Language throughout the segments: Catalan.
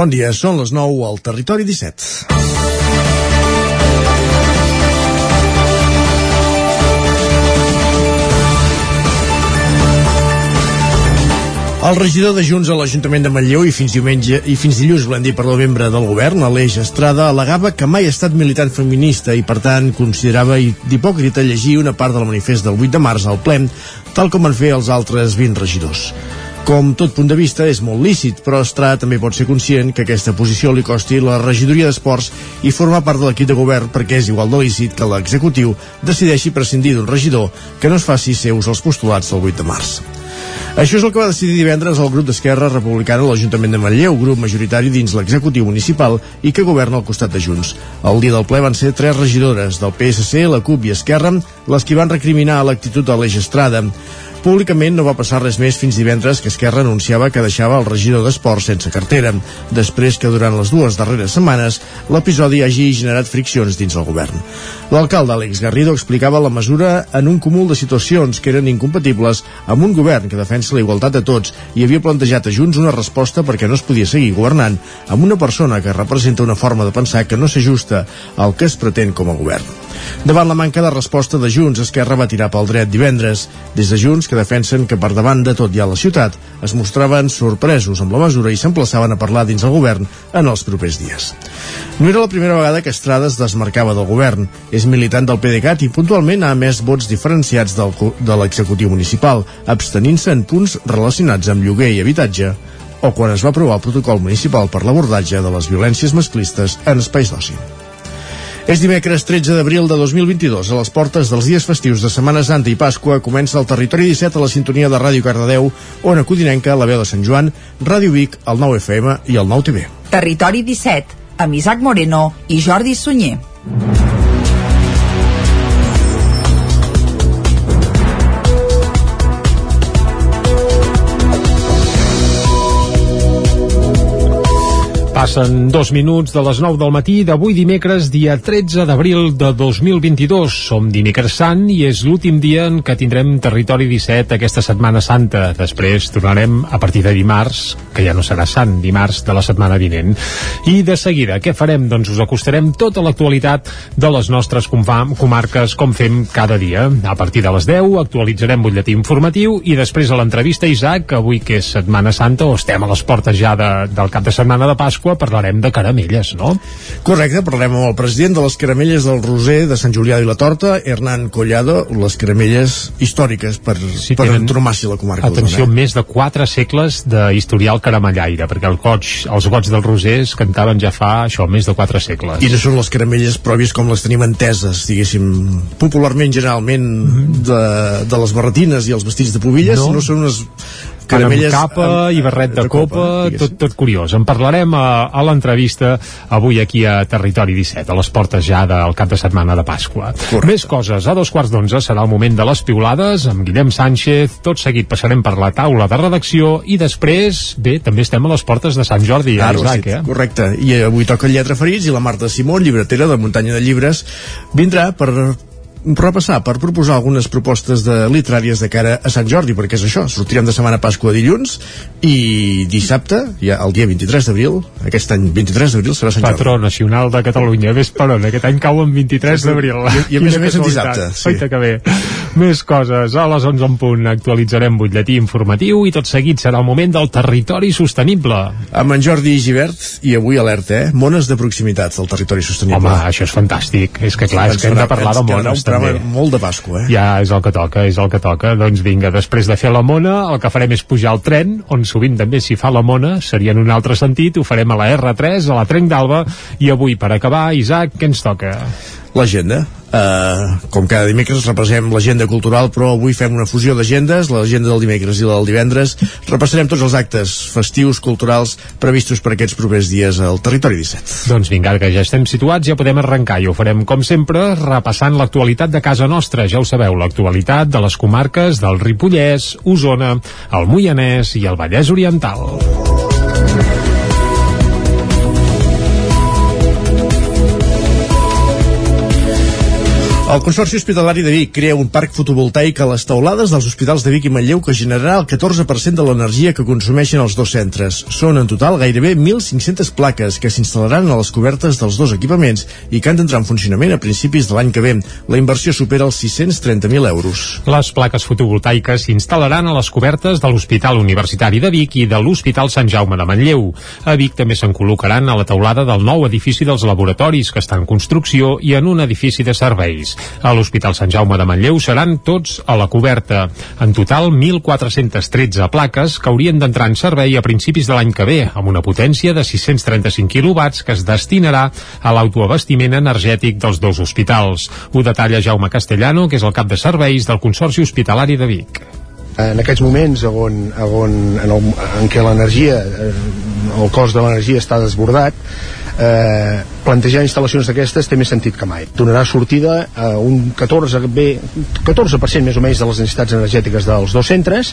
Bon dia, són les 9 al Territori 17. El regidor de Junts a l'Ajuntament de Manlleu i fins diumenge i fins dilluns, volem dir, perdó, membre del govern, Aleix Estrada, al·legava que mai ha estat militant feminista i, per tant, considerava d'hipòcrita llegir una part del manifest del 8 de març al ple, tal com van fer els altres 20 regidors. Com tot punt de vista és molt lícit, però Estrada també pot ser conscient que aquesta posició li costi la regidoria d'esports i formar part de l'equip de govern perquè és igual de lícit que l'executiu decideixi prescindir d'un regidor que no es faci seus els postulats del 8 de març. Això és el que va decidir divendres el grup d'Esquerra Republicana a l'Ajuntament de Manlleu, grup majoritari dins l'executiu municipal i que governa al costat de Junts. El dia del ple van ser tres regidores del PSC, la CUP i Esquerra les que van recriminar l'actitud de l'Eix Estrada. Públicament no va passar res més fins divendres que Esquerra anunciava que deixava el regidor d'Esport sense cartera, després que durant les dues darreres setmanes l'episodi hagi generat friccions dins el govern. L'alcalde Àlex Garrido explicava la mesura en un cúmul de situacions que eren incompatibles amb un govern que defensa la igualtat de tots i havia plantejat a Junts una resposta perquè no es podia seguir governant amb una persona que representa una forma de pensar que no s'ajusta al que es pretén com a govern. Davant la manca de resposta de Junts, Esquerra va tirar pel dret divendres. Des de Junts, que defensen que per davant de tot hi ha la ciutat, es mostraven sorpresos amb la mesura i s'emplaçaven a parlar dins el govern en els propers dies. No era la primera vegada que Estrada es desmarcava del govern. És militant del PDeCAT i puntualment ha emès vots diferenciats del, de l'executiu municipal, abstenint-se en punts relacionats amb lloguer i habitatge o quan es va aprovar el protocol municipal per l'abordatge de les violències masclistes en espais d'oci. És dimecres 13 d'abril de 2022. A les portes dels dies festius de Setmana Santa i Pasqua comença el Territori 17 a la sintonia de Ràdio Cardedeu, on acudinenca la veu de Sant Joan, Ràdio Vic, el 9 FM i el 9 TV. Territori 17, amb Isaac Moreno i Jordi Sunyer. Passen dos minuts de les 9 del matí d'avui dimecres, dia 13 d'abril de 2022. Som dimecres sant i és l'últim dia en què tindrem Territori 17 aquesta Setmana Santa. Després tornarem a partir de dimarts, que ja no serà sant, dimarts de la setmana vinent. I de seguida, què farem? Doncs us acostarem tota l'actualitat de les nostres comarques com fem cada dia. A partir de les 10 actualitzarem butlletí informatiu i després a l'entrevista Isaac, avui que és Setmana Santa o estem a les portes ja de, del cap de setmana de Pasqua, Pasqua parlarem de caramelles, no? Correcte, parlarem amb el president de les caramelles del Roser de Sant Julià i la Torta, Hernán Collado, les caramelles històriques per, sí, per entromar-s'hi la comarca. Atenció, més de 4 segles d'historial caramellaire, perquè el goig, els goig del Roser es cantaven ja fa això, més de 4 segles. I no són les caramelles pròpies com les tenim enteses, diguéssim, popularment, generalment, mm. de, de les barretines i els vestits de pubilles, no, no són unes caramelles amb capa amb, i barret de, de copa, copa tot, tot curiós. En parlarem a, a l'entrevista avui aquí a Territori 17, a les portes ja del cap de setmana de Pasqua. Correcte. Més coses, a dos quarts d'onze serà el moment de les piulades amb Guillem Sánchez, tot seguit passarem per la taula de redacció i després, bé, també estem a les portes de Sant Jordi, claro, Isaac, sí, eh? Correcte, i avui toca Lletra Ferits i la Marta Simó, llibretera de Muntanya de Llibres, vindrà per repassar, per proposar algunes propostes de literàries de cara a Sant Jordi, perquè és això, sortirem de setmana Pasqua dilluns i dissabte, ja el dia 23 d'abril, aquest any 23 d'abril serà Sant Jordi. Patró nacional de Catalunya, ves per on, aquest any cau en 23 d'abril. I, I a més a més en dissabte. Sí. Oita que bé. Més coses, a les 11 en punt actualitzarem butlletí informatiu i tot seguit serà el moment del territori sostenible. Amb en Jordi Givert i avui alerta, eh? Mones de proximitats del territori sostenible. Home, això és fantàstic. És que clar, és que hem de parlar de mones també. molt de Pasqua, eh? Ja, és el que toca, és el que toca. Doncs vinga, després de fer la mona, el que farem és pujar al tren, on sovint també s'hi fa la mona, seria en un altre sentit, ho farem a la R3, a la Trenc d'Alba, i avui, per acabar, Isaac, què ens toca? l'agenda. Uh, com cada dimecres repassem l'agenda cultural, però avui fem una fusió d'agendes, l'agenda del dimecres i la del divendres. Repassarem tots els actes festius, culturals, previstos per aquests propers dies al Territori 17. Doncs vinga, que ja estem situats, ja podem arrencar i ho farem, com sempre, repassant l'actualitat de casa nostra. Ja ho sabeu, l'actualitat de les comarques del Ripollès, Osona, el Moianès i el Vallès Oriental. El Consorci Hospitalari de Vic crea un parc fotovoltaic a les taulades dels hospitals de Vic i Manlleu que generarà el 14% de l'energia que consumeixen els dos centres. Són en total gairebé 1.500 plaques que s'instal·laran a les cobertes dels dos equipaments i que han d'entrar en funcionament a principis de l'any que ve. La inversió supera els 630.000 euros. Les plaques fotovoltaiques s'instal·laran a les cobertes de l'Hospital Universitari de Vic i de l'Hospital Sant Jaume de Manlleu. A Vic també se'n col·locaran a la taulada del nou edifici dels laboratoris que està en construcció i en un edifici de serveis. A l'Hospital Sant Jaume de Manlleu seran tots a la coberta. En total, 1.413 plaques que haurien d'entrar en servei a principis de l'any que ve, amb una potència de 635 quilowatts que es destinarà a l'autoabastiment energètic dels dos hospitals. Ho detalla Jaume Castellano, que és el cap de serveis del Consorci Hospitalari de Vic en aquests moments on, on, en, el, en què l'energia eh, el cost de l'energia està desbordat eh, plantejar instal·lacions d'aquestes té més sentit que mai. Donarà sortida a un 14, bé, 14% més o menys de les necessitats energètiques dels dos centres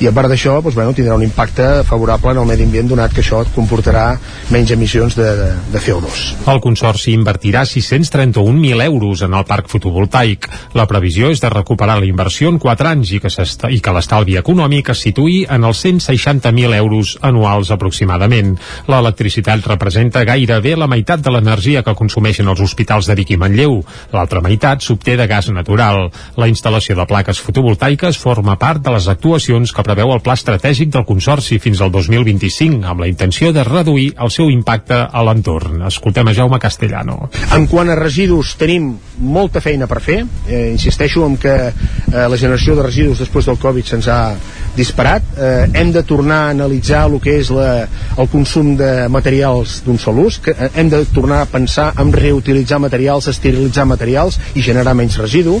i a part d'això doncs, bueno, tindrà un impacte favorable en el medi ambient donat que això comportarà menys emissions de, de, de CO2. El Consorci invertirà 631.000 euros en el parc fotovoltaic. La previsió és de recuperar la inversió en 4 anys i que, i que l'estalvi econòmic es situï en els 160.000 euros anuals aproximadament. L'electricitat representa gairebé la meitat de l'energia que consumeixen els hospitals de Vic i Manlleu. L'altra meitat s'obté de gas natural. La instal·lació de plaques fotovoltaiques forma part de les actuacions que preveu el Pla Estratègic del Consorci fins al 2025, amb la intenció de reduir el seu impacte a l'entorn. Escoltem a Jaume Castellano. En quant a residus, tenim molta feina per fer. Eh, insisteixo en que eh, la generació de residus després del Covid se'ns ha disparat. Eh, hem de tornar a analitzar el que és la, el consum de materials d'un sol ús, que eh, hem de tornar a pensar en reutilitzar materials, esterilitzar materials i generar menys residu.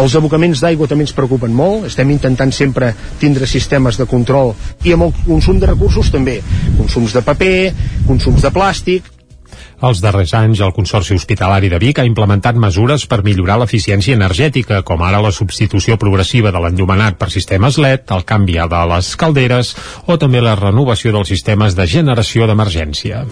Els abocaments d'aigua també ens preocupen molt, estem intentant sempre tindre sistemes de control i amb el consum de recursos també, consums de paper, consums de plàstic, els darrers anys, el Consorci Hospitalari de Vic ha implementat mesures per millorar l'eficiència energètica, com ara la substitució progressiva de l'enllumenat per sistemes LED, el canvi de les calderes o també la renovació dels sistemes de generació d'emergència.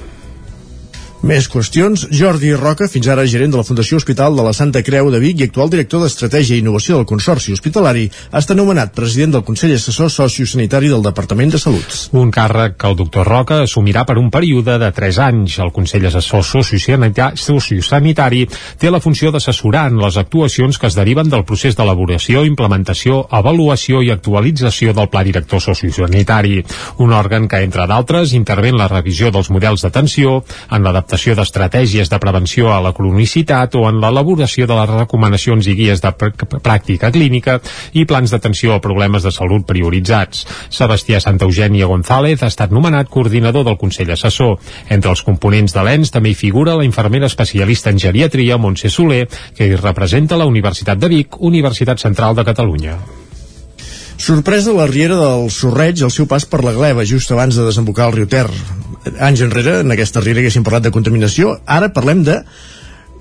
Més qüestions. Jordi Roca, fins ara gerent de la Fundació Hospital de la Santa Creu de Vic i actual director d'Estratègia i Innovació del Consorci Hospitalari, ha estat nomenat president del Consell Assessor Sociosanitari del Departament de Salut. Un càrrec que el doctor Roca assumirà per un període de 3 anys. El Consell Assessor Sociosanitari té la funció d'assessorar en les actuacions que es deriven del procés d'elaboració, implementació, avaluació i actualització del Pla Director Sociosanitari, un òrgan que, entre d'altres, intervé en la revisió dels models d'atenció, en l'adaptació l'adaptació d'estratègies de prevenció a la cronicitat o en l'elaboració de les recomanacions i guies de pr pràctica clínica i plans d'atenció a problemes de salut prioritzats. Sebastià Santa Eugènia González ha estat nomenat coordinador del Consell Assessor. Entre els components de l'ENS també hi figura la infermera especialista en geriatria Montse Soler, que hi representa la Universitat de Vic, Universitat Central de Catalunya. Sorpresa la riera del Sorreig al seu pas per la Gleva, just abans de desembocar el riu Ter. Anys enrere, en aquesta riera haguéssim parlat de contaminació, ara parlem de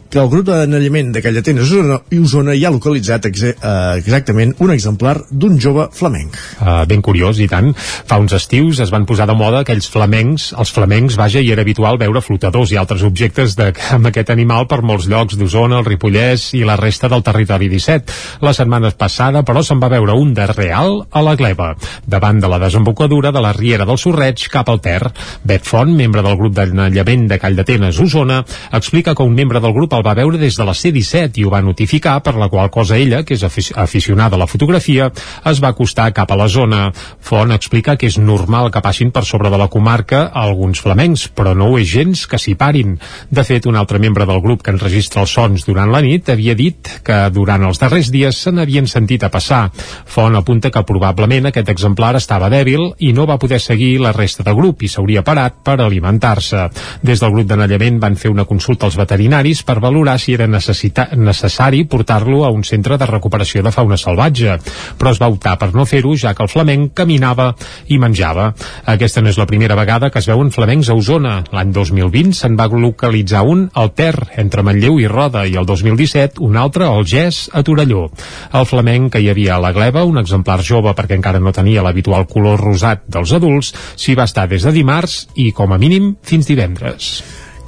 que el grup d'anellament de Callatenes i Osona hi ha localitzat exe, uh, exactament un exemplar d'un jove flamenc. Uh, ben curiós, i tant. Fa uns estius es van posar de moda aquells flamencs, els flamencs, vaja, i era habitual veure flotadors i altres objectes de, amb aquest animal per molts llocs d'Osona, el Ripollès i la resta del territori 17. La setmana passada, però, se'n va veure un de real a la gleba, davant de la desembocadura de la Riera del Sorreig cap al Ter. Bet Font, membre del grup d'anellament de Call d'Atenes, Osona, explica que un membre del grup el va veure des de la C-17 i ho va notificar, per la qual cosa ella, que és aficionada a la fotografia, es va acostar cap a la zona. Font explica que és normal que passin per sobre de la comarca alguns flamencs, però no ho és gens que s'hi parin. De fet, un altre membre del grup que enregistra els sons durant la nit havia dit que durant els darrers dies se n'havien sentit a passar. Font apunta que probablement aquest exemplar estava dèbil i no va poder seguir la resta del grup i s'hauria parat per alimentar-se. Des del grup d'anellament van fer una consulta als veterinaris per valorar si era necessari portar-lo a un centre de recuperació de fauna salvatge, però es va optar per no fer-ho ja que el flamenc caminava i menjava. Aquesta no és la primera vegada que es veuen flamencs a Osona. L'any 2020 se'n va localitzar un al Ter, entre Manlleu i Roda, i el 2017 un altre al Gès, a Torelló. El flamenc que hi havia a la gleba, un exemplar jove perquè encara no tenia l'habitual color rosat dels adults, s'hi va estar des de dimarts i, com a mínim, fins divendres.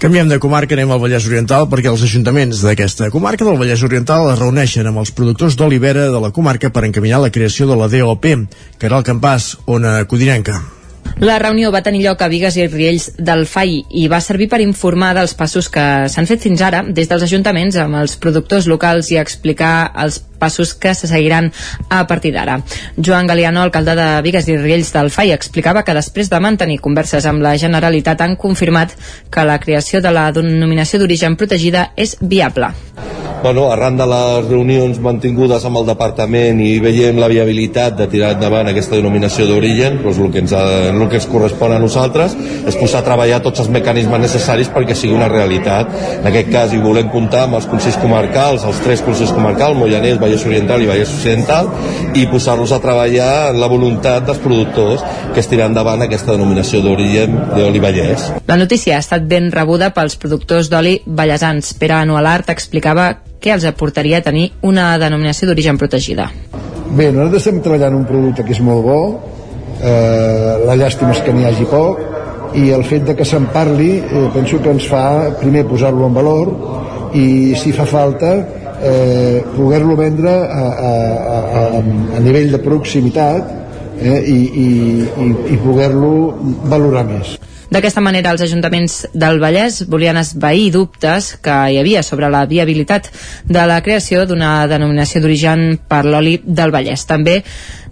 Canviem de comarca, anem al Vallès Oriental perquè els ajuntaments d'aquesta comarca del Vallès Oriental es reuneixen amb els productors d'olivera de la comarca per encaminar la creació de la DOP. Caral Campàs, Ona Codinenca. La reunió va tenir lloc a Vigues i Riells del FAI i va servir per informar dels passos que s'han fet fins ara des dels ajuntaments amb els productors locals i explicar els passos que se seguiran a partir d'ara. Joan Galiano, alcalde de Vigues i Riells del FAI, explicava que després de mantenir converses amb la Generalitat han confirmat que la creació de la denominació d'origen protegida és viable. Bueno, arran de les reunions mantingudes amb el departament i veiem la viabilitat de tirar endavant aquesta denominació d'origen, doncs el que, ens el que ens correspon a nosaltres és posar a treballar tots els mecanismes necessaris perquè sigui una realitat. En aquest cas hi volem comptar amb els consells comarcals, els tres consells comarcals, Mollanès, Vallès Oriental i Vallès Occidental, i posar-los a treballar en la voluntat dels productors que es tirar endavant aquesta denominació d'origen d'oli Vallès. La notícia ha estat ben rebuda pels productors d'oli vallesans. Pere Anualart explicava què els aportaria tenir una denominació d'origen protegida. Bé, nosaltres estem treballant un producte que és molt bo, eh, la llàstima és que n'hi hagi poc, i el fet de que se'n parli eh, penso que ens fa primer posar-lo en valor i si fa falta eh, poder-lo vendre a, a, a, a nivell de proximitat eh, i, i, i poder-lo valorar més. D'aquesta manera, els ajuntaments del Vallès volien esvair dubtes que hi havia sobre la viabilitat de la creació d'una denominació d'origen per l'oli del Vallès. També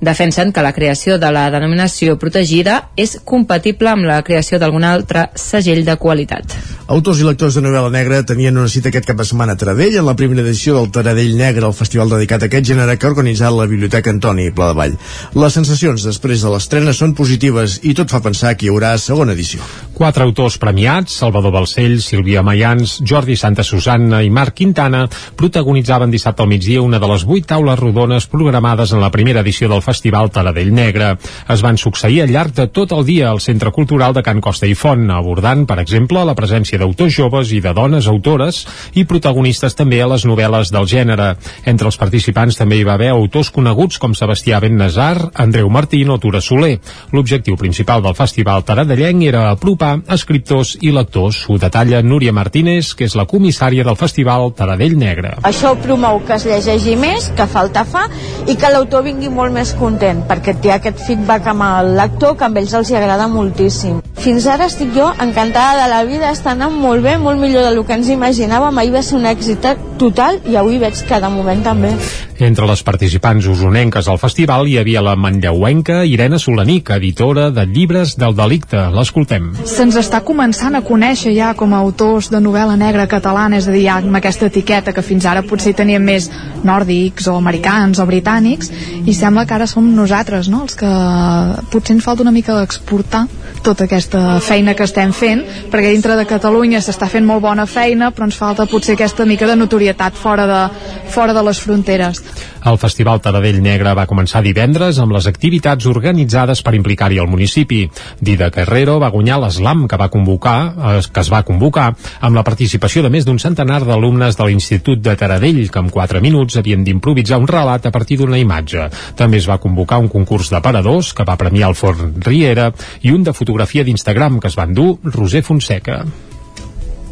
defensen que la creació de la denominació protegida és compatible amb la creació d'algun altre segell de qualitat. Autors i lectors de novel·la negra tenien una cita aquest cap de setmana a Taradell en la primera edició del Taradell Negre, el festival dedicat a aquest gènere que ha organitzat la Biblioteca Antoni Pla de Vall. Les sensacions després de l'estrena són positives i tot fa pensar que hi haurà segona edició. Quatre autors premiats, Salvador Balcell, Sílvia Mayans, Jordi Santa Susanna i Marc Quintana, protagonitzaven dissabte al migdia una de les vuit taules rodones programades en la primera edició del Festival Taradell Negre. Es van succeir al llarg de tot el dia al Centre Cultural de Can Costa i Font, abordant, per exemple, la presència d'autors joves i de dones autores i protagonistes també a les novel·les del gènere. Entre els participants també hi va haver autors coneguts com Sebastià Bennazar, Andreu Martín o Tura Soler. L'objectiu principal del Festival Taradellenc era apropar escriptors i lectors. Ho detalla Núria Martínez, que és la comissària del Festival Taradell Negre. Això promou que es llegeixi més, que falta fa, i que l'autor vingui molt més content, perquè té aquest feedback amb el lector que a ells els hi agrada moltíssim. Fins ara estic jo encantada de la vida, està anant molt bé, molt millor del que ens imaginàvem. Ahir va ser un èxit total i avui veig que de moment també. Entre les participants usonenques al festival hi havia la manlleuenca Irene Solanic, editora de llibres del delicte. L'escoltem. Se'ns està començant a conèixer ja com a autors de novel·la negra catalana, és a dir, amb aquesta etiqueta que fins ara potser teníem més nòrdics o americans o britànics, i sembla que ara som nosaltres, no?, els que potser ens falta una mica d'exportar tota aquesta feina que estem fent, perquè dintre de Catalunya s'està fent molt bona feina, però ens falta potser aquesta mica de notorietat fora de, fora de les fronteres. El Festival Taradell Negre va començar divendres amb les activitats organitzades per implicar-hi el municipi. Dida Carrero va guanyar l'Eslam que va convocar, eh, que es va convocar amb la participació de més d'un centenar d'alumnes de l'Institut de Taradell que en 4 minuts havien d'improvisar un relat a partir d'una imatge. També es va convocar un concurs de paradors que va premiar el Forn Riera i un de fotografia d'Instagram que es van dur Roser Fonseca.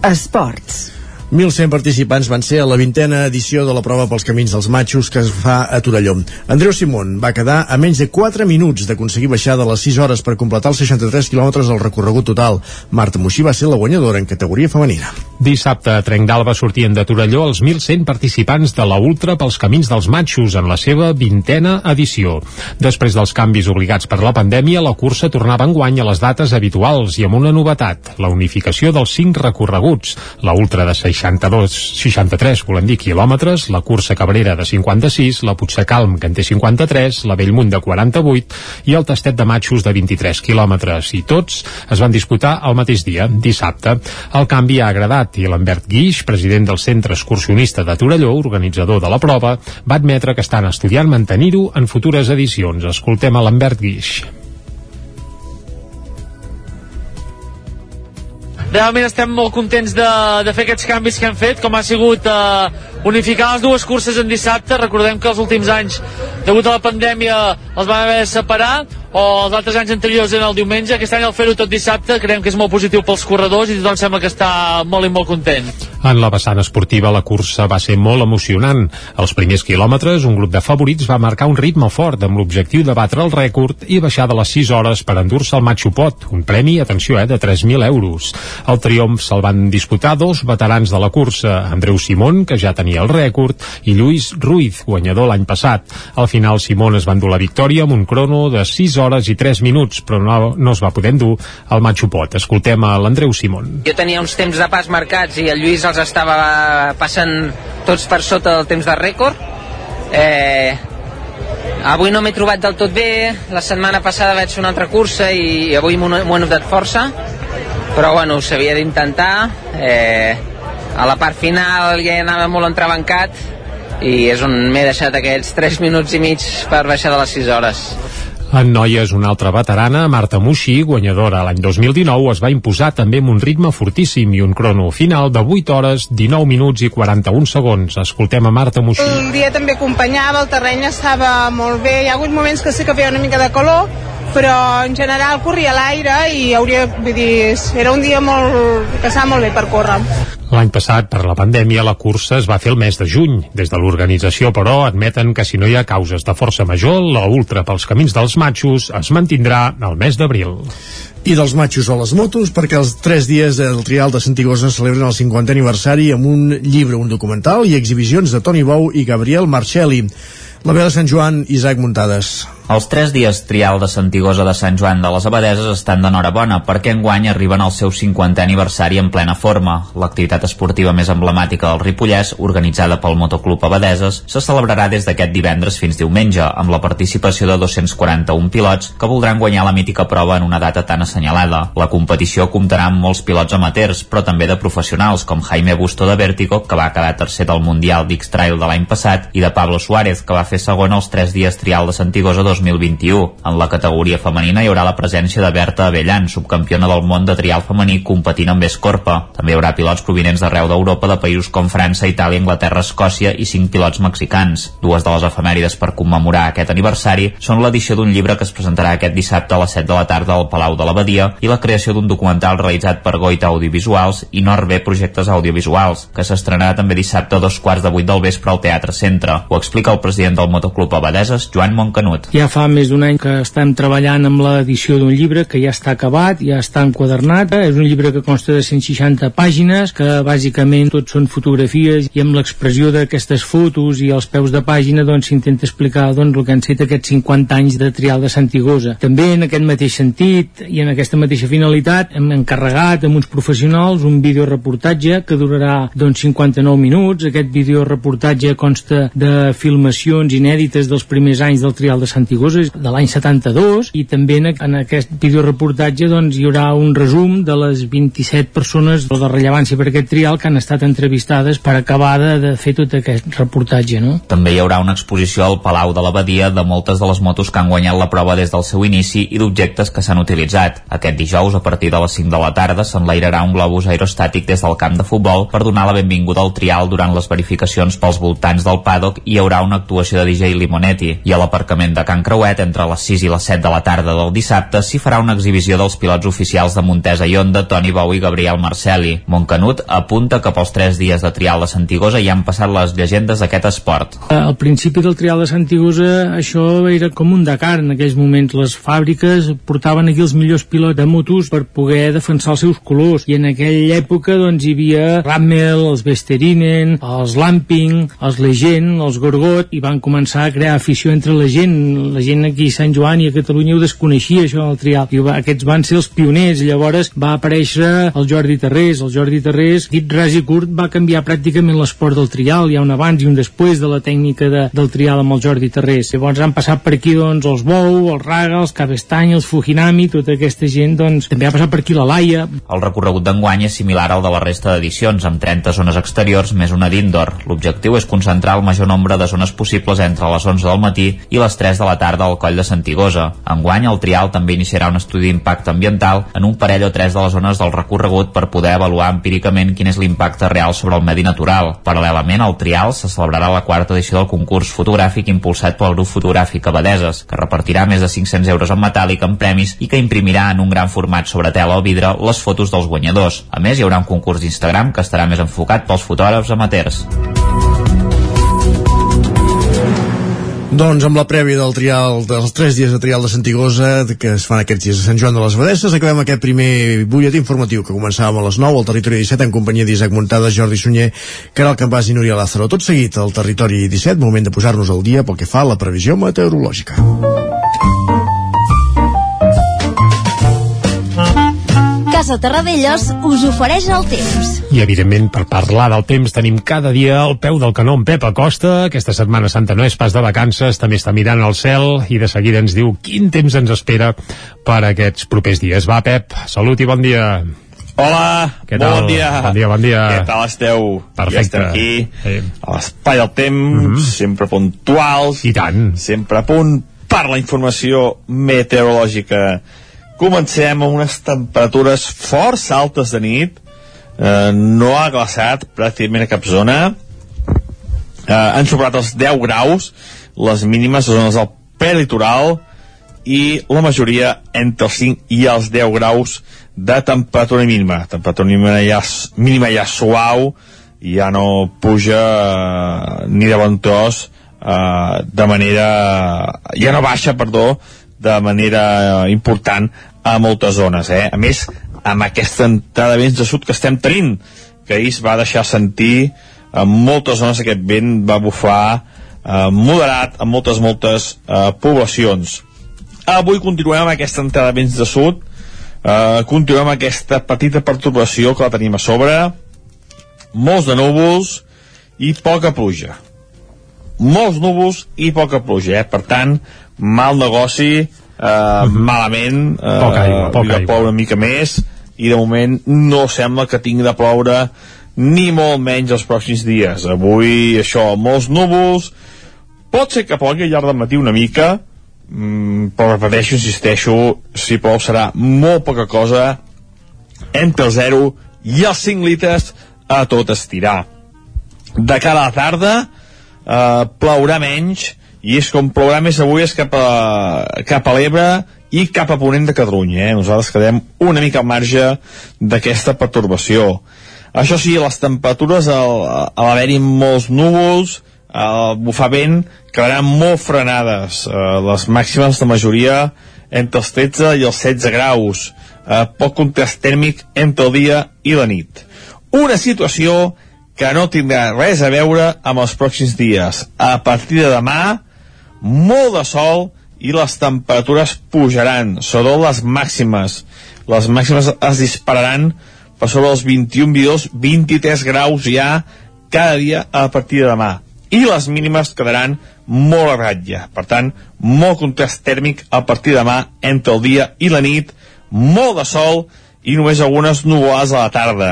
Esports. 1.100 participants van ser a la vintena edició de la prova pels camins dels matxos que es fa a Torelló. Andreu Simón va quedar a menys de 4 minuts d'aconseguir baixar de les 6 hores per completar els 63 quilòmetres del recorregut total. Marta Moixí va ser la guanyadora en categoria femenina. Dissabte a Trenc d'Alba sortien de Torelló els 1.100 participants de la Ultra pels camins dels matxos en la seva vintena edició. Després dels canvis obligats per la pandèmia, la cursa tornava enguany a les dates habituals i amb una novetat, la unificació dels 5 recorreguts, la Ultra de 62, 63, volem dir, quilòmetres, la cursa Cabrera de 56, la Puigdecalm, que en té 53, la Bellmunt de 48 i el Tastet de Matxos de 23 quilòmetres. I tots es van disputar el mateix dia, dissabte. El canvi ha agradat i l'Ambert Guix, president del Centre Excursionista de Torelló, organitzador de la prova, va admetre que estan estudiant mantenir-ho en futures edicions. Escoltem a l'Ambert Guix. Realment estem molt contents de, de fer aquests canvis que hem fet, com ha sigut eh, unificar les dues curses en dissabte. Recordem que els últims anys, degut a la pandèmia, els vam haver de separar. O els altres anys anteriors en el diumenge. Aquest any al fer-ho tot dissabte creiem que és molt positiu pels corredors i tothom sembla que està molt i molt content. En la vessant esportiva la cursa va ser molt emocionant. Els primers quilòmetres, un grup de favorits va marcar un ritme fort amb l'objectiu de batre el rècord i baixar de les 6 hores per endur-se el Machu Pot, un premi, atenció, eh, de 3.000 euros. El triomf se'l van disputar dos veterans de la cursa, Andreu Simón, que ja tenia el rècord, i Lluís Ruiz, guanyador l'any passat. Al final Simón es va endur la victòria amb un crono de 6 hores i 3 minuts, però no, no es va poder endur al Machu Pot. Escoltem a l'Andreu Simón. Jo tenia uns temps de pas marcats i el Lluís els estava passant tots per sota del temps de rècord. Eh, avui no m'he trobat del tot bé, la setmana passada vaig fer una altra cursa i avui m'ho he notat força, però bueno, s'havia d'intentar. Eh, a la part final ja anava molt entrebancat i és on m'he deixat aquests 3 minuts i mig per baixar de les 6 hores. En noies, una altra veterana, Marta Muixi, guanyadora l'any 2019, es va imposar també amb un ritme fortíssim i un crono final de 8 hores, 19 minuts i 41 segons. Escoltem a Marta Muixi. El dia també acompanyava, el terreny estava molt bé, hi ha hagut moments que sí que feia una mica de calor, però en general corria a l'aire i hauria, vull dir, era un dia molt, que estava molt bé per córrer. L'any passat, per la pandèmia, la cursa es va fer el mes de juny. Des de l'organització, però, admeten que si no hi ha causes de força major, la ultra pels camins dels matxos es mantindrà al mes d'abril. I dels matxos a les motos, perquè els tres dies del Trial de Santigosa celebren el 50è aniversari amb un llibre, un documental i exhibicions de Toni Bou i Gabriel Marcelli. La veu de Sant Joan, Isaac Muntades. Els tres dies trial de Santigosa de Sant Joan de les Abadeses estan d'enhorabona perquè enguany arriben al seu 50è aniversari en plena forma. L'activitat esportiva més emblemàtica del Ripollès, organitzada pel Motoclub Abadeses, se celebrarà des d'aquest divendres fins diumenge, amb la participació de 241 pilots que voldran guanyar la mítica prova en una data tan assenyalada. La competició comptarà amb molts pilots amateurs, però també de professionals, com Jaime Busto de Vértigo, que va quedar tercer del Mundial d'X-Trail de l'any passat, i de Pablo Suárez, que va fer segon els tres dies trial de Santigosa 2021. En la categoria femenina hi haurà la presència de Berta Avellan, subcampiona del món de trial femení competint amb Escorpa. També hi haurà pilots provinents d'arreu d'Europa de països com França, Itàlia, Anglaterra, Escòcia i cinc pilots mexicans. Dues de les efemèrides per commemorar aquest aniversari són l'edició d'un llibre que es presentarà aquest dissabte a les 7 de la tarda al Palau de l'Abadia i la creació d'un documental realitzat per Goita Audiovisuals i Norbe Projectes Audiovisuals, que s'estrenarà també dissabte a dos quarts de vuit del vespre al Teatre Centre. Ho explica el president del Motoclub Abadeses, Joan Montcanut. Fa més d'un any que estem treballant amb l'edició d'un llibre que ja està acabat, ja està enquadernat. És un llibre que consta de 160 pàgines, que bàsicament tot són fotografies i amb l'expressió d'aquestes fotos i els peus de pàgina doncs s'intenta explicar doncs, el que han set aquests 50 anys de trial de Santigosa. També en aquest mateix sentit i en aquesta mateixa finalitat hem encarregat amb uns professionals un videoreportatge que durarà doncs, 59 minuts. Aquest videoreportatge consta de filmacions inèdites dels primers anys del trial de Santigosa, de l'any 72, i també en, en aquest videoreportatge doncs, hi haurà un resum de les 27 persones de rellevància per aquest trial que han estat entrevistades per acabar de, de fer tot aquest reportatge. No? També hi haurà una exposició al Palau de l'Abadia de moltes de les motos que han guanyat la prova des del seu inici i d'objectes que s'han utilitzat. Aquest dijous, a partir de les 5 de la tarda, s'enlairarà un globus aerostàtic des del camp de futbol per donar la benvinguda al trial durant les verificacions pels voltants del paddock i hi haurà una actuació de DJ Limonetti. I a l'aparcament de Can Creuet, entre les 6 i les 7 de la tarda del dissabte, s'hi farà una exhibició dels pilots oficials de Montesa i Onda, Toni Bou i Gabriel Marceli. Montcanut apunta que pels 3 dies de trial de Santigosa ja han passat les llegendes d'aquest esport. Al principi del trial de Santigosa això era com un Dakar en aquells moments. Les fàbriques portaven aquí els millors pilots de motos per poder defensar els seus colors i en aquella època doncs hi havia Rammel, els Vesterinen, els Lamping, els Legend, els Gorgot i van començar a crear afició entre la gent. La gent aquí a Sant Joan i a Catalunya ho desconeixia això del trial. I aquests van ser els pioners. Llavors va aparèixer el Jordi Terrés. El Jordi Terrés, dit ras i curt, va canviar pràcticament l'esport del trial. Hi ha un abans i un després de la tècnica de, del trial amb el Jordi Terrés. Llavors han passat per aquí doncs, els Bou, els Raga, els Cabestany, els Fujinami, tota aquesta gent doncs, també ha passat per aquí la Laia. El recorregut d'enguany és similar al de la resta d'edicions, amb 30 zones exteriors més una d'indoor. L'objectiu és concentrar el major nombre de zones possibles entre les 11 del matí i les 3 de la tarda al coll de Santigosa. Enguany, el trial també iniciarà un estudi d'impacte ambiental en un parell o tres de les zones del recorregut per poder avaluar empíricament quin és l'impacte real sobre el medi natural. Paral·lelament al trial se celebrarà la quarta edició del concurs fotogràfic impulsat pel grup fotogràfic Abadeses, que repartirà més de 500 euros en metàl·lic en premis i que imprimirà en un gran format sobre tela o vidre les fotos dels guanyadors. A més, hi haurà un concurs d'Instagram que estarà més enfocat pels fotògrafs amateurs. Doncs amb la prèvia del trial, dels tres dies de trial de Santigosa, que es fan aquests dies a Sant Joan de les Abadesses, acabem aquest primer butlletí informatiu que començàvem a les 9 al Territori 17 en companyia d'Isaac Montada, Jordi Sunyer, Caral Campàs i Núria Lázaro. Tot seguit al Territori 17, moment de posar-nos al dia pel que fa a la previsió meteorològica. Casa Terradellos us ofereix el temps. I, evidentment, per parlar del temps tenim cada dia al peu del canó en Pep Acosta. Aquesta Setmana Santa no és pas de vacances, també està mirant al cel i de seguida ens diu quin temps ens espera per aquests propers dies. Va, Pep, salut i bon dia. Hola, Què tal? bon dia. Bon dia, bon dia. Què tal esteu? Perfecte. Ja estem aquí, Sí. a l'espai del temps, Mhm. sempre puntuals. I tant. Sempre a punt per la informació meteorològica. Comencem amb unes temperatures força altes de nit. Eh, no ha glaçat pràcticament a cap zona. Eh, han superat els 10 graus, les mínimes a zones del prelitoral, i la majoria entre els 5 i els 10 graus de temperatura mínima. Temperatura mínima ja, mínima ja suau, ja no puja eh, ni de bon tros eh, de manera... ja no baixa, perdó, de manera important a moltes zones. Eh? A més, amb aquesta entrada de vents de sud que estem tenint, que ahir es va deixar sentir en moltes zones aquest vent va bufar eh, moderat en moltes, moltes eh, poblacions. Avui continuem amb aquesta entrada de vents de sud, eh, continuem amb aquesta petita perturbació que la tenim a sobre, molts de núvols i poca pluja. Molts núvols i poca pluja, eh? per tant, mal negoci, eh, malament, eh, Poca aigua, poca aigua. ploure una mica més, i de moment no sembla que tingui de ploure ni molt menys els pròxims dies. Avui, això, molts núvols, pot ser que plogui al llarg del matí una mica, mm, però repeteixo, insisteixo, si plou serà molt poca cosa, entre el 0 i els 5 litres a tot estirar. De cara a la tarda, eh, plourà menys, i és com plourà més avui és cap a, cap a l'Ebre i cap a Ponent de Catalunya. Eh? Nosaltres quedem una mica al marge d'aquesta pertorbació. Això sí, les temperatures, al, l'haver-hi molts núvols, al bufar vent, quedaran molt frenades. Eh, les màximes de majoria entre els 13 i els 16 graus. Eh, poc contrast tèrmic entre el dia i la nit. Una situació que no tindrà res a veure amb els pròxims dies. A partir de demà, molt de sol i les temperatures pujaran, sobretot les màximes. Les màximes es dispararan per sobre els 21, 22, 23 graus ja cada dia a partir de demà. I les mínimes quedaran molt a ratlla. Per tant, molt contrast tèrmic a partir de demà entre el dia i la nit, molt de sol i només algunes nuvolades a la tarda.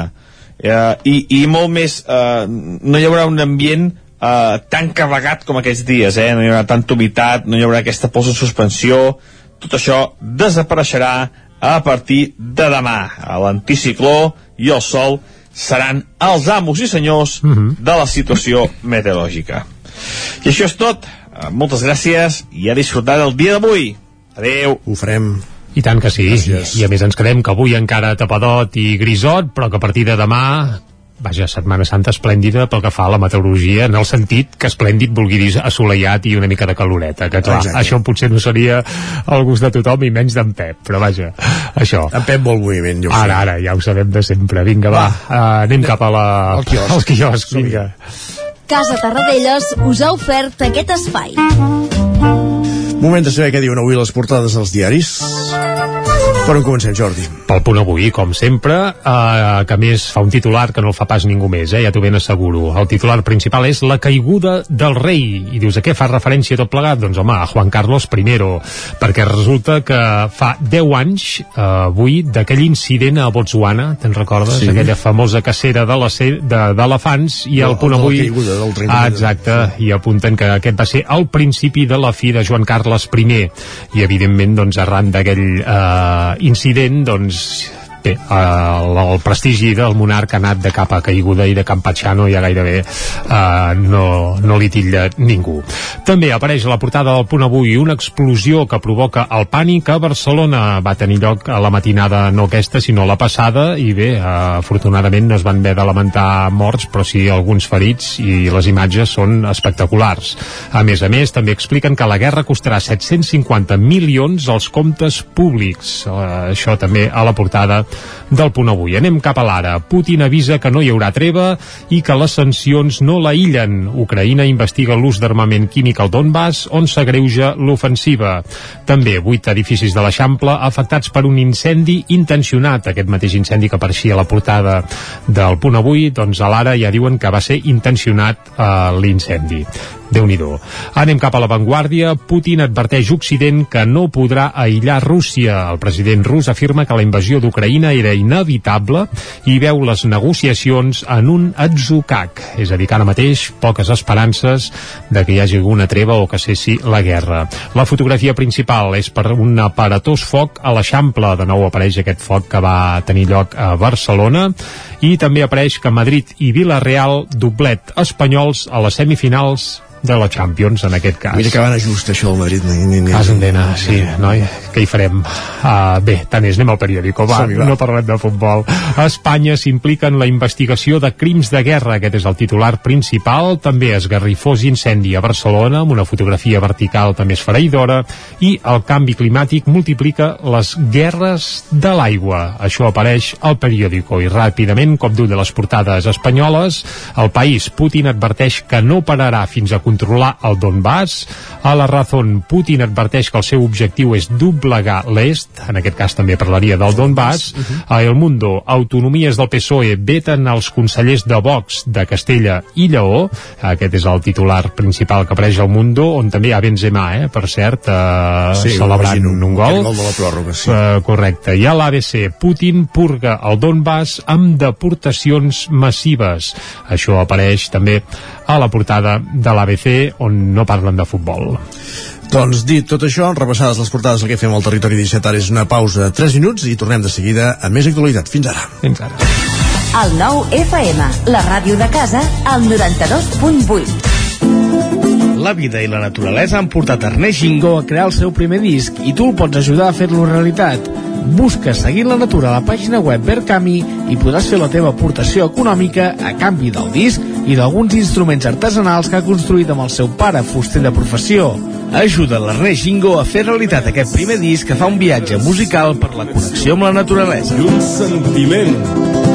Eh, i, I molt més, eh, no hi haurà un ambient eh, tan carregat com aquests dies, eh? no hi haurà tanta humitat, no hi haurà aquesta pols en suspensió, tot això desapareixerà a partir de demà. L'anticicló i el sol seran els amos i senyors de la situació meteorològica. I això és tot. Eh, Moltes gràcies i a disfrutar del dia d'avui. Adeu. Ho farem. I tant que sí. I, I a més ens quedem que avui encara tapadot i grisot, però que a partir de demà vaja, Setmana Santa esplèndida pel que fa a la meteorologia, en el sentit que esplèndid vulgui dir assolellat i una mica de caloreta, que clar, Exacte. això potser no seria al gust de tothom i menys d'en Pep, però vaja, això. En Pep vol moviment, jo Ara, ara, ja ho sabem de sempre. Vinga, va, va uh, anem cap a la... Al quiosc. Al quiosc, vinga. Casa Tarradellas us ha ofert aquest espai. Moment de saber què diuen avui les portades dels diaris. Per on comencem, Jordi? Pel punt avui, com sempre, eh, que a més fa un titular que no el fa pas ningú més, eh, ja t'ho ben asseguro. El titular principal és la caiguda del rei. I dius, a què fa referència tot plegat? Doncs home, a Juan Carlos I, perquè resulta que fa 10 anys, eh, avui, d'aquell incident a Botswana, te'n recordes? Sí. Aquella famosa cacera d'elefants, i De- el punt de la avui... caiguda del tren. Ah, exacte, i apunten que aquest va ser el principi de la fi de Joan Carles I i evidentment doncs arran d'aquell eh, incident doncs bé, el, el prestigi del monarca ha anat de capa caiguda i de Campachano ja gairebé eh, no, no li tilla ningú. També apareix a la portada del punt avui una explosió que provoca el pànic a Barcelona. Va tenir lloc a la matinada no aquesta, sinó la passada, i bé, eh, afortunadament no es van haver de lamentar morts, però sí alguns ferits, i les imatges són espectaculars. A més a més, també expliquen que la guerra costarà 750 milions als comptes públics. Eh, això també a la portada del punt avui. Anem cap a l'ara. Putin avisa que no hi haurà treva i que les sancions no l'aïllen. Ucraïna investiga l'ús d'armament químic al Donbass, on s'agreuja l'ofensiva. També vuit edificis de l'Eixample afectats per un incendi intencionat. Aquest mateix incendi que apareixia a la portada del punt avui, doncs a l'ara ja diuen que va ser intencionat eh, l'incendi déu nhi Anem cap a l'avantguàrdia. Putin adverteix Occident que no podrà aïllar Rússia. El president rus afirma que la invasió d'Ucraïna era inevitable i veu les negociacions en un atzucac. És a dir, que ara mateix poques esperances de que hi hagi alguna treva o que cessi la guerra. La fotografia principal és per un aparatós foc a l'Eixample. De nou apareix aquest foc que va tenir lloc a Barcelona i també apareix que Madrid i Villarreal doblet espanyols a les semifinals de la Champions, en aquest cas. Mira que van a just, això del Madrid. Ni, ni, ni. Cas Endena, sí, noi, què hi farem? Uh, bé, tant és, anem al periòdico, va, va. no parlem de futbol. A Espanya s'implica en la investigació de crims de guerra, aquest és el titular principal, també esgarrifós incendi a Barcelona, amb una fotografia vertical també esfereïdora, i el canvi climàtic multiplica les guerres de l'aigua. Això apareix al periòdico, i ràpidament, com diu de les portades espanyoles, el país Putin adverteix que no pararà fins a controlar el Donbass. A la Razón, Putin adverteix que el seu objectiu és doblegar l'est, en aquest cas també parlaria del Donbass. A El Mundo, autonomies del PSOE veten els consellers de Vox de Castella i Lleó. Aquest és el titular principal que apareix al Mundo, on també hi ha Benzema, eh, per cert, eh, Sí, celebrant un gol. Gol de la pròrroga, sí. Eh, correcte. I a l'ABC, Putin purga el Donbass amb deportacions massives. Això apareix també a la portada de l'ABC, on no parlen de futbol. Doncs dit tot això, repassades les portades del que fem al territori 17, ara és una pausa de 3 minuts i tornem de seguida a més actualitat. Fins ara. Fins ara. El nou FM, la ràdio de casa, al 92.8. La vida i la naturalesa han portat Ernest Gingó a crear el seu primer disc i tu el pots ajudar a fer-lo realitat. Busca Seguint la Natura a la pàgina web Verkami i podràs fer la teva aportació econòmica a canvi del disc i d'alguns instruments artesanals que ha construït amb el seu pare, fuster de professió. Ajuda l'Ernest Gingó a fer realitat aquest primer disc que fa un viatge musical per la connexió amb la naturalesa. I un sentiment.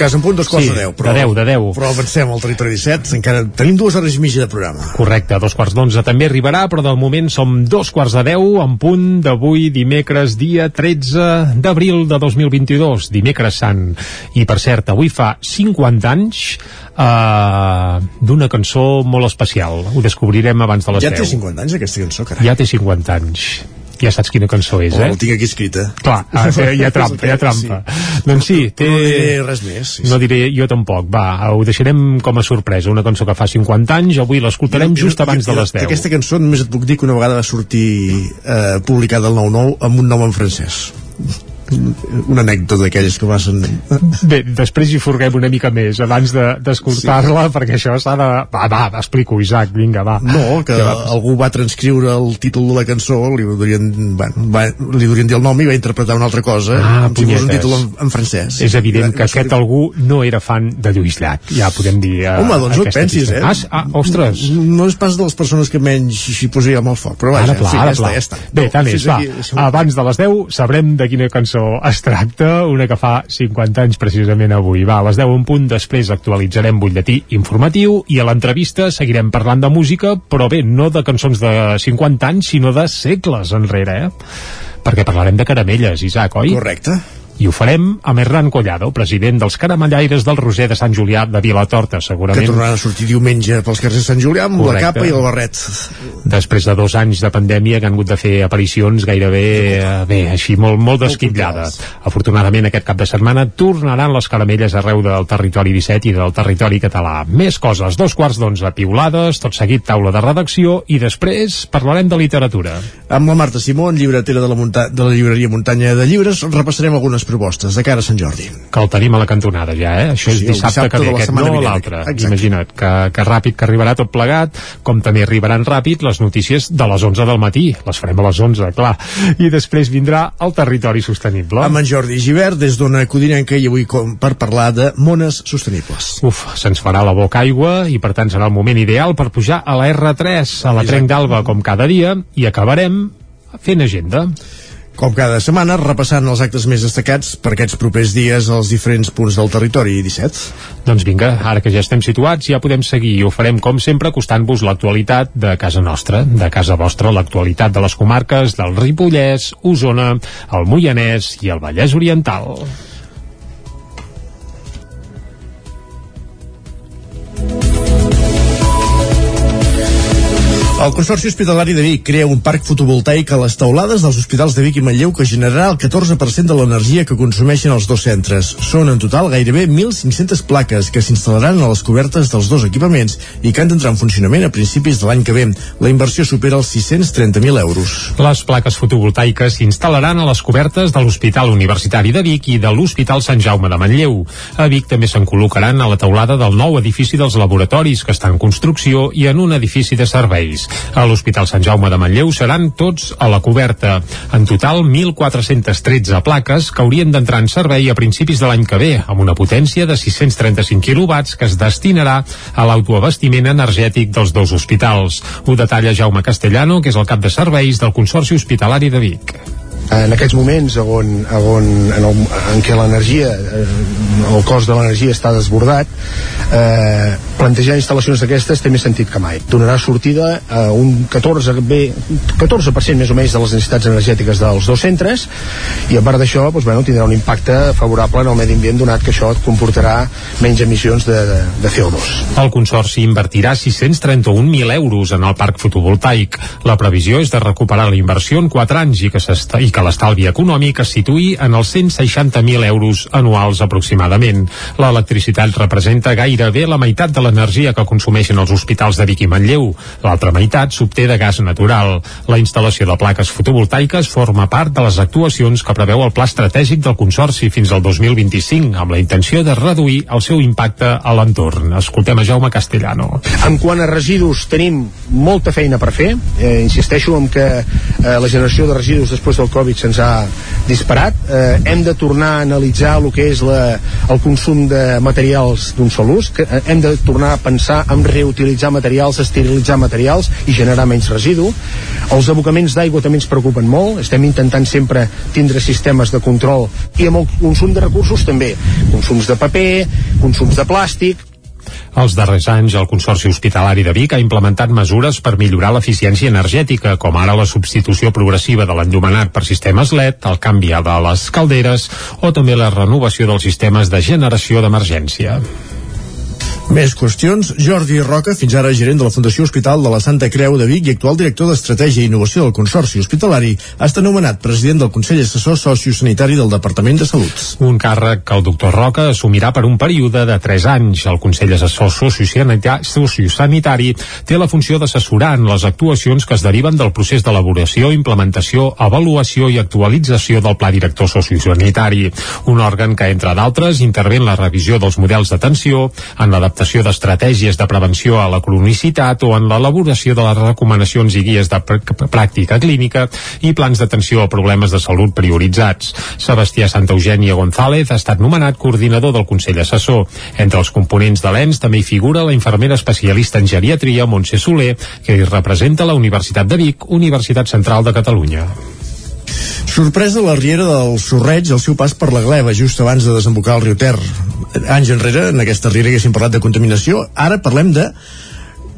Cas, en punt, dos quarts Sí, de deu. de deu, de deu. Però avancem al territori 17, encara tenim dues hores i mitja de programa. Correcte, dos quarts d'onze també arribarà, però de moment som dos quarts de deu en punt d'avui dimecres dia 13 d'abril de 2022, dimecres sant. I per cert, avui fa 50 anys eh, d'una cançó molt especial. Ho descobrirem abans de les Ja 10. té 50 anys aquesta cançó, carai. Ja té 50 anys. Ja saps quina cançó és, Oh, eh? el tinc aquí escrita. Clar, ah, té- hi ha trampa, hi ha trampa. Doncs sí, té... No diré res més. Sí, No diré jo tampoc, va, ho deixarem com a sorpresa, una cançó que fa 50 anys, avui l'escoltarem just abans de les 10. Aquesta cançó només et puc dir que una vegada va sortir eh, publicada al 9-9 amb un nom en francès. Una anècdota d'aquelles que passen... Bé, després hi furguem una mica més abans de- d'escoltar-la, sí. perquè això s'ha de... Va, va, explico, Isaac, vinga, va. No, que Què va algú va transcriure el títol de la cançó, li durien, bueno, va, li durien dir el nom i va interpretar una altra cosa, Ah, com si un títol en, en francès. És evident que aquest algú no era fan de Lluís Llach, ja podem dir... eh, Home, doncs no et pensis, pista. eh? Ah, ah, ostres! No és pas de les persones que menys s'hi posaria amb el foc, però vaja, Ara, pla, en fi, ara, ja pla. està, ja està. Bé, tant és, va. aquí, Abans de les 10 sabrem de quina cançó es tracta, una que fa 50 anys precisament avui. Va, a les 10 en punt, després actualitzarem butlletí informatiu i a l'entrevista seguirem parlant de música, però bé, no de cançons de 50 anys, sinó de segles enrere, eh? Perquè parlarem de caramelles, Isaac, oi? Correcte. I ho farem amb Hernan Collado, president dels caramellaires del Roser de Sant Julià de Vilatorta, que segurament. tornaran a sortir diumenge pels carrers de Sant Julià amb Correcte. la capa i el barret. després de dos anys de pandèmia que han hagut de fer aparicions gairebé, eh, bé, així molt, molt desquitllades. Afortunadament aquest cap de setmana tornaran les caramelles arreu del territori 17 i del territori català. Més coses, dos quarts d'onze piulades, tot seguit taula de redacció i després parlarem de literatura. Amb la Marta Simón, llibretera de la, de la llibreria Muntanya de Llibres, repassarem algunes propostes de cara a Sant Jordi. Que el tenim a la cantonada ja, eh? Això és Sí, dissabte, dissabte que ve, aquest no l'altre. Imagina't, que, que ràpid que arribarà tot plegat, com també arribaran ràpid les notícies de les 11 del matí. Les farem a les 11, clar. I després vindrà el territori sostenible. Amb en Jordi Givert, des d'Ona Codinenca, i avui com per parlar de mones sostenibles. Uf, se'ns farà la boca aigua i per tant serà el moment ideal per pujar a la R3, a la Trenc d'Alba com cada dia i acabarem fent agenda. Com cada setmana, repassant els actes més destacats per aquests propers dies als diferents punts del territori 17. Doncs vinga, ara que ja estem situats ja podem seguir i ho farem com sempre acostant-vos l'actualitat de casa nostra, de casa vostra, l'actualitat de les comarques del Ripollès, Osona, el Moianès i el Vallès Oriental. El Consorci Hospitalari de Vic crea un parc fotovoltaic a les taulades dels hospitals de Vic i Manlleu que generarà el 14% de l'energia que consumeixen els dos centres. Són en total gairebé 1.500 plaques que s'instal·laran a les cobertes dels dos equipaments i que han d'entrar en funcionament a principis de l'any que ve. La inversió supera els 630.000 euros. Les plaques fotovoltaiques s'instal·laran a les cobertes de l'Hospital Universitari de Vic i de l'Hospital Sant Jaume de Manlleu. A Vic també se'n col·locaran a la teulada del nou edifici dels laboratoris que està en construcció i en un edifici de serveis. A l'Hospital Sant Jaume de Manlleu seran tots a la coberta. En total, 1.413 plaques que haurien d'entrar en servei a principis de l'any que ve, amb una potència de 635 quilowatts que es destinarà a l'autoabastiment energètic dels dos hospitals. Ho detalla Jaume Castellano, que és el cap de serveis del Consorci Hospitalari de Vic en aquests moments on, on, en, el, en què l'energia eh, el cost de l'energia està desbordat eh, plantejar instal·lacions d'aquestes té més sentit que mai. Donarà sortida a un 14 bé, 14% més o menys de les necessitats energètiques dels dos centres i a part d'això doncs, bueno, tindrà un impacte favorable en el medi ambient donat que això comportarà menys emissions de, de, de CO2 El Consorci invertirà 631.000 euros en el parc fotovoltaic. La previsió és de recuperar la inversió en 4 anys i que, que l'estalvi econòmic es situï en els 160.000 euros anuals aproximadament. L'electricitat representa gairebé la meitat de l'energia que consumeixen els hospitals de Vic i Manlleu. L'altra meitat s'obté de gas natural. La instal·lació de plaques fotovoltaiques forma part de les actuacions que preveu el Pla Estratègic del Consorci fins al 2025, amb la intenció de reduir el seu impacte a l'entorn. Escoltem a Jaume Castellano. En quant a residus, tenim molta feina per fer. Eh, insisteixo en que eh, la generació de residus després del Covid se'ns ha disparat. Eh, hem de tornar a analitzar el que és la, el consum de materials d'un sol ús, que eh, hem de tornar a pensar en reutilitzar materials, esterilitzar materials i generar menys residu. Els abocaments d'aigua també ens preocupen molt, estem intentant sempre tindre sistemes de control i amb el consum de recursos també, consums de paper, consums de plàstic, els darrers anys, el Consorci Hospitalari de Vic ha implementat mesures per millorar l'eficiència energètica, com ara la substitució progressiva de l'enllumenat per sistemes LED, el canvi de les calderes o també la renovació dels sistemes de generació d'emergència. Més qüestions. Jordi Roca, fins ara gerent de la Fundació Hospital de la Santa Creu de Vic i actual director d'Estratègia i Innovació del Consorci Hospitalari, ha estat nomenat president del Consell Assessor Sociosanitari del Departament de Salut. Un càrrec que el doctor Roca assumirà per un període de 3 anys. El Consell Assessor Sociosanitari té la funció d'assessorar en les actuacions que es deriven del procés d'elaboració, implementació, avaluació i actualització del Pla Director Sociosanitari, un òrgan que, entre d'altres, intervé en la revisió dels models d'atenció, en l'adaptació l'adaptació d'estratègies de prevenció a la cronicitat o en l'elaboració de les recomanacions i guies de pr pràctica clínica i plans d'atenció a problemes de salut prioritzats. Sebastià Santa Eugènia González ha estat nomenat coordinador del Consell Assessor. Entre els components de l'ENS també hi figura la infermera especialista en geriatria Montse Soler, que hi representa la Universitat de Vic, Universitat Central de Catalunya. Sorpresa la riera del Sorreig al seu pas per la Gleva, just abans de desembocar el riu Ter. Anys enrere, en aquesta riera haguéssim parlat de contaminació, ara parlem de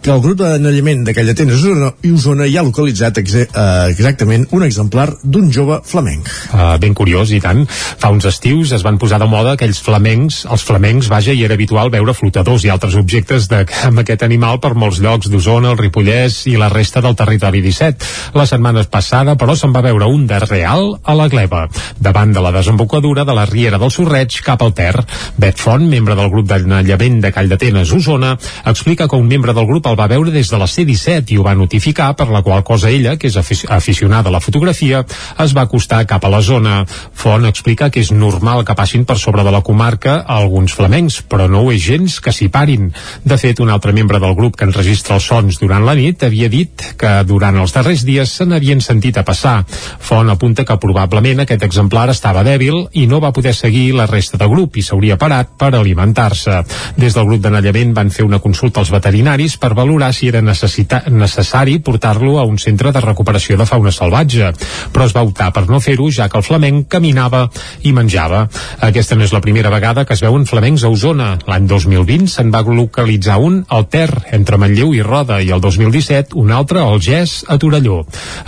que el grup d'anellament de Callatenes i Osona hi ha localitzat exe uh, exactament un exemplar d'un jove flamenc. Uh, ben curiós, i tant. Fa uns estius es van posar de moda aquells flamencs, els flamencs, vaja, i era habitual veure flotadors i altres objectes de, amb aquest animal per molts llocs d'Osona, el Ripollès i la resta del territori 17. La setmana passada, però, se'n va veure un de real a la gleba, davant de la desembocadura de la Riera del Sorreig cap al Ter. Bet Font, membre del grup d'anellament de Call d'Atenes, Osona, explica que un membre del grup el va veure des de la C-17 i ho va notificar, per la qual cosa ella, que és aficionada a la fotografia, es va acostar cap a la zona. Font explica que és normal que passin per sobre de la comarca alguns flamencs, però no ho és gens que s'hi parin. De fet, un altre membre del grup que enregistra els sons durant la nit havia dit que durant els darrers dies se n'havien sentit a passar. Font apunta que probablement aquest exemplar estava dèbil i no va poder seguir la resta del grup i s'hauria parat per alimentar-se. Des del grup d'anellament van fer una consulta als veterinaris per valorar si era necessari portar-lo a un centre de recuperació de fauna salvatge, però es va optar per no fer-ho ja que el flamenc caminava i menjava. Aquesta no és la primera vegada que es veuen flamencs a Osona. L'any 2020 se'n va localitzar un al Ter, entre Manlleu i Roda, i el 2017 un altre al Gès, a Torelló.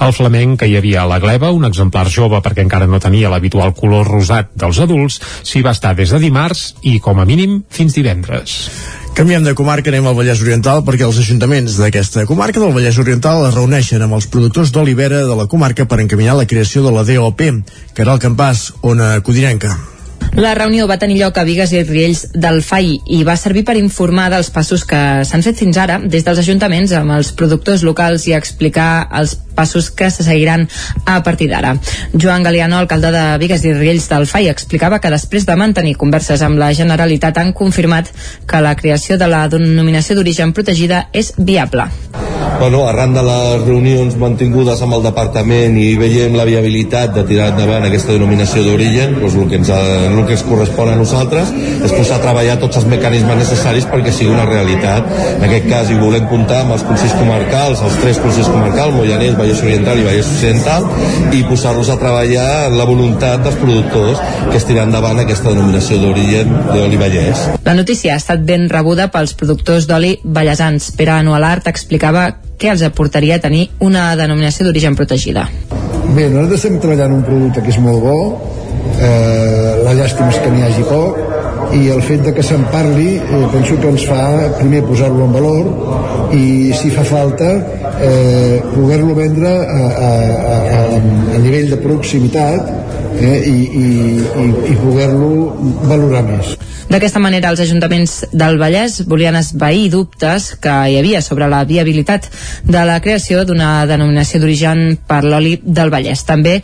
El flamenc que hi havia a la gleba, un exemplar jove perquè encara no tenia l'habitual color rosat dels adults, s'hi va estar des de dimarts i, com a mínim, fins divendres. Canviem de comarca, anem al Vallès Oriental perquè els ajuntaments d'aquesta comarca del Vallès Oriental es reuneixen amb els productors d'olivera de la comarca per encaminar la creació de la DOP. Caral Campàs, Ona Codinenca. La reunió va tenir lloc a Vigues i Riells del FAI i va servir per informar dels passos que s'han fet fins ara des dels ajuntaments amb els productors locals i explicar els passos que se seguiran a partir d'ara. Joan Galeano, alcalde de Vigues i Riells del FAI, explicava que després de mantenir converses amb la Generalitat han confirmat que la creació de la denominació d'origen protegida és viable. bueno, arran de les reunions mantingudes amb el departament i veiem la viabilitat de tirar endavant aquesta denominació d'origen, doncs el que, ens ha, el que ens correspon a nosaltres és posar a treballar tots els mecanismes necessaris perquè sigui una realitat. En aquest cas hi volem comptar amb els consells comarcals, els tres consells comarcals, Moianès, Vallès Oriental i Vallès Occidental, i posar-los a treballar en la voluntat dels productors que es tirar endavant aquesta denominació d'origen d'oli Vallès. La notícia ha estat ben rebuda pels productors d'oli ballesans. Pere Anualart explicava què els aportaria tenir una denominació d'origen protegida. Bé, nosaltres estem treballant un producte que és molt bo, eh, la llàstima és que n'hi hagi poc, i el fet de que se'n parli eh, penso que ens fa primer posar-lo en valor i si fa falta eh, poder-lo vendre a, a, a, a nivell de proximitat eh, i, i, i, i poder-lo valorar més. D'aquesta manera, els ajuntaments del Vallès volien esvair dubtes que hi havia sobre la viabilitat de la creació d'una denominació d'origen per l'oli del Vallès. També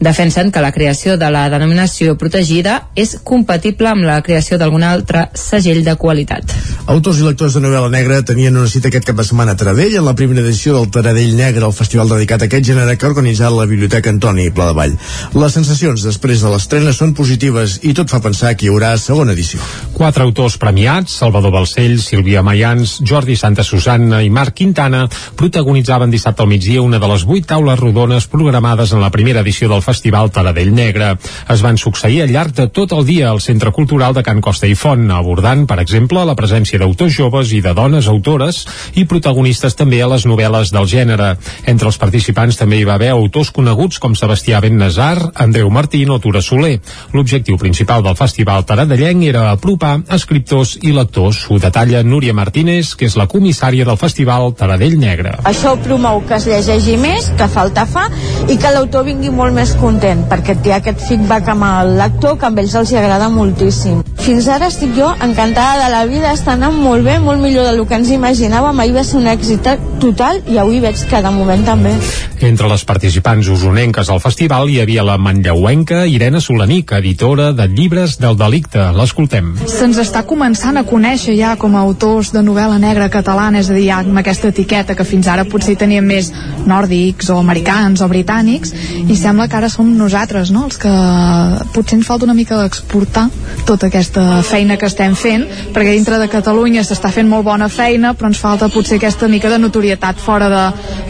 defensen que la creació de la denominació protegida és compatible amb la creació d'algun altre segell de qualitat. Autors i lectors de novel·la negra tenien una cita aquest cap de setmana a Taradell en la primera edició del Taradell Negre, el festival dedicat a aquest gènere que ha organitzat la Biblioteca Antoni Pla de Vall. Les sensacions després de l'estrena són positives i tot fa pensar que hi haurà segona edició. Quatre autors premiats, Salvador Balcell, Sílvia Mayans, Jordi Santa Susanna i Marc Quintana, protagonitzaven dissabte al migdia una de les vuit taules rodones programades en la primera edició del Festival Taradell Negre. Es van succeir al llarg de tot el dia al Centre Cultural de Can Costa i Font, abordant, per exemple, la presència d'autors joves i de dones autores i protagonistes també a les novel·les del gènere. Entre els participants també hi va haver autors coneguts com Sebastià Bennazar, Andreu Martín o Tura Soler. L'objectiu principal del Festival Taradellenc era apropar escriptors i lectors. Ho detalla Núria Martínez, que és la comissària del Festival Taradell Negre. Això promou que es llegeixi més, que falta fa, i que l'autor vingui molt més content, perquè té aquest feedback amb el lector que a ells els agrada moltíssim. Fins ara estic jo encantada de la vida, està anant molt bé, molt millor del que ens imaginàvem. Ahir va ser un èxit total i avui veig que de moment també. Entre les participants usonenques al festival hi havia la manlleuenca Irene Solanic, editora de llibres del delicte. L'escoltem. Se'ns està començant a conèixer ja com a autors de novel·la negra catalana, és a dir, amb aquesta etiqueta que fins ara potser teníem més nòrdics o americans o britànics i sembla que ara som nosaltres no? els que potser ens falta una mica d'exportar tota aquesta feina que estem fent perquè dintre de Catalunya s'està fent molt bona feina però ens falta potser aquesta mica de notorietat fora de,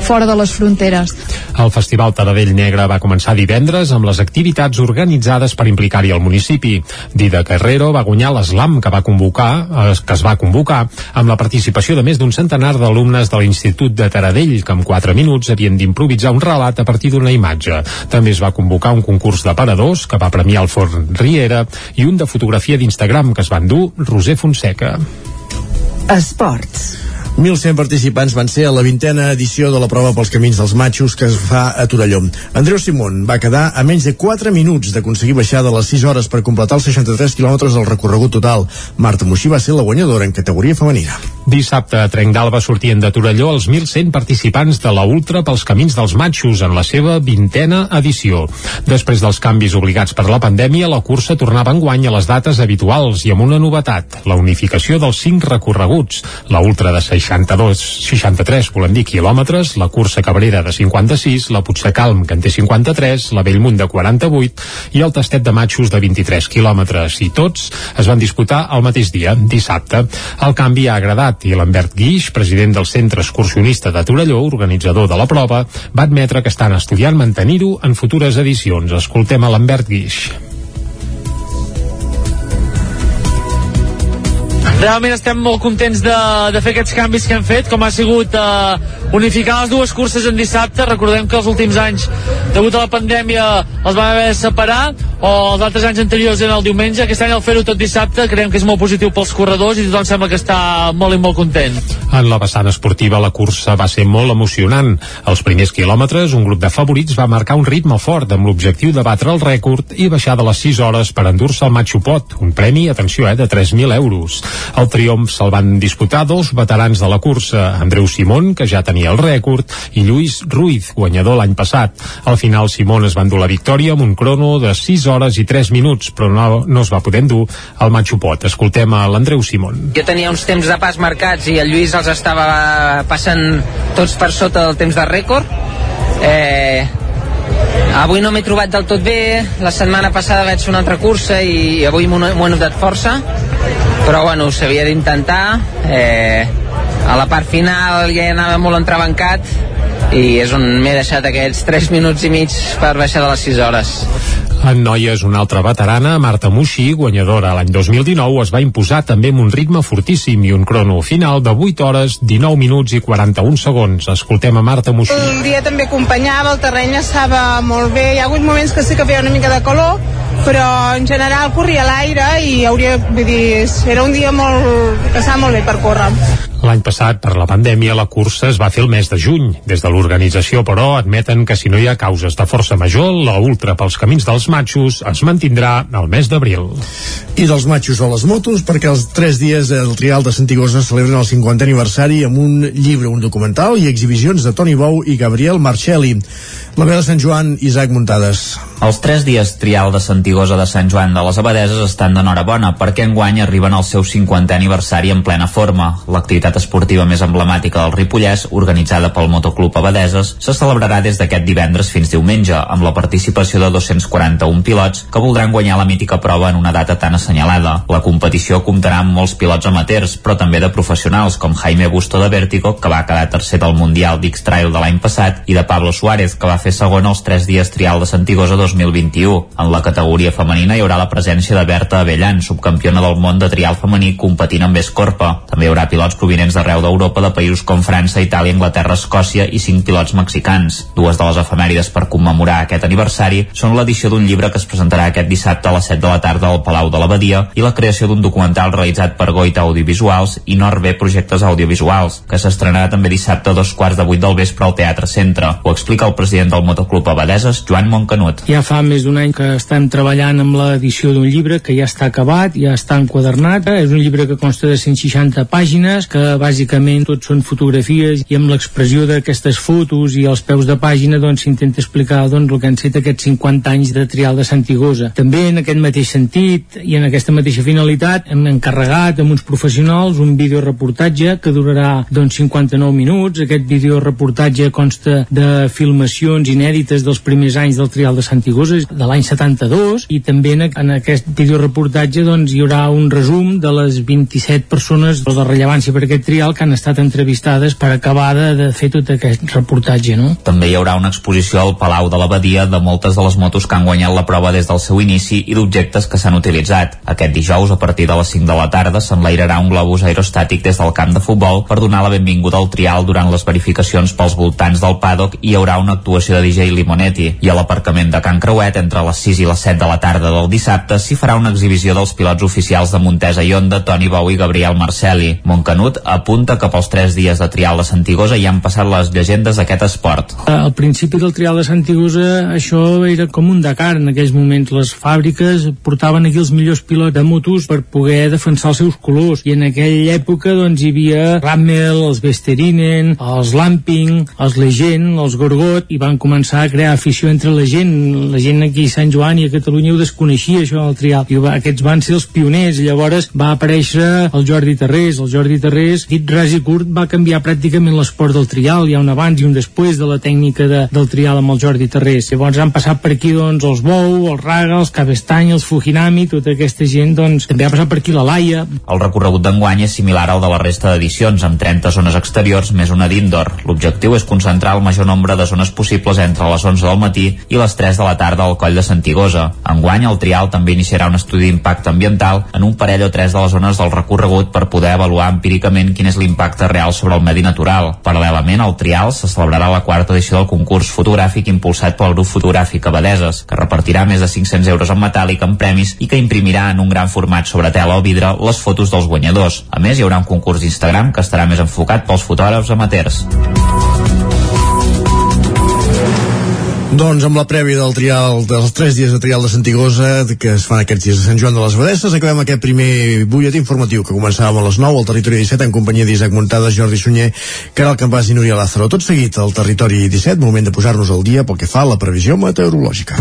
fora de les fronteres El Festival Taradell Negre va començar divendres amb les activitats organitzades per implicar-hi el municipi. Dida Carrero va guanyar l'Eslam que va convocar, eh, que es va convocar amb la participació de més d'un centenar d'alumnes de l'Institut de Taradell que en 4 minuts havien d'improvisar un relat a partir d'una imatge. També es va convocar un concurs de paradors que va premiar el Forn Riera i un de fotografia d'Instagram que es van dur Roser Fonseca. Esports. 1.100 participants van ser a la vintena edició de la prova pels camins dels matxos que es fa a Torelló. Andreu Simón va quedar a menys de 4 minuts d'aconseguir baixar de les 6 hores per completar els 63 quilòmetres del recorregut total. Marta Moixí va ser la guanyadora en categoria femenina. Dissabte a Trenc d'Alba sortien de Torelló els 1.100 participants de la Ultra pels camins dels matxos en la seva vintena edició. Després dels canvis obligats per la pandèmia, la cursa tornava enguany a les dates habituals i amb una novetat, la unificació dels 5 recorreguts. La Ultra de 62, 63, volem dir, quilòmetres, la cursa Cabrera de 56, la Puigdecalm, que en té 53, la Bellmunt de 48 i el Tastet de Matxos de 23 quilòmetres. I tots es van disputar el mateix dia, dissabte. El canvi ha agradat i Lambert Guix, president del Centre Excursionista de Torelló, organitzador de la prova, va admetre que estan estudiant mantenir-ho en futures edicions. Escoltem a Lambert Guix. Realment estem molt contents de, de fer aquests canvis que hem fet, com ha sigut eh, unificar les dues curses en dissabte. Recordem que els últims anys, degut a la pandèmia, els vam haver de separar, o els altres anys anteriors eren el diumenge. Aquest any al fer-ho tot dissabte creiem que és molt positiu pels corredors i tothom sembla que està molt i molt content. En la vessant esportiva la cursa va ser molt emocionant. Els primers quilòmetres, un grup de favorits va marcar un ritme fort amb l'objectiu de batre el rècord i baixar de les 6 hores per endur-se el Pot, un premi, atenció, eh, de 3.000 euros. El triomf se'l van disputar dos veterans de la cursa, Andreu Simón, que ja tenia el rècord, i Lluís Ruiz, guanyador l'any passat. Al final, Simón es va endur la victòria amb un crono de 6 hores i 3 minuts, però no, no es va poder endur al Machu Pot. Escoltem a l'Andreu Simon. Jo tenia uns temps de pas marcats i el Lluís els estava passant tots per sota del temps de rècord. Eh, avui no m'he trobat del tot bé, la setmana passada vaig fer una altra cursa i avui m'ho he notat força, però bueno, s'havia d'intentar. Eh, a la part final ja anava molt entrebancat i és on m'he deixat aquests 3 minuts i mig per baixar de les 6 hores. En noies, una altra veterana, Marta Muixi, guanyadora l'any 2019, es va imposar també amb un ritme fortíssim i un crono final de 8 hores, 19 minuts i 41 segons. Escoltem a Marta Muixi. El dia també acompanyava, el terreny estava molt bé, hi ha hagut moments que sí que feia una mica de calor, però en general corria l'aire i hauria, vull dir, era un dia molt, que estava molt bé per córrer. L'any passat, per la pandèmia, la cursa es va fer el mes de juny. Des de l'organització, però, admeten que si no hi ha causes de força major, la ultra pels camins dels matxos es mantindrà al mes d'abril. I dels matxos a les motos, perquè els tres dies del Trial de Santigosa celebren el 50è aniversari amb un llibre, un documental i exhibicions de Toni Bou i Gabriel Marcelli. La veu de Sant Joan, Isaac Muntades. Els tres dies trial de Santigosa de Sant Joan de les Abadeses estan d'enhorabona perquè enguany arriben al seu 50è aniversari en plena forma. L'activitat esportiva més emblemàtica del Ripollès, organitzada pel Motoclub Abadeses, se celebrarà des d'aquest divendres fins diumenge, amb la participació de 241 pilots que voldran guanyar la mítica prova en una data tan assenyalada. La competició comptarà amb molts pilots amateurs, però també de professionals, com Jaime Busto de Vértigo, que va quedar tercer del Mundial d'X-Trail de l'any passat, i de Pablo Suárez, que va fer segon els tres dies trial de Santigosa 2021. En la categoria femenina hi haurà la presència de Berta Avellan, subcampiona del món de trial femení competint amb Escorpa. També hi haurà pilots provinents d'arreu d'Europa de països com França, Itàlia, Anglaterra, Escòcia i cinc pilots mexicans. Dues de les efemèrides per commemorar aquest aniversari són l'edició d'un llibre que es presentarà aquest dissabte a les 7 de la tarda al Palau de l'Abadia i la creació d'un documental realitzat per Goita Audiovisuals i Norbe Projectes Audiovisuals, que s'estrenarà també dissabte a dos quarts de vuit del vespre al Teatre Centre. Ho explica el president del Motoclub Abadeses, Joan Montcanut. Ja fa més d'un any que estem treballant amb l'edició d'un llibre que ja està acabat, ja està enquadernat. És un llibre que consta de 160 pàgines, que bàsicament tot són fotografies i amb l'expressió d'aquestes fotos i els peus de pàgina doncs s'intenta explicar doncs, el que han set aquests 50 anys de trial de Santigosa. També en aquest mateix sentit i en aquesta mateixa finalitat hem encarregat amb uns professionals un videoreportatge que durarà doncs, 59 minuts. Aquest videoreportatge consta de filmacions inèdites dels primers anys del trial de Santigosa, de l'any 72, i també en, en aquest videoreportatge doncs, hi haurà un resum de les 27 persones de rellevància per aquest trial que han estat entrevistades per acabar de, de fer tot aquest reportatge. No? També hi haurà una exposició al Palau de l'Abadia de moltes de les motos que han guanyat la prova des del seu inici i d'objectes que s'han utilitzat. Aquest dijous, a partir de les 5 de la tarda, s'enlairarà un globus aerostàtic des del camp de futbol per donar la benvinguda al trial durant les verificacions pels voltants del paddock i hi haurà una actuació de DJ Limonetti. I a l'aparcament de Can Creuet, entre les 6 i les 7 de la tarda del dissabte, s'hi farà una exhibició dels pilots oficials de Montesa i Onda, Toni Bou i Gabriel Marcelli. Montcanut apunta que pels 3 dies de trial de Santigosa ja han passat les llegendes d'aquest esport. Al principi del trial de Santigosa això era com un Dakar en aquells moments. Les fàbriques portaven aquí els millors pilots de motos per poder defensar els seus colors i en aquella època doncs hi havia Rammel, els Vesterinen, els Lamping, els Legend, els Gorgot i van començar a crear afició entre la gent. La gent aquí a Sant Joan i a Catalunya ho desconeixia això del trial. I aquests van ser els pioners llavors va aparèixer el Jordi Terrés. El Jordi Terrés, dit ras i curt, va canviar pràcticament l'esport del trial. Hi ha un abans i un després de la tècnica de, del trial amb el Jordi Terrés. Llavors han passat per aquí doncs els Bou, els Raga, els Cabestany, els Fujinami, tota aquesta gent doncs també ha passat per aquí la Laia. El recorregut d'enguany és similar al de la resta d'edicions, amb 30 zones exteriors més una d'indoor. L'objectiu és concentrar el major nombre de zones possibles entre les 11 del matí i les 3 de la tarda al coll de Santigosa. Enguany, el trial també iniciarà un estudi d'impacte ambiental en un parell o tres de les zones del recorregut per poder avaluar empíricament quin és l'impacte real sobre el medi natural. Paral·lelament al trial se celebrarà la quarta edició del concurs fotogràfic impulsat pel grup fotogràfic Abadeses, que repartirà més de 500 euros en metàl·lic en premis i que imprimirà en un gran format sobre tela o vidre les fotos dels guanyadors. A més, hi haurà un concurs d'Instagram que estarà més enfocat pels fotògrafs amateurs. Doncs amb la prèvia del trial, dels tres dies de trial de Santigosa, que es fan aquests dies de Sant Joan de les Badesses, acabem aquest primer butlletí informatiu que començàvem a les 9 al Territori 17 en companyia d'Isaac Montades, Jordi Sunyer, Caral Campàs i Núria Lázaro. Tot seguit al Territori 17, moment de posar-nos al dia pel que fa a la previsió meteorològica.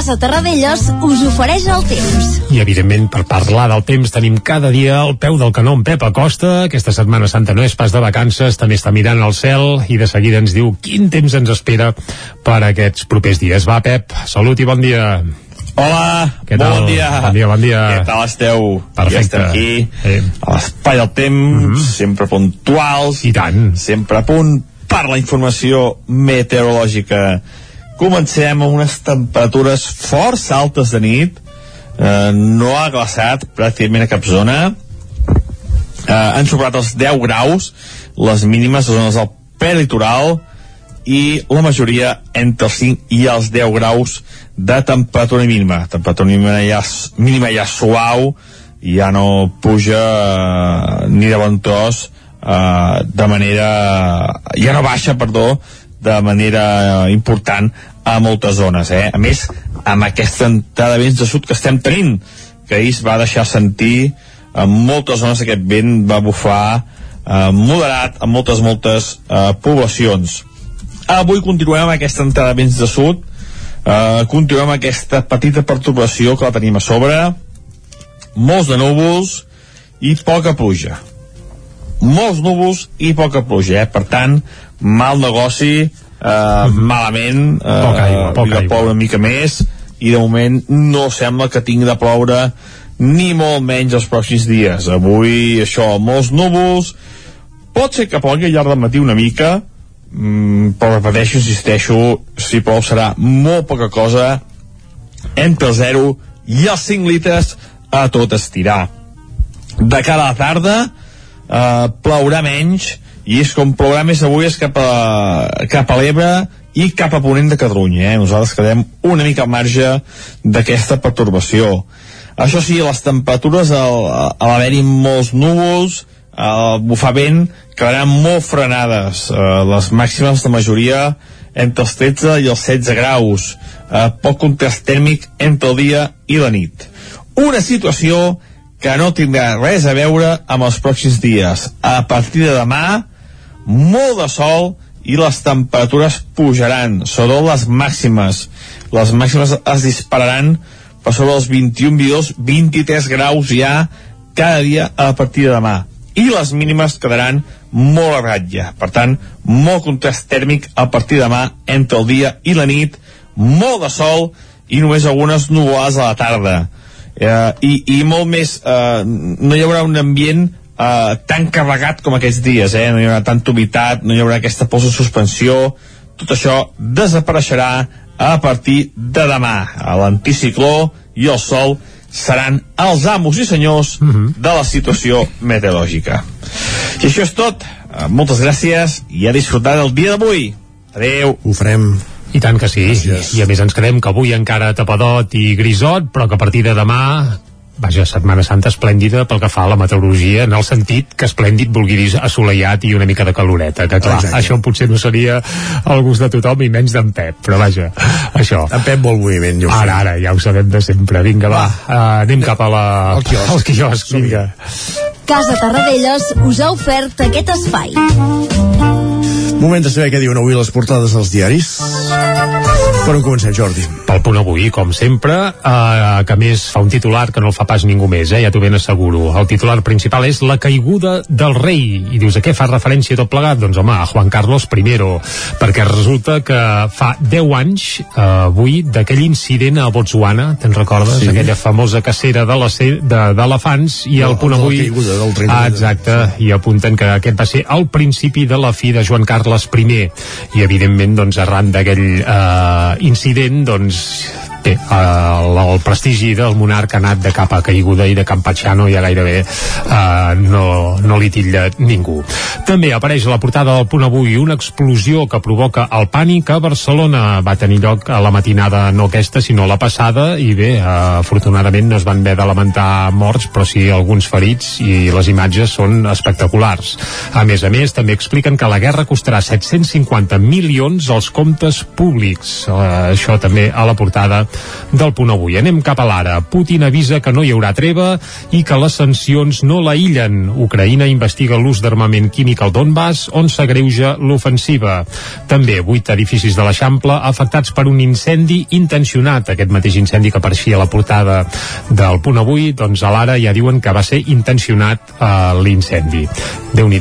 Casa Terradellos us ofereix el temps. I, evidentment, per parlar del temps tenim cada dia al peu del canó en Pep Acosta. Aquesta Setmana Santa no és pas de vacances, també està mirant al cel i de seguida ens diu quin temps ens espera per aquests propers dies. Va, Pep, salut i bon dia. Hola, Què tal? bon dia. Bon dia, bon dia. Què tal esteu? Perfecte. Ja estem aquí, Eh. a l'espai del temps, mm -hmm. sempre puntuals. I tant. Sempre a punt per la informació meteorològica. Comencem amb unes temperatures força altes de nit. Eh, no ha glaçat pràcticament a cap zona. Eh, han superat els 10 graus, les mínimes a zones del prelitoral, i la majoria entre els 5 i els 10 graus de temperatura mínima. Temperatura mínima ja, mínima ja suau, ja no puja eh, ni de bon tros eh, de manera... ja no baixa, perdó, de manera eh, important a moltes zones. Eh? A més, amb aquesta entrada de vents de sud que estem tenint, que ahir es va deixar sentir en moltes zones aquest vent va bufar eh, moderat en moltes, moltes eh, poblacions. Avui continuem amb aquesta entrada de vents de sud, eh, continuem amb aquesta petita perturbació que la tenim a sobre, molts de núvols i poca pluja. Molts núvols i poca pluja, eh? per tant, mal negoci, eh, malament, eh, Poca aigua, poca aigua. ploure una mica més, i de moment no sembla que tingui de ploure ni molt menys els pròxims dies. Avui, això, molts núvols, pot ser que plogui al llarg del matí una mica, mm, però repeteixo, insisteixo, si plou serà molt poca cosa, entre el 0 i els 5 litres a tot estirar. De cara a la tarda, eh, plourà menys, i és com plourà més avui és cap a, cap a l'Ebre i cap a Ponent de Catalunya. Eh? Nosaltres quedem una mica al marge d'aquesta pertorbació. Això sí, les temperatures, al, l'haver-hi molts núvols, al bufar vent, quedaran molt frenades. Eh, les màximes de majoria entre els 13 i els 16 graus. Eh, poc contrast tèrmic entre el dia i la nit. Una situació que no tindrà res a veure amb els pròxims dies. A partir de demà, molt de sol i les temperatures pujaran, sobretot les màximes. Les màximes es dispararan per sobre els 21, 22, 23 graus ja cada dia a partir de demà. I les mínimes quedaran molt a ratlla. Per tant, molt contrast tèrmic a partir de demà entre el dia i la nit, molt de sol i només algunes nuvolades a la tarda. Eh, i, I molt més, eh, no hi haurà un ambient eh, tan carregat com aquests dies, eh? no hi haurà tanta humitat, no hi haurà aquesta pols de suspensió, tot això desapareixerà a partir de demà. L'anticicló i el sol seran els amos i senyors de la situació meteorològica. I això és tot. Eh, Moltes gràcies i a disfrutar del dia d'avui. Adeu. Ho farem. I tant que sí, i a més ens quedem que avui encara tapadot i grisot, però que a partir de demà vaja, Setmana Santa esplèndida pel que fa a la meteorologia, en el sentit que esplèndid vulgui dir assolellat i una mica de caloreta, que clar, Exacte. això potser no seria el gust de tothom i menys d'en Pep, però vaja, això. En Pep vol moviment, ja ho Ara, ara, ja ho sabem de sempre. Vinga, va, uh, anem cap a la... Al quiosc. Al quiosc, vinga. Casa Tarradellas us ha ofert aquest espai. Moment de saber què diuen avui les portades dels diaris. Per on comencem, Jordi? Pel punt avui, com sempre, eh, que més fa un titular que no el fa pas ningú més, eh, ja t'ho ben asseguro. El titular principal és la caiguda del rei. I dius, a què fa referència tot plegat? Doncs home, a Juan Carlos I, perquè resulta que fa 10 anys, eh, avui, d'aquell incident a Botswana, te'n recordes? Sí. Aquella famosa cacera de la ce- de- d'elefants, i el El- punt de la avui... caiguda del de- Ah, exacte, i apunten que aquest va ser el principi de la fi de Joan Carles I i evidentment doncs arran d'aquell eh, incident doncs bé, el, el prestigi del monarca ha anat de capa caiguda i de Campachano ja gairebé eh, no, no li titlla ningú. També apareix a la portada del punt avui una explosió que provoca el pànic a Barcelona. Va tenir lloc a la matinada no aquesta, sinó la passada, i bé, eh, afortunadament no es van haver de lamentar morts, però sí alguns ferits, i les imatges són espectaculars. A més a més, també expliquen que la guerra costarà 750 milions als comptes públics. Eh, això també a la portada del punt avui. Anem cap a l'ara. Putin avisa que no hi haurà treva i que les sancions no l'aïllen. Ucraïna investiga l'ús d'armament químic al Donbass, on s'agreuja l'ofensiva. També vuit edificis de l'Eixample afectats per un incendi intencionat. Aquest mateix incendi que apareixia a la portada del punt avui, doncs a l'ara ja diuen que va ser intencionat eh, l'incendi. déu nhi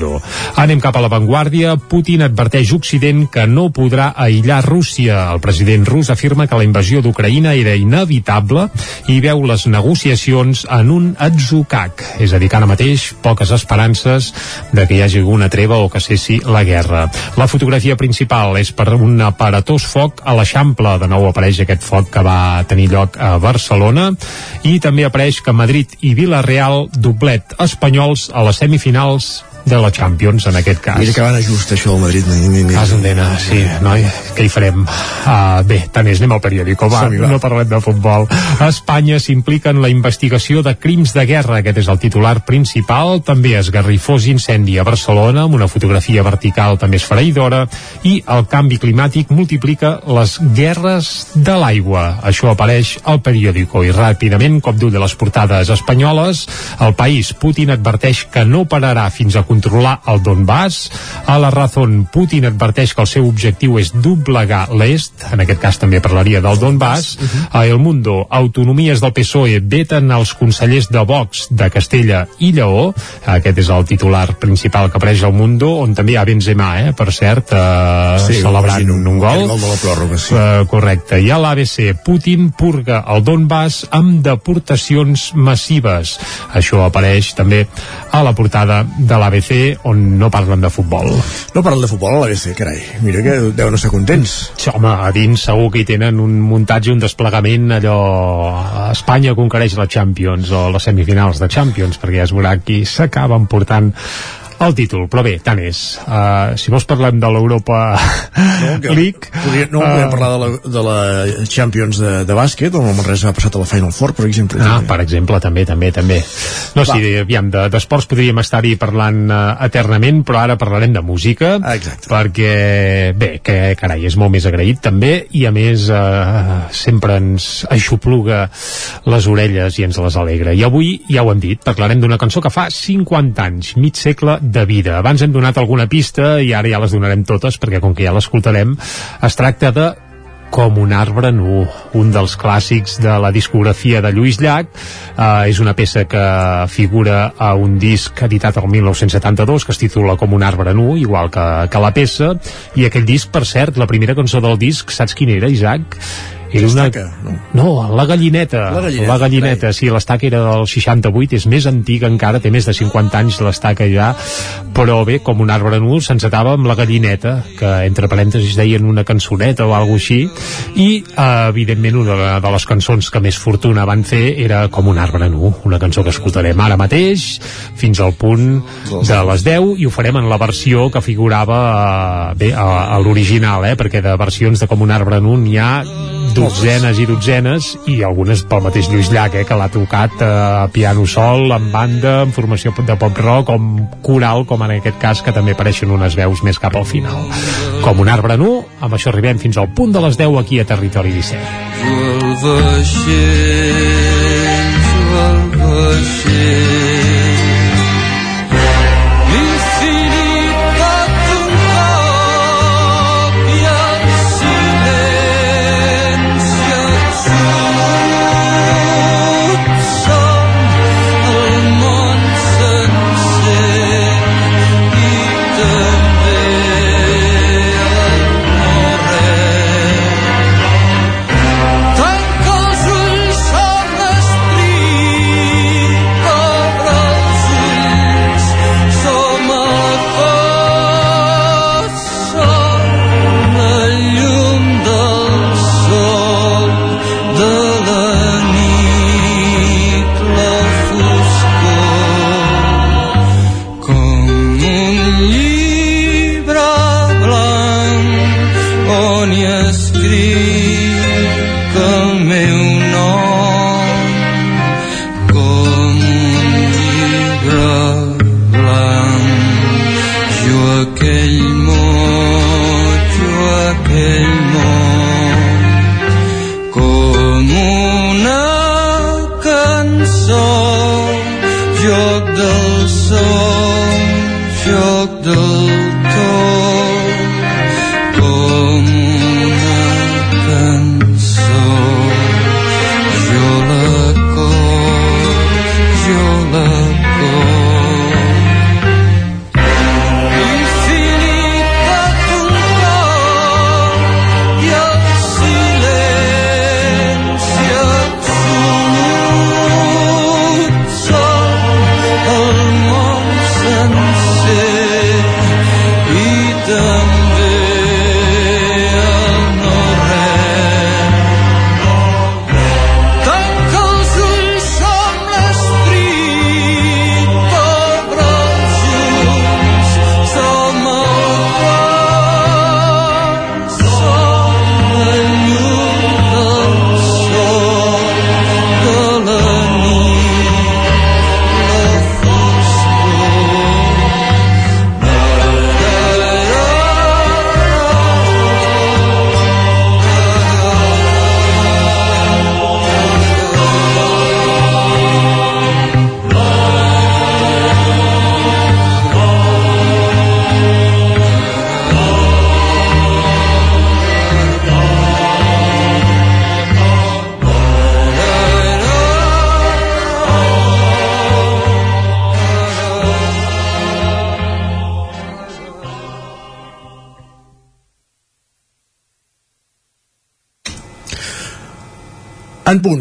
Anem cap a l'avantguàrdia. Putin adverteix Occident que no podrà aïllar Rússia. El president rus afirma que la invasió d'Ucraïna era inevitable i veu les negociacions en un atzucac. És a dir, que ara mateix poques esperances de que hi hagi alguna treva o que cessi la guerra. La fotografia principal és per un aparatós foc a l'Eixample. De nou apareix aquest foc que va tenir lloc a Barcelona i també apareix que Madrid i Vila-real doblet espanyols a les semifinals de la Champions en aquest cas. Mira que van just això al Madrid. Cas Ondena, sí, noi, què hi farem? Uh, bé, tant és, anem al periòdico, va, va, no parlem de futbol. A Espanya s'implica en la investigació de crims de guerra, aquest és el titular principal, també esgarrifós incendi a Barcelona, amb una fotografia vertical també esfereïdora, i el canvi climàtic multiplica les guerres de l'aigua. Això apareix al periòdico i ràpidament, cop d'ull de les portades espanyoles, el país Putin adverteix que no pararà fins a controlar el Donbass. A la Razón, Putin adverteix que el seu objectiu és doblegar l'est, en aquest cas també parlaria del Donbass. A El Mundo, autonomies del PSOE veten els consellers de Vox de Castella i Lleó. Aquest és el titular principal que apareix al Mundo, on també hi ha Benzema, eh, per cert, eh, Sí, celebrant un, un gol. aquest gol de la pròrroga, sí. Eh, correcte. I a l'ABC, Putin purga el Donbass amb deportacions massives. Això apareix també a la portada de l'ABC, on no parlen de futbol. No parlen de futbol a l'ABC, carai. Mira que deuen estar contents. Sí, home, a dins segur que hi tenen un muntatge, un desplegament allò... Espanya conquereix la Champions o les semifinals de Champions, perquè ja es veurà qui s'acaba emportant el títol, però bé, tant és. Uh, si vols parlem de l'Europa No, League... Podria, no, eh, podríem parlar de la, de la Champions de, de bàsquet, on el Manresa ha passat a la Final Four, per exemple. Ah, per exemple, també, també, també. No, Va. sí, aviam, de- d'esports podríem estar-hi parlant uh, eternament, però ara parlarem de música, Exacte. perquè, bé, que carai, és molt més agraït també, i a més uh, sempre ens aixopluga les orelles i ens les alegra. I avui, ja ho hem dit, parlarem d'una cançó que fa 50 anys, mig segle de vida. Abans hem donat alguna pista i ara ja les donarem totes, perquè com que ja l'escoltarem, es tracta de com un arbre nu, un dels clàssics de la discografia de Lluís Llach. Uh, és una peça que figura a un disc editat el 1972 que es titula Com un arbre nu, igual que, que la peça, i aquell disc, per cert, la primera cançó del disc, saps quina era, Isaac? Era una... no. no, la gallineta. La gallineta, La gallineta, sí, l'estaca era del 68, és més antiga encara, té més de 50 anys l'estaca ja, però bé, com un arbre nu, s'encetava amb la gallineta, que entre parèntesis deien una cançoneta o alguna així, i eh, evidentment una de, de les cançons que més fortuna van fer era com un arbre nu, una cançó que escoltarem ara mateix, fins al punt de les 10, i ho farem en la versió que figurava eh, bé, a, a l'original, eh, perquè de versions de com un arbre nu n'hi ha dotzenes i dotzenes i algunes pel mateix Lluís Llach eh, que l'ha tocat eh, a piano sol en banda, en formació de pop rock com coral, com en aquest cas que també apareixen unes veus més cap al final com un arbre nu, amb això arribem fins al punt de les 10 aquí a Territori 17 el vaixell, el vaixell.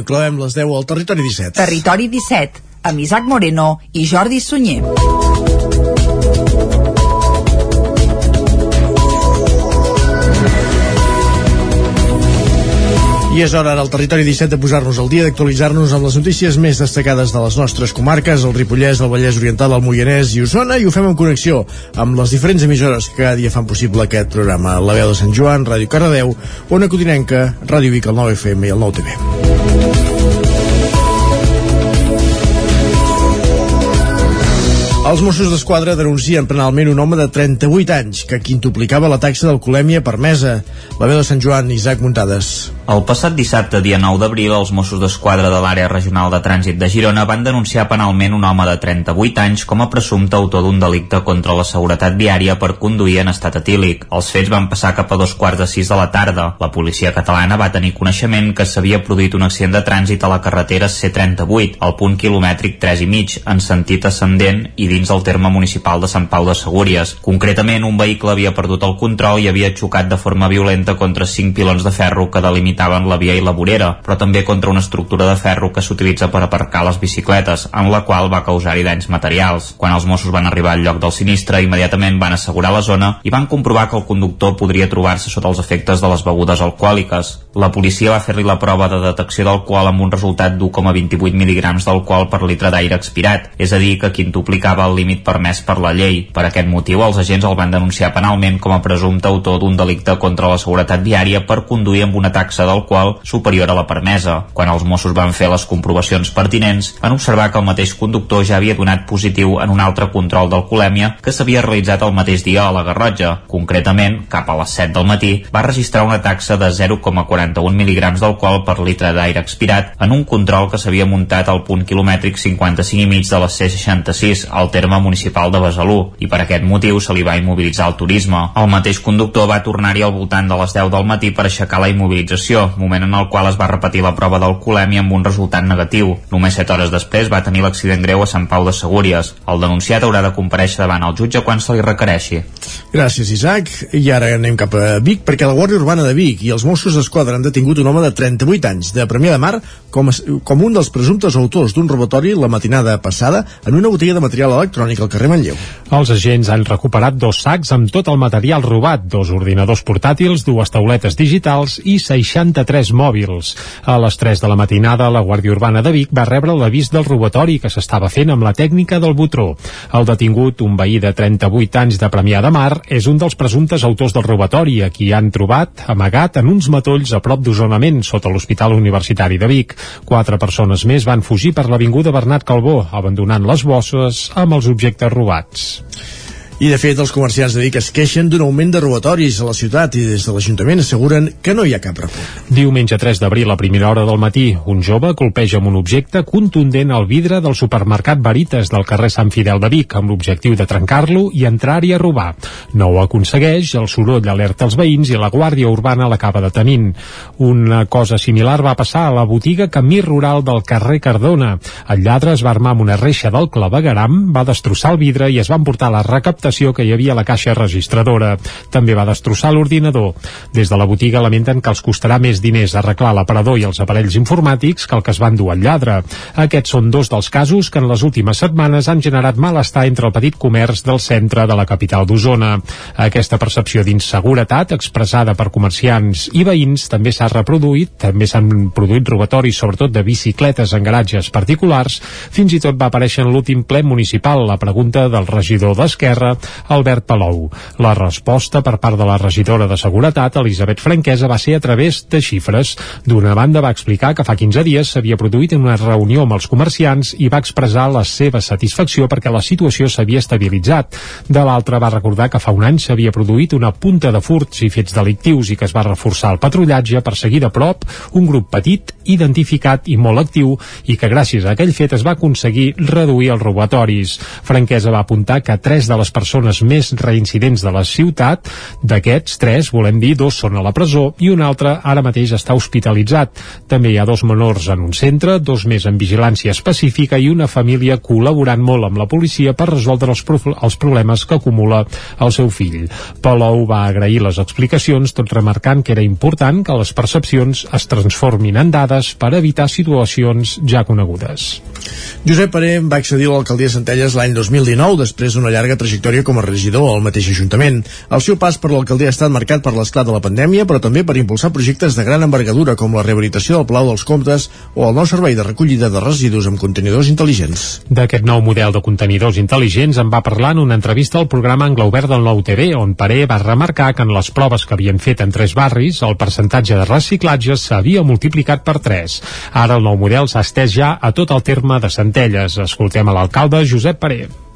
Clavem les 10 al territori 17. Territori 17, amb Isaac Moreno i Jordi Sunyer. I és hora ara al territori 17 de posar-nos al dia, d'actualitzar-nos amb les notícies més destacades de les nostres comarques, el Ripollès, el Vallès Oriental, el Moianès i Osona, i ho fem en connexió amb les diferents emissores que cada dia fan possible aquest programa. La veu de Sant Joan, Ràdio Cardedeu, Ona Codinenca, Ràdio Vic, el 9FM i el 9TV. Els Mossos d'Esquadra denuncien penalment un home de 38 anys que quintuplicava la taxa d'alcoholèmia permesa. La veu de Sant Joan, Isaac Muntades. El passat dissabte, dia 9 d'abril, els Mossos d'Esquadra de l'àrea regional de trànsit de Girona van denunciar penalment un home de 38 anys com a presumpte autor d'un delicte contra la seguretat viària per conduir en estat etílic. Els fets van passar cap a dos quarts de sis de la tarda. La policia catalana va tenir coneixement que s'havia produït un accident de trànsit a la carretera C38, al punt quilomètric 3 i mig, en sentit ascendent i dins del terme municipal de Sant Pau de Segúries. Concretament, un vehicle havia perdut el control i havia xocat de forma violenta contra cinc pilons de ferro que delimitaven la via i la vorera, però també contra una estructura de ferro que s'utilitza per aparcar les bicicletes, en la qual va causar-hi danys materials. Quan els Mossos van arribar al lloc del sinistre, immediatament van assegurar la zona i van comprovar que el conductor podria trobar-se sota els efectes de les begudes alcohòliques. La policia va fer-li la prova de detecció d'alcohol amb un resultat d'1,28 mil·lígrams d'alcohol per litre d'aire expirat, és a dir, que quintuplicava el límit permès per la llei. Per aquest motiu, els agents el van denunciar penalment com a presumpte autor d'un delicte contra la seguretat viària per conduir amb una taxa d'alcohol superior a la permesa. Quan els Mossos van fer les comprovacions pertinents, van observar que el mateix conductor ja havia donat positiu en un altre control d'alcoholèmia que s'havia realitzat el mateix dia a la Garrotja. Concretament, cap a les 7 del matí, va registrar una taxa de 0,41 mil·lígrams d'alcohol per litre d'aire expirat en un control que s'havia muntat al punt quilomètric 55 i mig de la C66, al terme municipal de Besalú, i per aquest motiu se li va immobilitzar el turisme. El mateix conductor va tornar-hi al voltant de les 10 del matí per aixecar la immobilització, moment en el qual es va repetir la prova d'alcoholèmia amb un resultat negatiu. Només 7 hores després va tenir l'accident greu a Sant Pau de Segúries. El denunciat haurà de compareixer davant el jutge quan se li requereixi. Gràcies, Isaac. I ara anem cap a Vic, perquè la Guàrdia Urbana de Vic i els Mossos d'Esquadra han detingut un home de 38 anys, de Premià de Mar, com, a, com un dels presumptes autors d'un robatori la matinada passada en una botiga de material electrònic al carrer Manlleu. Els agents han recuperat dos sacs amb tot el material robat, dos ordinadors portàtils, dues tauletes digitals i 63 mòbils. A les 3 de la matinada, la Guàrdia Urbana de Vic va rebre l'avís del robatori que s'estava fent amb la tècnica del butró. El detingut, un veí de 38 anys de Premià de Mar, és un dels presumptes autors del robatori, a qui han trobat amagat en uns matolls a prop d'Osonament, sota l'Hospital Universitari de Vic. Quatre persones més van fugir per l'Avinguda Bernat Calbó, abandonant les bosses amb els objectes robats. I de fet, els comerciants de Vic es queixen d'un augment de robatoris a la ciutat i des de l'Ajuntament asseguren que no hi ha cap repunt. Diumenge 3 d'abril, a primera hora del matí, un jove colpeja amb un objecte contundent al vidre del supermercat Veritas del carrer Sant Fidel de Vic amb l'objectiu de trencar-lo i entrar-hi a robar. No ho aconsegueix, el soroll alerta els veïns i la Guàrdia Urbana l'acaba detenint. Una cosa similar va passar a la botiga Camí Rural del carrer Cardona. El lladre es va armar amb una reixa del clavegaram, va destrossar el vidre i es va emportar la recaptació que hi havia a la caixa registradora. També va destrossar l'ordinador. Des de la botiga lamenten que els costarà més diners arreglar l'aparador i els aparells informàtics que el que es van dur al lladre. Aquests són dos dels casos que en les últimes setmanes han generat malestar entre el petit comerç del centre de la capital d'Osona. Aquesta percepció d'inseguretat expressada per comerciants i veïns també s'ha reproduït, també s'han produït robatoris sobretot de bicicletes en garatges particulars, fins i tot va aparèixer en l'últim ple municipal la pregunta del regidor d'Esquerra, Albert Palou. La resposta per part de la regidora de Seguretat, Elisabet Franquesa, va ser a través de xifres. D'una banda va explicar que fa 15 dies s'havia produït una reunió amb els comerciants i va expressar la seva satisfacció perquè la situació s'havia estabilitzat. De l'altra va recordar que fa un any s'havia produït una punta de furts i fets delictius i que es va reforçar el patrullatge per seguir de prop un grup petit, identificat i molt actiu i que gràcies a aquell fet es va aconseguir reduir els robatoris. Franquesa va apuntar que tres de les persones més reincidents de la ciutat, d'aquests tres, volem dir, dos són a la presó i un altre ara mateix està hospitalitzat. També hi ha dos menors en un centre, dos més en vigilància específica i una família col·laborant molt amb la policia per resoldre els, els problemes que acumula el seu fill. Palou va agrair les explicacions, tot remarcant que era important que les percepcions es transformin en dades per evitar situacions ja conegudes. Josep Paré va accedir a l'alcaldia de Centelles l'any 2019 després d'una llarga trajectòria com a regidor al mateix Ajuntament. El seu pas per l'alcaldia ha estat marcat per l'esclat de la pandèmia, però també per impulsar projectes de gran envergadura com la rehabilitació del Palau dels Comtes o el nou servei de recollida de residus amb contenidors intel·ligents. D'aquest nou model de contenidors intel·ligents en va parlar en una entrevista al programa Angla Obert del Nou TV, on Paré va remarcar que en les proves que havien fet en tres barris, el percentatge de reciclatge s'havia multiplicat per 3. Ara el nou model s'ha estès ja a tot el terme de Centelles. Escoltem a l'alcalde Josep Paré.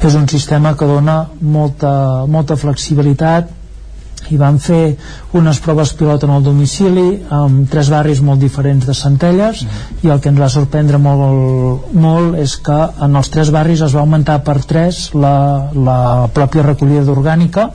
És un sistema que dona molta, molta flexibilitat i van fer unes proves pilot en el domicili amb tres barris molt diferents de Centelles mm. i el que ens va sorprendre molt, molt és que en els tres barris es va augmentar per tres la, la pròpia recollida d'orgànica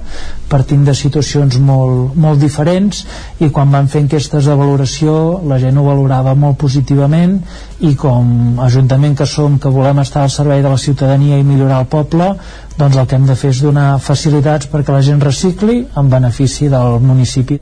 partint de situacions molt, molt diferents i quan van fer enquestes de valoració la gent ho valorava molt positivament i com Ajuntament que som que volem estar al servei de la ciutadania i millorar el poble doncs el que hem de fer és donar facilitats perquè la gent recicli en benefici del municipi.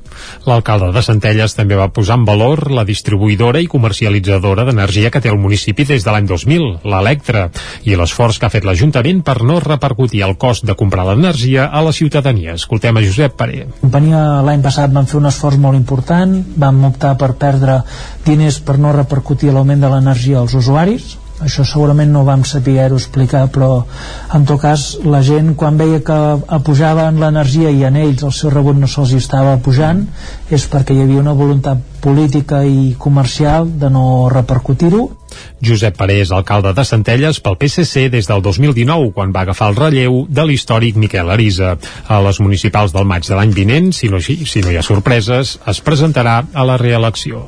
L'alcalde de Centelles també va posar en valor la distribuïdora i comercialitzadora d'energia que té el municipi des de l'any 2000, l'Electra, i l'esforç que ha fet l'Ajuntament per no repercutir el cost de comprar l'energia a la ciutadania. Escoltem a Josep Paré. La companyia l'any passat van fer un esforç molt important, vam optar per perdre diners per no repercutir l'augment de l'energia als usuaris, això segurament no vam saber-ho explicar però en tot cas la gent quan veia que pujaven l'energia i en ells el seu rebut no se'ls estava pujant és perquè hi havia una voluntat política i comercial de no repercutir-ho Josep Parés, alcalde de Centelles pel PSC des del 2019, quan va agafar el relleu de l'històric Miquel Arisa. A les municipals del maig de l'any vinent, si no, si no hi ha sorpreses, es presentarà a la reelecció.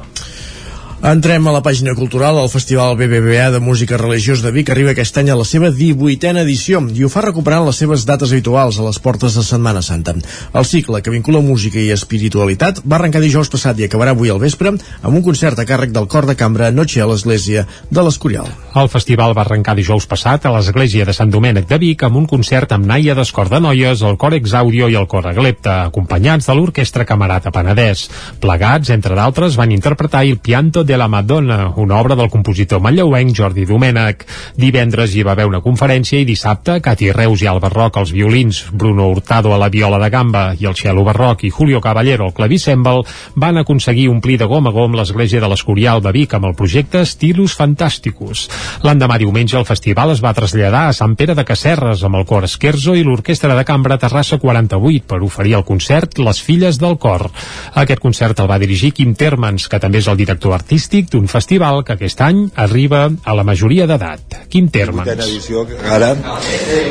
Entrem a la pàgina cultural. El Festival BBVA de Música Religiós de Vic arriba aquest any a la seva 18a edició i ho fa recuperant les seves dates habituals a les portes de Setmana Santa. El cicle, que vincula música i espiritualitat, va arrencar dijous passat i acabarà avui al vespre amb un concert a càrrec del cor de cambra Noche a l'Església de l'Escorial. El festival va arrencar dijous passat a l'Església de Sant Domènec de Vic amb un concert amb Naia d'Escor de Noies, el cor Exaudio i el cor Aglepta, acompanyats de l'Orquestra Camarata Penedès. Plegats, entre d'altres, van interpretar el Pianto de la Madonna, una obra del compositor manlleuenc Jordi Domènech. Divendres hi va haver una conferència i dissabte Cati Reus i Alba Roc als violins, Bruno Hurtado a la viola de gamba i el cello barroc i Julio Caballero al clavicèmbal van aconseguir omplir de gom a gom l'església de l'Escorial de Vic amb el projecte Stilus Fantàsticus. L'endemà diumenge el festival es va traslladar a Sant Pere de Casserres amb el cor Esquerzo i l'Orquestra de Cambra Terrassa 48 per oferir el concert Les Filles del Cor. Aquest concert el va dirigir Quim Termans, que també és el director artístic artístic d'un festival que aquest any arriba a la majoria d'edat. Termes. Vuitena edició, ara,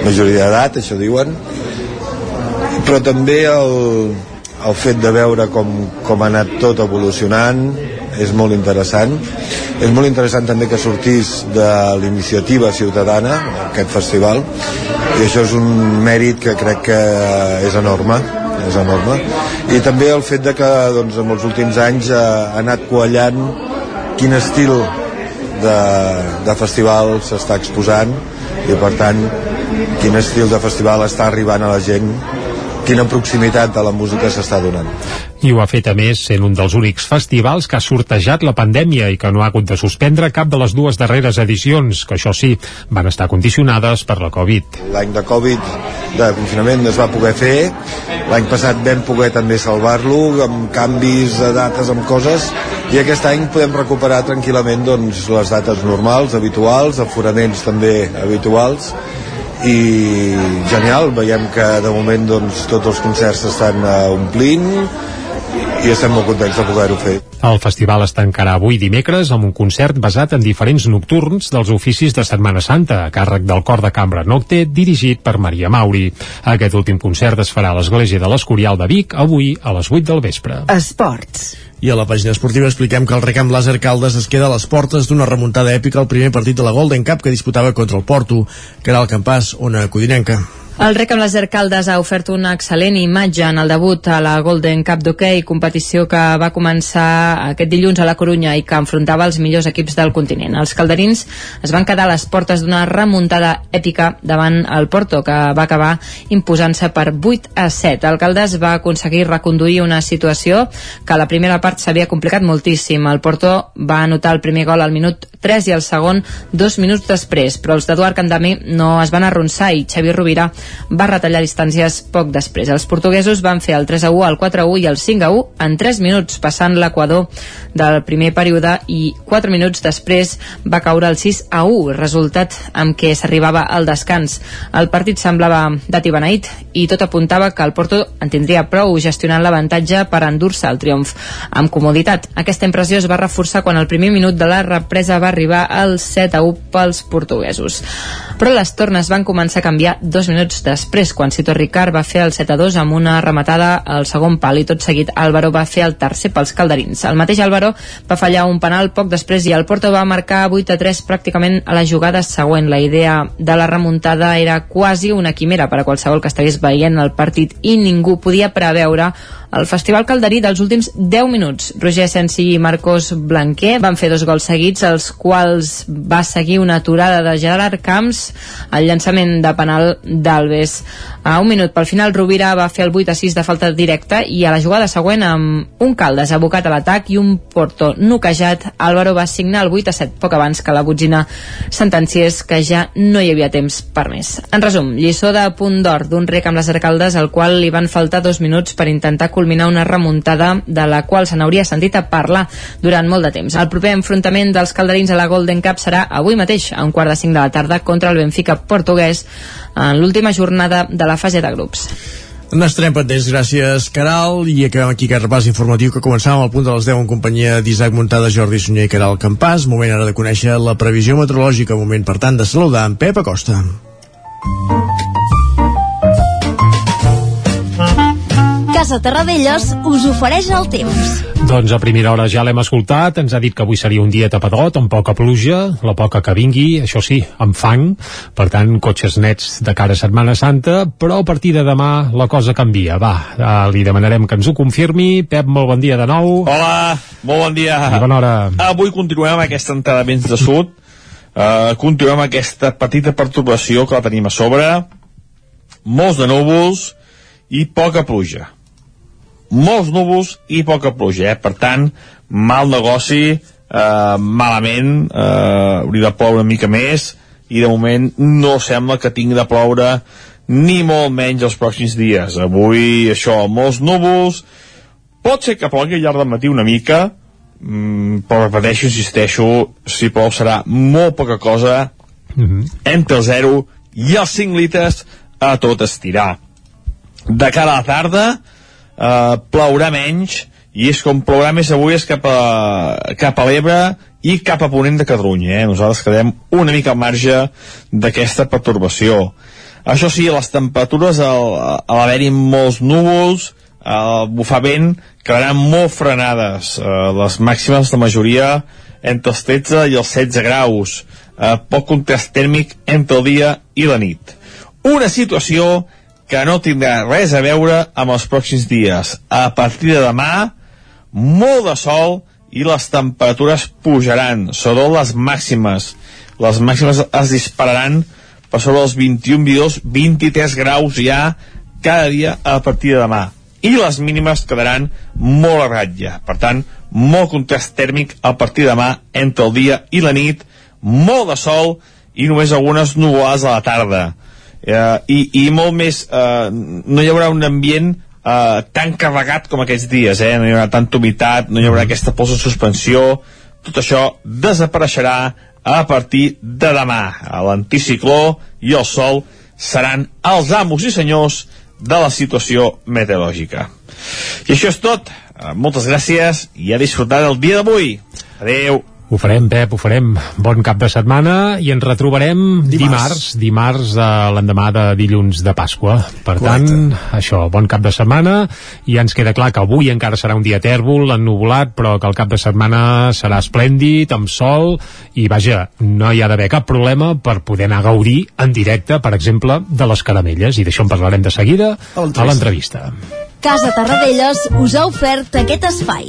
majoria d'edat, això diuen, però també el, el fet de veure com, com ha anat tot evolucionant és molt interessant. És molt interessant també que sortís de l'iniciativa ciutadana, aquest festival, i això és un mèrit que crec que és enorme és enorme i també el fet de que doncs, en els últims anys ha, ha anat quallant quin estil de, de festival s'està exposant i per tant quin estil de festival està arribant a la gent quina proximitat a la música s'està donant. I ho ha fet a més sent un dels únics festivals que ha sortejat la pandèmia i que no ha hagut de suspendre cap de les dues darreres edicions, que això sí, van estar condicionades per la Covid. L'any de Covid, de confinament, es va poder fer. L'any passat vam poder també salvar-lo amb canvis de dates, amb coses, i aquest any podem recuperar tranquil·lament doncs, les dates normals, habituals, aforaments també habituals, i genial, veiem que de moment doncs, tots els concerts s'estan uh, omplint i estem molt contents de poder-ho fer. El festival es tancarà avui dimecres amb un concert basat en diferents nocturns dels oficis de Setmana Santa, a càrrec del cor de cambra Nocte, dirigit per Maria Mauri. Aquest últim concert es farà a l'Església de l'Escorial de Vic, avui a les 8 del vespre. Esports. I a la pàgina esportiva expliquem que el recamp Làser Caldes es queda a les portes d'una remuntada èpica al primer partit de la Golden Cup que disputava contra el Porto, que era el campàs, ona codinenca. El rec amb les Arcaldes ha ofert una excel·lent imatge en el debut a la Golden Cup d'hoquei, competició que va començar aquest dilluns a la Corunya i que enfrontava els millors equips del continent. Els calderins es van quedar a les portes d'una remuntada èpica davant el Porto, que va acabar imposant-se per 8 a 7. El Caldes va aconseguir reconduir una situació que a la primera part s'havia complicat moltíssim. El Porto va anotar el primer gol al minut 3 i el segon dos minuts després, però els d'Eduard Candami no es van arronsar i Xavi Rovira va retallar distàncies poc després. Els portuguesos van fer el 3 a 1, el 4 a 1 i el 5 a 1 en 3 minuts, passant l'equador del primer període i 4 minuts després va caure el 6 a 1, resultat amb què s'arribava al descans. El partit semblava dat i beneït i tot apuntava que el Porto en tindria prou gestionant l'avantatge per endur-se el triomf amb comoditat. Aquesta impressió es va reforçar quan el primer minut de la represa va arribar al 7 a 1 pels portuguesos. Però les tornes van començar a canviar dos minuts després, quan Cito Ricard va fer el 7 a 2 amb una rematada al segon pal i tot seguit Álvaro va fer el tercer pels calderins. El mateix Álvaro va fallar un penal poc després i el Porto va marcar 8 a 3 pràcticament a la jugada següent. La idea de la remuntada era quasi una quimera per a qualsevol que estigués veient el partit i ningú podia preveure el Festival Calderí dels últims 10 minuts. Roger Sensi i Marcos Blanquer van fer dos gols seguits, els quals va seguir una aturada de Gerard Camps al llançament de penal d'Alves. A un minut pel final, Rovira va fer el 8 a 6 de falta directa i a la jugada següent, amb un Caldes abocat a l'atac i un Porto noquejat, Álvaro va signar el 8 a 7, poc abans que la botzina sentenciés que ja no hi havia temps per més. En resum, lliçó de punt d'or d'un rec amb les arcaldes al qual li van faltar dos minuts per intentar culminar una remuntada de la qual se n'hauria sentit a parlar durant molt de temps. El proper enfrontament dels calderins a la Golden Cup serà avui mateix, a un quart de cinc de la tarda, contra el Benfica portuguès en l'última jornada de la fase de grups. N'estarem pendents, gràcies Caral i acabem aquí aquest repàs informatiu que començàvem al punt de les 10 en companyia d'Isaac Montada, Jordi Sunyer i Caral Campàs moment ara de conèixer la previsió meteorològica moment per tant de saludar en Pep Acosta Casa Terradellos us ofereix el temps. Doncs a primera hora ja l'hem escoltat, ens ha dit que avui seria un dia tapadot, amb poca pluja, la poca que vingui, això sí, amb fang, per tant, cotxes nets de cara a Setmana Santa, però a partir de demà la cosa canvia. Va, eh, li demanarem que ens ho confirmi. Pep, molt bon dia de nou. Hola, molt bon dia. I bona hora. Avui continuem amb aquesta entrada de vents de sud, uh, continuem amb aquesta petita perturbació que la tenim a sobre, molts de núvols i poca pluja molts núvols i poca pluja, eh? per tant, mal negoci, eh, malament, eh, hauria de ploure una mica més, i de moment no sembla que tingui de ploure ni molt menys els pròxims dies. Avui, això, molts núvols, pot ser que plogui al llarg del matí una mica, mm, però repeteixo, insisteixo, si plou serà molt poca cosa, mm -hmm. entre el 0 i els 5 litres a tot estirar. De cara a la tarda, eh, plourà menys i és com plourà més avui és cap a, cap a l'Ebre i cap a Ponent de Catalunya. Eh? Nosaltres quedem una mica al marge d'aquesta pertorbació. Això sí, les temperatures, al, l'haver-hi molts núvols, al bufar vent, quedaran molt frenades. Eh, les màximes, la majoria, entre els 13 i els 16 graus. Eh, poc contrast tèrmic entre el dia i la nit. Una situació que no tindrà res a veure amb els pròxims dies. A partir de demà, molt de sol i les temperatures pujaran, sobre les màximes. Les màximes es dispararan per sobre els 21, 22, 23 graus ja cada dia a partir de demà. I les mínimes quedaran molt a ratlla. Per tant, molt contrast tèrmic a partir de demà entre el dia i la nit, molt de sol i només algunes nuvolades a la tarda. Eh, i, I molt més, eh, no hi haurà un ambient eh, tan carregat com aquests dies, eh? no hi haurà tanta humitat, no hi haurà aquesta pols de suspensió, tot això desapareixerà a partir de demà. L'anticicló i el sol seran els amos i senyors de la situació meteorològica. I això és tot. Eh, Moltes gràcies i a disfrutar del dia d'avui. Adeu. Ho farem, Pep, ho farem. Bon cap de setmana i ens retrobarem dimarts, dimarts, dimarts eh, l'endemà de dilluns de Pasqua. Per Correcte. tant, això, bon cap de setmana i ja ens queda clar que avui encara serà un dia tèrbol, ennuvolat, però que el cap de setmana serà esplèndid, amb sol i vaja, no hi ha d'haver cap problema per poder anar a gaudir en directe, per exemple, de les caramelles i d'això en parlarem de seguida a l'entrevista. Casa Tarradellas us ha ofert aquest espai.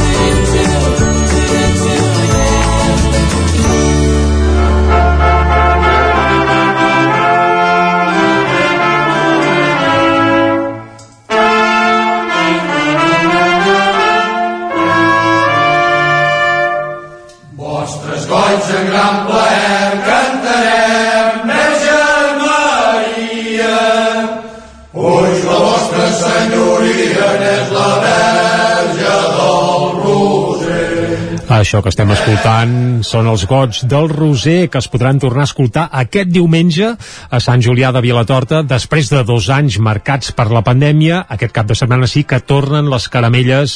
Això que estem escoltant són els gots del Roser que es podran tornar a escoltar aquest diumenge a Sant Julià de Vilatorta després de dos anys marcats per la pandèmia. Aquest cap de setmana sí que tornen les caramelles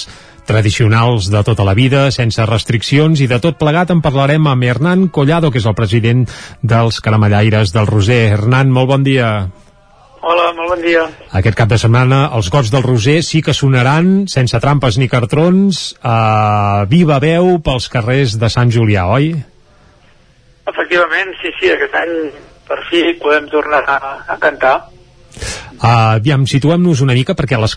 tradicionals de tota la vida, sense restriccions i de tot plegat en parlarem amb Hernán Collado, que és el president dels caramellaires del Roser. Hernán, molt bon dia. Hola, molt bon dia. Aquest cap de setmana els gots del Roser sí que sonaran sense trampes ni cartrons a viva veu pels carrers de Sant Julià, oi? Efectivament, sí, sí, aquest any per fi podem tornar a, a cantar. Uh, aviam, situem-nos una mica perquè les,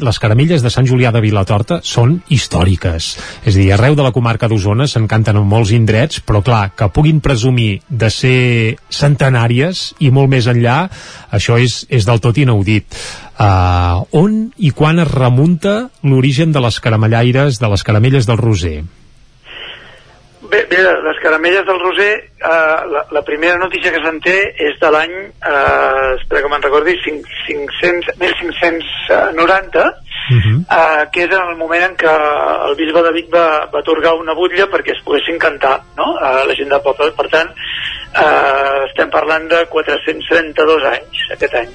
les caramelles de Sant Julià de Vilatorta són històriques. És a dir, arreu de la comarca d'Osona se'n canten en molts indrets, però clar, que puguin presumir de ser centenàries i molt més enllà, això és, és del tot inaudit. Uh, on i quan es remunta l'origen de les caramellaires, de les caramelles del Roser? Bé, bé les caramelles del Roser, eh, la, la primera notícia que se'n té és de l'any, eh, espera que me'n recordi, 5, 500, 1590, Uh -huh. eh, que és en el moment en què el bisbe de Vic va, va atorgar una butlla perquè es poguessin cantar no? a la gent del poble. Per tant, eh, estem parlant de 432 anys aquest any.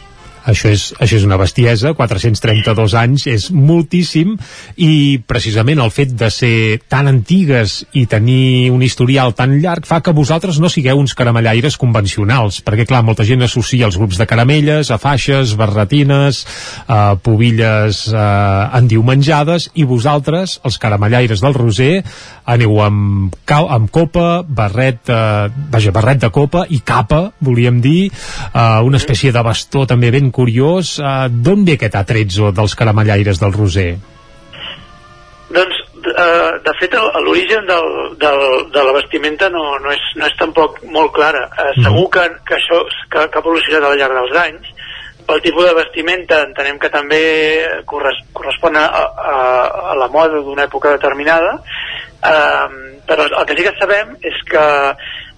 Això és, això és una bestiesa, 432 anys és moltíssim i precisament el fet de ser tan antigues i tenir un historial tan llarg fa que vosaltres no sigueu uns caramellaires convencionals, perquè clar, molta gent associa els grups de caramelles a faixes, barretines, a pobilles eh, endiumenjades i vosaltres, els caramellaires del Roser, aneu amb, amb copa, barret, eh, vaja, barret de copa i capa, volíem dir, eh, una espècie de bastó també ben curiós. Eh, D'on ve aquest atrezzo dels caramellaires del Roser? Doncs, eh, de fet, l'origen de la vestimenta no, no, és, no és tampoc molt clara. Eh, segur que, que això que, que ha evolucionat al llarg dels anys, pel tipus de vestimenta entenem que també corres, correspon a, a, a la moda d'una època determinada Uh, però el que sí que sabem és que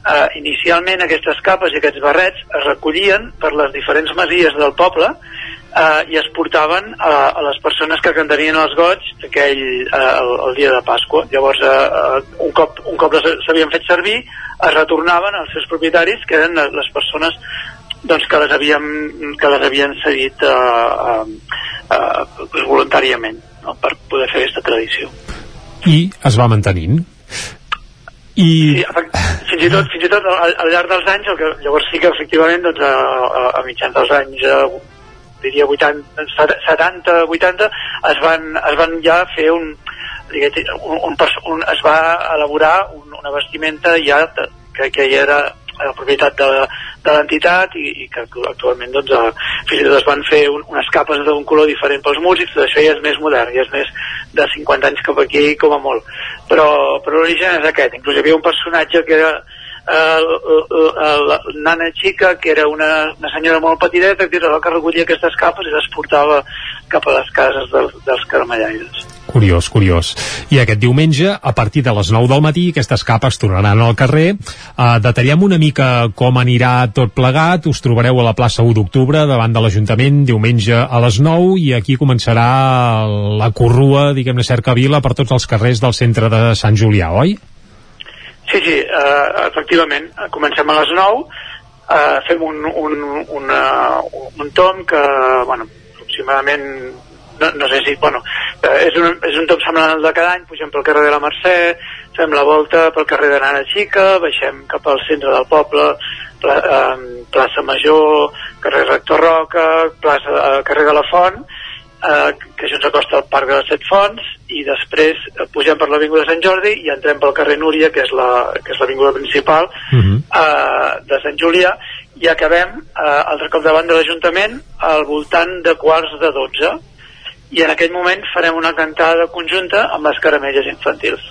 uh, inicialment aquestes capes i aquests barrets es recollien per les diferents masies del poble uh, i es portaven a, a les persones que cantarien els goig aquell, uh, el, el dia de Pasqua. Llavors, uh, un cop, un cop s'havien fet servir, es retornaven als seus propietaris, que eren les persones doncs, que, les havien, que les havien cedit uh, uh, uh, voluntàriament no? per poder fer aquesta tradició. I es va mantenint. I... Fins i tot, fins i tot al, al llarg dels anys, el que, llavors sí que efectivament doncs, a, a, a mitjans dels anys eh, diria 80, 70, 80 es van, es van ja fer un, un, un, un es va elaborar un, una vestimenta ja de, que, que ja era la propietat de, de l'entitat i, i que actu- actualment doncs, eh, fins i tot es van fer un, unes capes d'un color diferent pels músics, tot això ja és més modern, ja és més de 50 anys cap aquí com a molt. Però, però l'origen és aquest. Inclús hi havia un personatge que era eh, la, nana xica que era una, una senyora molt petiteta que era la que recollia aquestes capes i les portava cap a les cases dels, dels caramellaires Curiós, curiós. I aquest diumenge, a partir de les 9 del matí, aquestes capes tornaran al carrer. Uh, detallem una mica com anirà tot plegat. Us trobareu a la plaça 1 d'octubre, davant de l'Ajuntament, diumenge a les 9, i aquí començarà la corrua, diguem-ne, cerca vila per tots els carrers del centre de Sant Julià, oi? Sí, sí, eh, efectivament. Eh, Comencem a les 9, eh, fem un, un, una, un tom que, bueno, aproximadament, no, no sé si, bueno, eh, és, un, és un tom semblant al de cada any, pugem pel carrer de la Mercè, fem la volta pel carrer de Nana Xica, baixem cap al centre del poble, pla, eh, plaça Major, carrer Rector Roca, plaça, eh, carrer de la Font, eh, que això ens acosta al Parc de les Set Fonts i després eh, pugem per l'Avinguda Sant Jordi i entrem pel carrer Núria que és la- que és l'avinguda principal eh, de Sant Julià i acabem eh, altre cop davant de l'Ajuntament al voltant de quarts de 12 i en aquell moment farem una cantada conjunta amb les caramelles infantils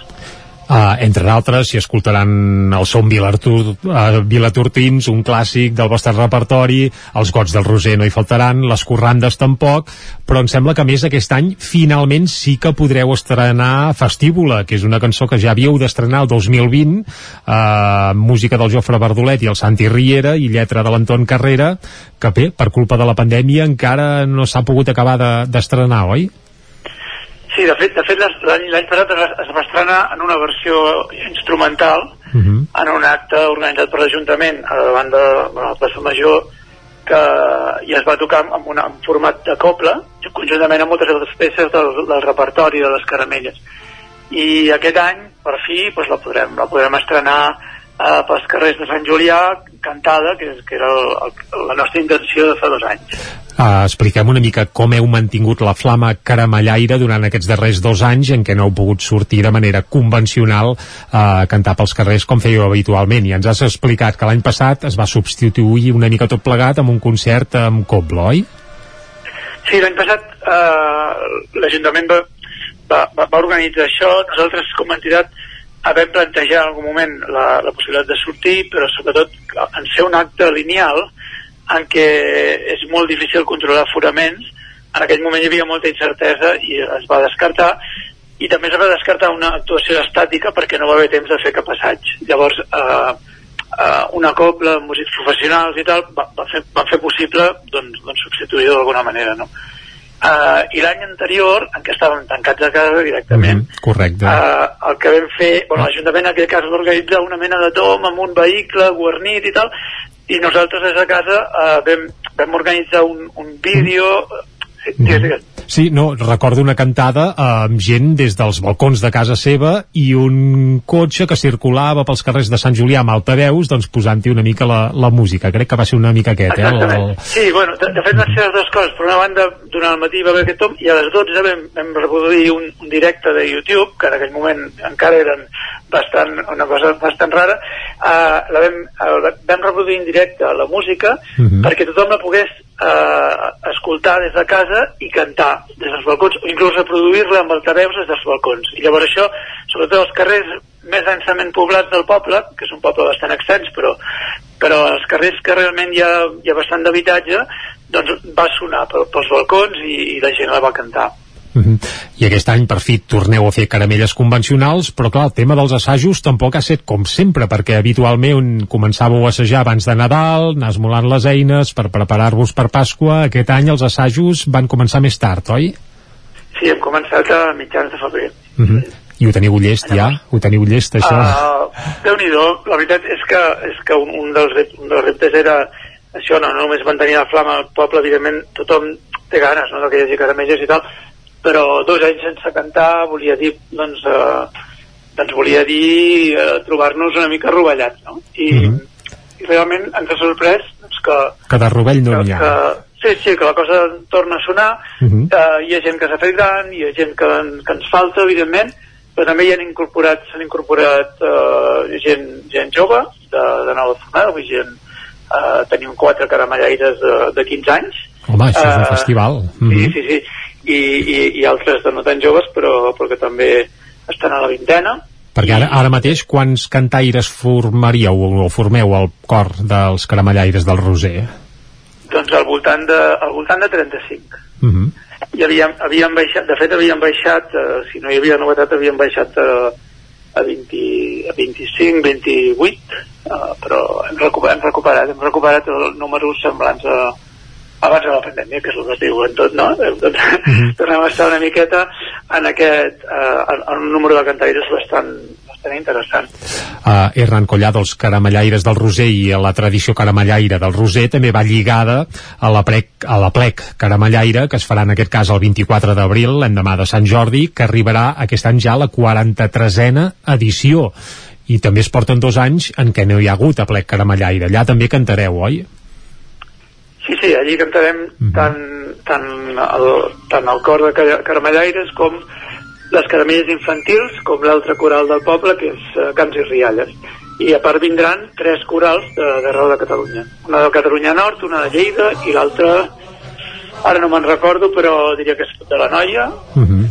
Uh, entre d'altres, si escoltaran el som Vilatur, uh, Vilaturtins, un clàssic del vostre repertori, els gots del Roser no hi faltaran, les corrandes tampoc, però em sembla que més aquest any finalment sí que podreu estrenar Festívola, que és una cançó que ja havíeu d'estrenar el 2020, uh, música del Jofre Bardolet i el Santi Riera i lletra de l'Anton Carrera, que bé, per culpa de la pandèmia encara no s'ha pogut acabar de- d'estrenar, de, oi? Sí, de fet, de fet l'any passat es, va estrenar en una versió instrumental en un acte organitzat per l'Ajuntament a davant de bueno, la plaça Major que i es va tocar amb, una, en format de coble conjuntament amb moltes altres peces del, del repertori de les caramelles. I aquest any per fi doncs, la, podrem, la podrem estrenar eh, pels carrers de Sant Julià cantada que, que era el, el, la nostra intenció de fa dos anys Uh, expliquem una mica com heu mantingut la flama caramellaire durant aquests darrers dos anys en què no heu pogut sortir de manera convencional uh, a cantar pels carrers com fèieu habitualment. I ens has explicat que l'any passat es va substituir una mica tot plegat amb un concert amb Coble, oi? Sí, l'any passat eh, l'Ajuntament va, va, va, va organitzar això. Nosaltres, com a entitat, vam plantejar en algun moment la, la possibilitat de sortir, però sobretot en ser un acte lineal en què és molt difícil controlar aforaments. En aquell moment hi havia molta incertesa i es va descartar i també es va descartar una actuació estàtica perquè no va haver temps de fer cap assaig. Llavors, eh, eh, una copla músics professionals i tal va, va, fer, va fer possible doncs, doncs substituir-ho d'alguna manera, no? Uh, I l'any anterior, en què estàvem tancats a casa directament, Correcte. uh, el que vam fer, bueno, l'Ajuntament en aquest cas va organitzar una mena de tom amb un vehicle guarnit i tal, i nosaltres des de casa uh, vam, vam organitzar un, un vídeo... Sí, digues, digues. Sí, no, recordo una cantada eh, amb gent des dels balcons de casa seva i un cotxe que circulava pels carrers de Sant Julià amb altaveus, doncs posant-hi una mica la, la música. Crec que va ser una mica aquest, eh? El, el... Sí, bueno, de, de fet van ser les dues coses. Per una banda, durant el matí va haver aquest tom i a les 12 vam, vam reproduir un, un directe de YouTube, que en aquell moment encara eren bastant, una cosa bastant rara. Uh, la vam, uh, vam reproduir en directe la música Mhm. perquè tothom la pogués uh, escoltar des de casa i cantar des dels balcons, o inclús reproduir-la amb altaveus des dels balcons. I llavors això, sobretot als carrers més densament poblats del poble, que és un poble bastant extens, però, però als carrers que realment hi ha, hi ha bastant d'habitatge, doncs va sonar pel, pels balcons i, i la gent la va cantar. Mhm. I aquest any, per fi, torneu a fer caramelles convencionals, però clar, el tema dels assajos tampoc ha estat com sempre, perquè habitualment començàveu a assajar abans de Nadal, anar esmolant les eines per preparar-vos per Pasqua. Aquest any els assajos van començar més tard, oi? Sí, hem començat a mitjans de febrer. Uh -huh. I ho teniu llest ja? Ho teniu llest, això? Uh, Déu-n'hi-do, la veritat és que, és que un, un, dels, un dels reptes era això, no, no només mantenir la flama al poble, evidentment tothom té ganes no, que hi hagi caramelles i tal, però dos anys sense cantar volia dir, doncs, eh, doncs volia dir eh, trobar-nos una mica rovellats, no? I, Mhm. i realment ens ha sorprès doncs, que, Que de rovell no n'hi ha. que, sí, sí, que la cosa torna a sonar, Mhm. eh, hi ha gent que s'ha fet gran, hi ha gent que, que ens falta, evidentment, però també hi han incorporat, s'han incorporat eh, gent, gent jove de, de nova formada, vull gent, eh, tenim quatre caramellaires de, de 15 anys. Home, això és un Eh, festival. Sí, Mhm. sí, sí. I, i, i altres de no tan joves, però, però que també estan a la vintena. Perquè ara, ara mateix quants cantaires formaríeu o formeu al cor dels caramellaires del Roser? Doncs al voltant de, al voltant de 35. Uh -huh. I havíem, havíem baixat, de fet havíem baixat, eh, si no hi havia novetat, havíem baixat a, a, 20, a 25, 28, eh, però hem recuperat, hem recuperat, hem recuperat números semblants a, abans de la pandèmia, que és el que es diu en tot, no? Eh, Doncs, Tornem a estar una miqueta en aquest, eh, en, en un número de cantaires bastant, bastant interessant. Uh, Hernán Collado, els caramellaires del Roser i la tradició caramellaire del Roser també va lligada a la, plec, a la plec caramellaire que es farà en aquest cas el 24 d'abril, l'endemà de Sant Jordi, que arribarà aquest any ja a la 43a edició i també es porten dos anys en què no hi ha hagut a plec caramellaire. Allà també cantareu, oi? Sí, sí, allí cantarem tant, tant, el, tant el cor de caramellaires com les caramelles infantils, com l'altre coral del poble, que és Camps i Rialles. I a part vindran tres corals de- d'arreu de, de Catalunya. Una de Catalunya Nord, una de Lleida i l'altra, ara no me'n recordo, però diria que és de la Noia. Uh -huh.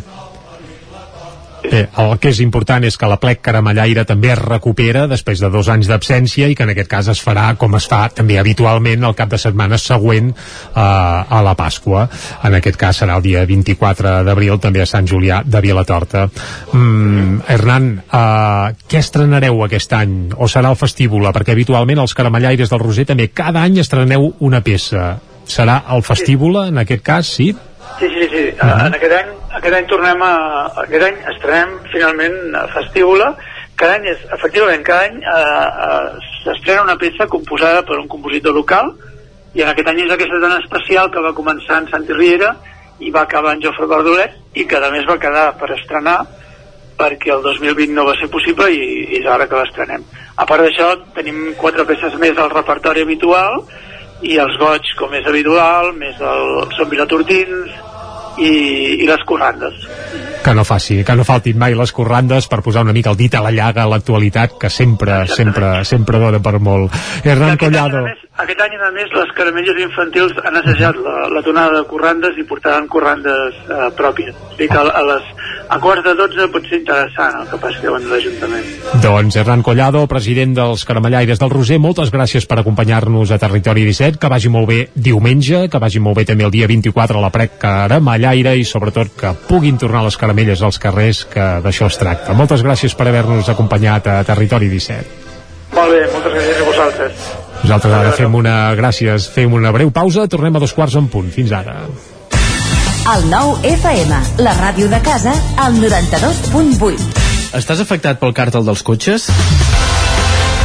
Bé, el que és important és que la plec caramellaire també es recupera després de dos anys d'absència i que en aquest cas es farà com es fa també habitualment el cap de setmana següent eh, a la Pasqua. En aquest cas serà el dia 24 d'abril també a Sant Julià de Vilatorta. Mm, Hernán, eh, què estrenareu aquest any? O serà el festívola? Perquè habitualment els caramellaires del Roser també cada any estreneu una peça. Serà el festívola en aquest cas, sí? Sí, sí, sí. Uh -huh. En aquest any, aquest any tornem a... Aquest any estrenem finalment a Festívola. Cada any és, efectivament, cada any eh, eh, s'estrena una peça composada per un compositor local i en aquest any és aquesta tan especial que va començar en Santi Riera i va acabar en Jofre Verdolet i que a més va quedar per estrenar perquè el 2020 no va ser possible i, i és ara que l'estrenem. A part d'això, tenim quatre peces més al repertori habitual i els goig, com és habitual, més el Són Vilatortins i, i les corrandes. Que no faci, que no faltin mai les corrandes per posar una mica el dit a la llaga a l'actualitat que sempre, sempre, sempre dona per molt. Hernán Collado. Aquest any, a més, les caramelles infantils han assajat la, la tonada de corrandes i portaran corrandes eh, pròpies. O sigui que a, a, les, a quarts de 12 pot ser interessant el que passi davant de l'Ajuntament. Doncs Hernán Collado, president dels Caramellaires del Roser, moltes gràcies per acompanyar-nos a Territori 17, que vagi molt bé diumenge, que vagi molt bé també el dia 24 a la Prec Caramellaire i sobretot que puguin tornar les caramelles als carrers, que d'això es tracta. Moltes gràcies per haver-nos acompanyat a Territori 17. Molt bé, moltes gràcies a vosaltres. Nosaltres ara fem una, gràcies, fem una breu pausa, tornem a dos quarts en punt. Fins ara. El nou FM, la ràdio de casa, al 92.8. Estàs afectat pel càrtel dels cotxes?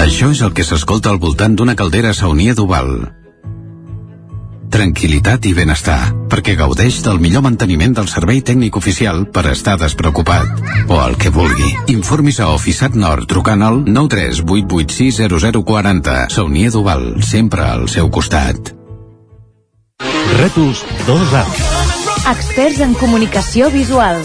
Això és el que s'escolta al voltant d'una caldera saunia d'Oval. Tranquilitat i benestar, perquè gaudeix del millor manteniment del servei tècnic oficial per estar despreocupat. O el que vulgui. Informis a Oficiat Nord trucant al 938860040. Saunia d'Oval, sempre al seu costat. Rètols 2A. Experts en comunicació visual.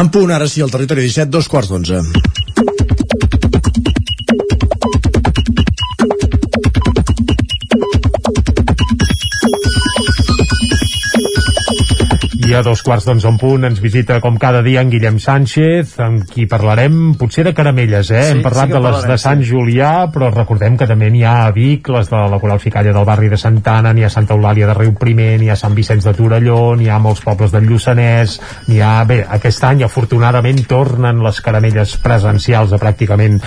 En punt, ara sí, al territori 17, dos quarts d'onze. I a dos quarts d'onze en punt ens visita com cada dia en Guillem Sánchez, amb qui parlarem potser de caramelles, eh? Sí, Hem parlat sí de les de Sant sí. Julià, però recordem que també n'hi ha a Vic, les de la Coral Ficalla del barri de Santana, n'hi ha Santa Eulàlia de Riu Primer, n'hi ha Sant Vicenç de Torelló, n'hi ha molts pobles del Lluçanès, n'hi ha... Bé, aquest any afortunadament tornen les caramelles presencials a pràcticament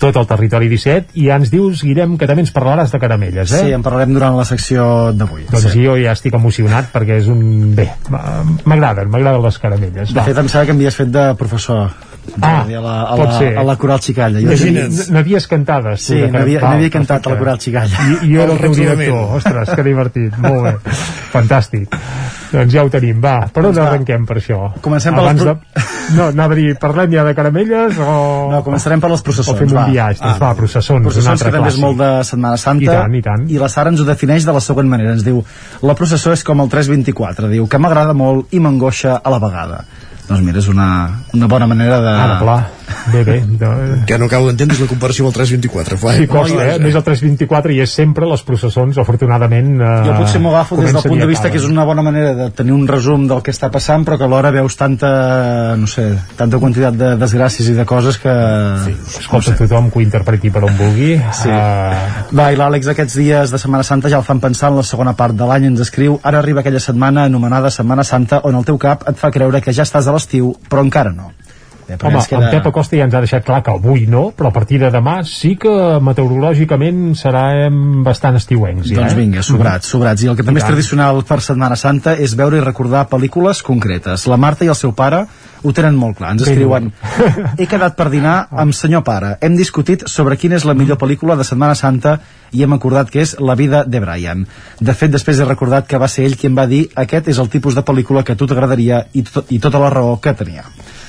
tot el territori 17 i ja ens dius, Guillem, que també ens parlaràs de caramelles, eh? Sí, en parlarem durant la secció d'avui. Doncs sí. jo ja estic emocionat perquè és un... Bé, m'agraden, m'agraden les caramelles. De fet, em sembla que m'havies fet de professor. Ah, a la, a pot la, ser. a la Coral Xicalla. N'havies cantades, Sí, n'havia cantat a la Coral Xicalla. I, i jo era el teu director. Ostres, que divertit. Molt bé. Fantàstic. Doncs ja ho tenim, va. Per on arrenquem per això? Comencem per les de... No, anava a dir, parlem ja de caramelles o... No, començarem per les processons. O fem un va. viatge, doncs va, processons, un processons altre que també és molt de Setmana Santa. I tant, i tant. I la Sara ens ho defineix de la següent manera. Ens diu, la processó és com el 324. Diu, que m'agrada molt i m'angoixa a la vegada. Doncs mira, és una, una bona manera de... Ara, clar. Bé, bé. De... Que no acabo d'entendre és la comparació amb el 324. Fa, Sí, costa, eh? Més el 324 i és sempre les processons, afortunadament... Eh, Jo potser m'ho agafo des del punt de vista acaben. que és una bona manera de tenir un resum del que està passant, però que alhora veus tanta, no sé, tanta quantitat de desgràcies i de coses que... Sí, Escolta, tothom que ho interpreti per on vulgui. Sí. Eh, Va, i l'Àlex aquests dies de Setmana Santa ja el fan pensar en la segona part de l'any, ens escriu ara arriba aquella setmana anomenada Setmana Santa on el teu cap et fa creure que ja estàs a l'estiu, però encara no. Però Home, ens en Pep Acosta ja ens ha deixat clar que avui no, però a partir de demà sí que meteorològicament serem bastant estiuencs. Ja, Doncs eh? vinga, sobrats, sobrats. I el que també I és tant. tradicional per Setmana Santa és veure i recordar pel·lícules concretes. La Marta i el seu pare ho tenen molt clar. Ens escriuen He quedat per dinar amb senyor pare. Hem discutit sobre quina és la millor pel·lícula de Setmana Santa i hem acordat que és La vida de Brian. De fet, després he recordat que va ser ell qui em va dir aquest és el tipus de pel·lícula que a tu t'agradaria i, to i tota la raó que tenia.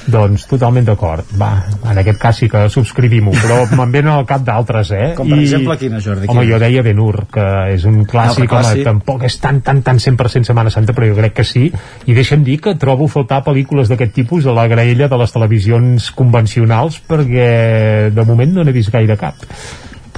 Doncs totalment d'acord. Va, en aquest cas sí que subscrivim-ho, però me'n venen al cap d'altres, eh? Com per exemple quina, Jordi? Home, Quina? jo deia Ben Hur, que és un clàssic, clàssic. home, tampoc és tan, tan, tan 100% Setmana Santa, però jo crec que sí. I deixa'm dir que trobo faltar pel·lícules d'aquest tipus a la graella de les televisions convencionals, perquè de moment no n'he vist gaire cap.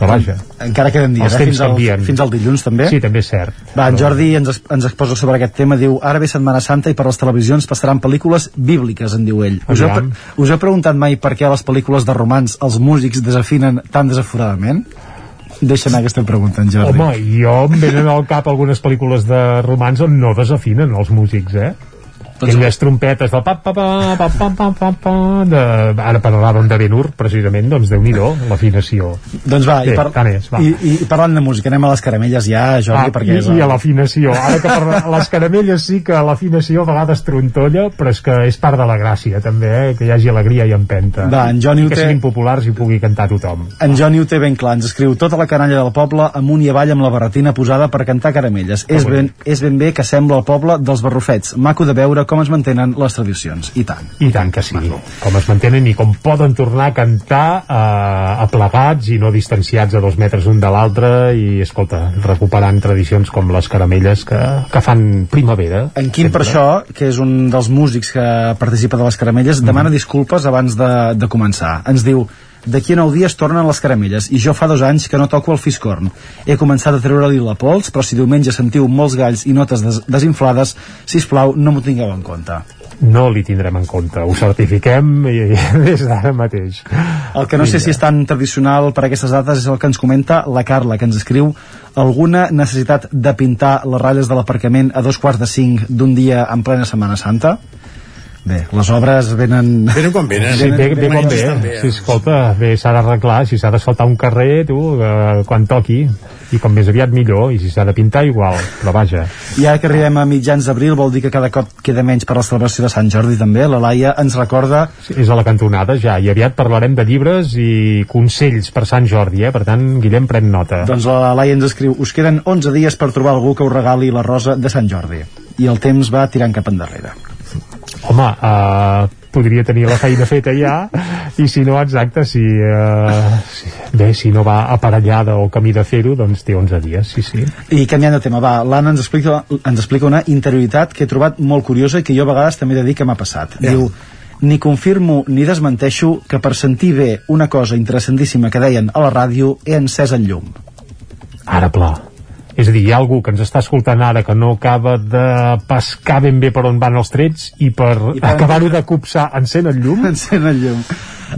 Però vaja. Encara queden dies, eh? fins, al, fins al dilluns també. Sí, també és cert. Va, en Jordi ens, ens exposa sobre aquest tema, diu, ara ve Setmana Santa i per les televisions passaran pel·lícules bíbliques, en diu ell. Us heu, us heu preguntat mai per què a les pel·lícules de romans els músics desafinen tan desaforadament? Deixa'm aquesta pregunta, en Jordi. Home, jo em venen al cap algunes pel·lícules de romans on no desafinen els músics, eh? Doncs... Les trompetes del pa, pa, pa, pa, pa, pa, pa, pa de... ara parlàvem de Ben Hur, precisament, doncs déu nhi -do, l'afinació. Doncs va, Bé, i, par... és, va. I, i, parlant de música, anem a les caramelles ja, Jordi, ah, perquè... I, és, i a l'afinació, ara que per les caramelles sí que l'afinació a vegades trontolla, però és que és part de la gràcia, també, eh? que hi hagi alegria i empenta. Va, en Johnny que té... siguin populars i pugui cantar tothom. En Joni ho té ben clar, ens escriu tota la canalla del poble amunt i avall amb la barretina posada per cantar caramelles. Ah, és ben, és ben bé que sembla el poble dels barrufets, maco de veure com es mantenen les tradicions. I tant. I tant que sí, com es mantenen i com poden tornar a cantar eh, aplegats i no distanciats a dos metres un de l'altre i, escolta, recuperant tradicions com les caramelles que, que fan primavera. En Quim, per això, que és un dels músics que participa de les caramelles, Mhm. demana disculpes abans de, de començar. Ens diu, d'aquí a nou dies tornen les caramelles i jo fa dos anys que no toco el fiscorn. He començat a treure-li la pols, però si diumenge sentiu molts galls i notes des desinflades, si plau no m'ho tingueu en compte. No li tindrem en compte, ho certifiquem i, i des d'ara mateix. El que no sé si és tan tradicional per aquestes dates és el que ens comenta la Carla, que ens escriu alguna necessitat de pintar les ratlles de l'aparcament a dos quarts de cinc d'un dia en plena Setmana Santa? Bé, les obres venen... Venen quan venen. Sí, bé, bé com bé, estan bé, eh? sí, escolta, bé, s'ha d'arreglar, si s'ha d'asfaltar un carrer, tu, eh, quan toqui, i com més aviat millor, i si s'ha de pintar igual, però vaja. I ara que arribem a mitjans d'abril vol dir que cada cop queda menys per la celebració de Sant Jordi també. La Laia ens recorda... Sí, és a la cantonada ja, i aviat parlarem de llibres i consells per Sant Jordi, eh? per tant, Guillem, pren nota. Doncs la Laia ens escriu us queden 11 dies per trobar algú que us regali la rosa de Sant Jordi. I el temps va tirant cap endarrere. Home, uh, podria tenir la feina feta ja i si no, exacte si, uh, si, bé, si no va aparellada o camí de fer-ho doncs té 11 dies, sí, sí I canviant de tema, va, l'Anna ens, explica, ens explica una interioritat que he trobat molt curiosa i que jo a vegades també he de dir que m'ha passat. Ja. Diu, ni confirmo ni desmenteixo que per sentir bé una cosa interessantíssima que deien a la ràdio he encès el llum. ara pla és a dir, hi ha algú que ens està escoltant ara que no acaba de pescar ben bé per on van els trets i per, I per- acabar-ho de copsar encén el llum Encén el llum.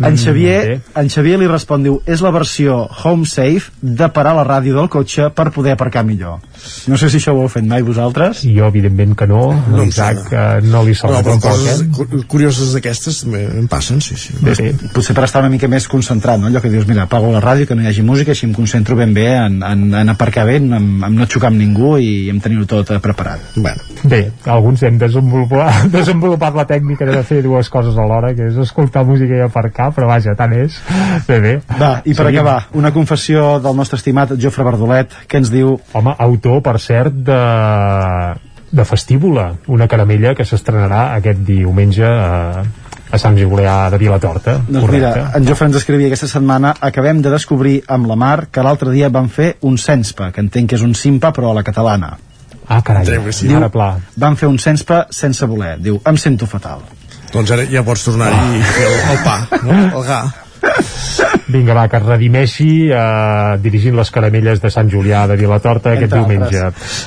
En Xavier, en Xavier li respon, diu, és la versió home safe de parar la ràdio del cotxe per poder aparcar millor. No sé si això ho heu fet mai vosaltres. jo evidentment que no, No em l'Isaac eh, no li No, sona però tampoc, coses eh? cu- curioses d'aquestes també em passen, sí, sí. Bé, bé. Potser per estar una mica més concentrat, no? Allò que dius, mira, apago la ràdio, que no hi hagi música, així em concentro ben bé en, en, en aparcar bé, en, en no xocar amb ningú i en tenir-ho tot eh, preparat. Bueno, Bé, alguns hem desenvolupat, desenvolupat la tècnica de fer dues coses alhora, que és escoltar música i aparcar, però vaja, tant és. Bé, bé. Va, i per Seguim. acabar, una confessió del nostre estimat Jofre Verdolet, que ens diu... Home, autor, per cert, de de Festívola, una caramella que s'estrenarà aquest diumenge a, a Sant Julià de Vilatorta. Doncs mira, en Jofre ens escrivia aquesta setmana acabem de descobrir amb la Mar que l'altre dia van fer un censpa, que entenc que és un simpa però a la catalana. Ah, carai, que sí. ara pla. Van fer un censpa sense voler. Diu, em sento fatal doncs ara ja pots tornar-hi ah. el pa, no? el ga Vinga, va, que es redimeixi eh, dirigint les caramelles de Sant Julià de Vilatorta aquest Entre diumenge.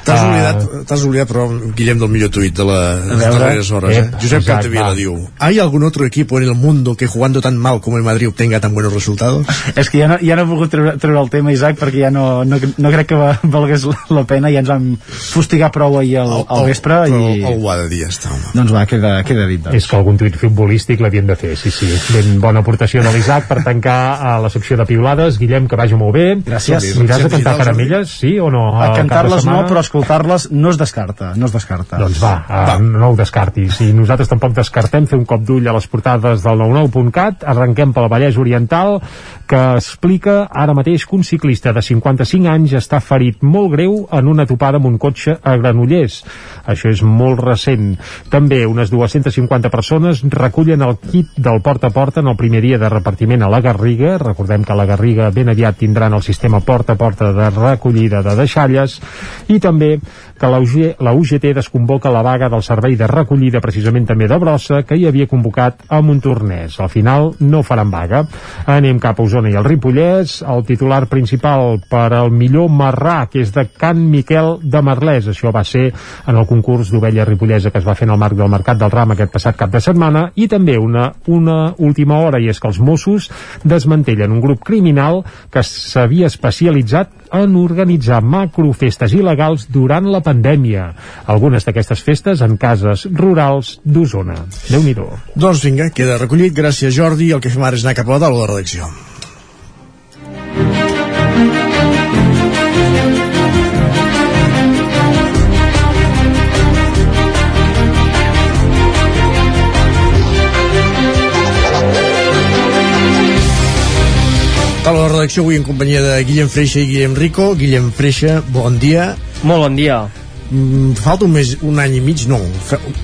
T'has Ah, oblidat, t'has oblidat, però, Guillem, del millor tuit de la, de les veure. darreres hores. Eh? Ep, Josep exacte, Capdevila va. diu ¿Hay algún otro equipo en el mundo que jugando tan mal como el Madrid obtenga tan buenos resultados? És que ja no, ja no he volgut treure, treure el tema, Isaac, perquè ja no, no, no crec que va- valgués la pena, ja ens vam fustigar prou ahir al, al vespre Però i... algú ha de dir, està, home. Doncs va, queda, queda dit, doncs. És que algun tuit futbolístic l'havien de fer, sí, sí. Ben bona aportació de l'Isaac per tancar a la secció de piulades. Guillem, que vagi molt bé. Gràcies. Aniràs a cantar caramelles, sí o no? A cantar-les no, però escoltar-les no es descarta, no es descarta. Doncs va, va, no ho descartis. I nosaltres tampoc descartem fer un cop d'ull a les portades del 99.cat. Arrenquem pel Vallès Oriental, que explica ara mateix que un ciclista de 55 anys està ferit molt greu en una topada amb un cotxe a Granollers. Això és molt recent. També unes 250 persones recullen el kit del porta a porta en el primer dia de repartiment a la Garriga. Recordem que a la Garriga ben aviat tindran el sistema porta a porta de recollida de deixalles i també que la, UG, la UGT desconvoca la vaga del servei de recollida precisament també de Brossa que hi havia convocat a Montornès. Al final no faran vaga. Anem cap a Osona i el Ripollès. El titular principal per al millor marrà, que és de Can Miquel de Merlès. Això va ser en el concurs d'ovella ripollesa que es va fer en el marc del Mercat del Ram aquest passat cap de setmana i també una, una última hora i és que els Mossos desmantellen un grup criminal que s'havia especialitzat en organitzar macrofestes il·legals durant la pandèmia. Algunes d'aquestes festes en cases rurals d'Osona. déu nhi Doncs vinga, queda recollit. Gràcies, Jordi. El que fem ara és anar cap a la redacció. De la redacció avui en companyia de Guillem Freixa i Guillem Rico. Guillem Freixa, bon dia. Molt bon dia. Mm, falta un, mes, un any i mig, no,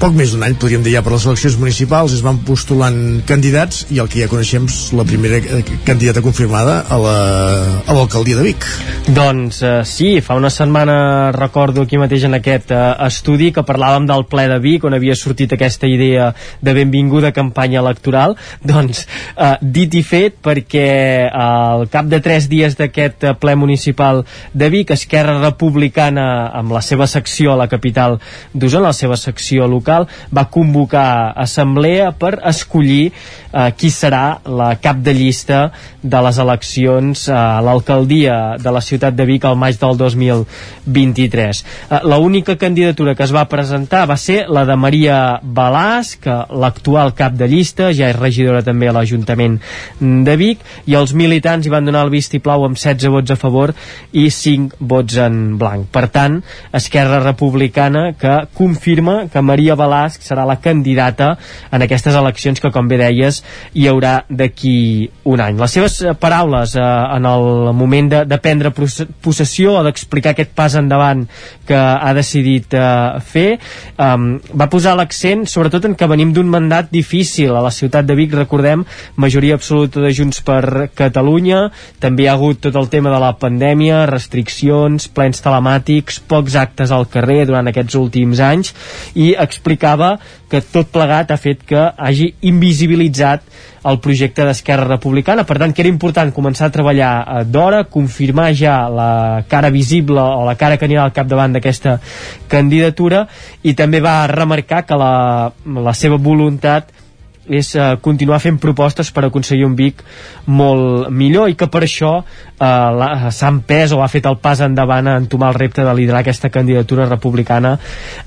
poc més d'un any, podríem dir ja, per les eleccions municipals, es van postulant candidats i el que ja coneixem és la primera eh, candidata confirmada a la- a l'alcaldia de Vic. Doncs eh, sí, fa una setmana recordo aquí mateix en aquest eh, estudi que parlàvem del ple de Vic on havia sortit aquesta idea de benvinguda campanya electoral doncs eh, dit i fet perquè eh, al cap de tres dies d'aquest eh, ple municipal de Vic Esquerra Republicana amb la seva secció a la capital d'Osona, la seva secció local va convocar assemblea per escollir eh, qui serà la cap de llista de les eleccions eh, a l'alcaldia de la ciutat de Vic al maig del 2023. Eh, la única candidatura que es va presentar va ser la de Maria Balàs, que l'actual cap de llista, ja és regidora també a l'Ajuntament de Vic, i els militants hi van donar el vistiplau amb 16 vots a favor i 5 vots en blanc. Per tant, Esquerra Republicana que confirma que Maria Balasc serà la candidata en aquestes eleccions que, com bé deies, hi haurà d'aquí un any. Les seves eh, paraules eh, en el moment de, de prendre possessió o d'explicar aquest pas endavant que ha decidit eh, fer um, va posar l'accent sobretot en que venim d'un mandat difícil a la ciutat de Vic, recordem, majoria absoluta de Junts per Catalunya també hi ha hagut tot el tema de la pandèmia restriccions, plens telemàtics pocs actes al carrer durant aquests últims anys i explicava que tot plegat ha fet que hagi invisibilitzat el projecte d'Esquerra Republicana, per tant que era important començar a treballar eh, d'hora, confirmar ja la cara visible o la cara que anirà al capdavant d'aquesta candidatura i també va remarcar que la, la seva voluntat és uh, continuar fent propostes per aconseguir un Vic molt millor i que per això uh, s'ha empès o ha fet el pas endavant a entomar el repte de liderar aquesta candidatura republicana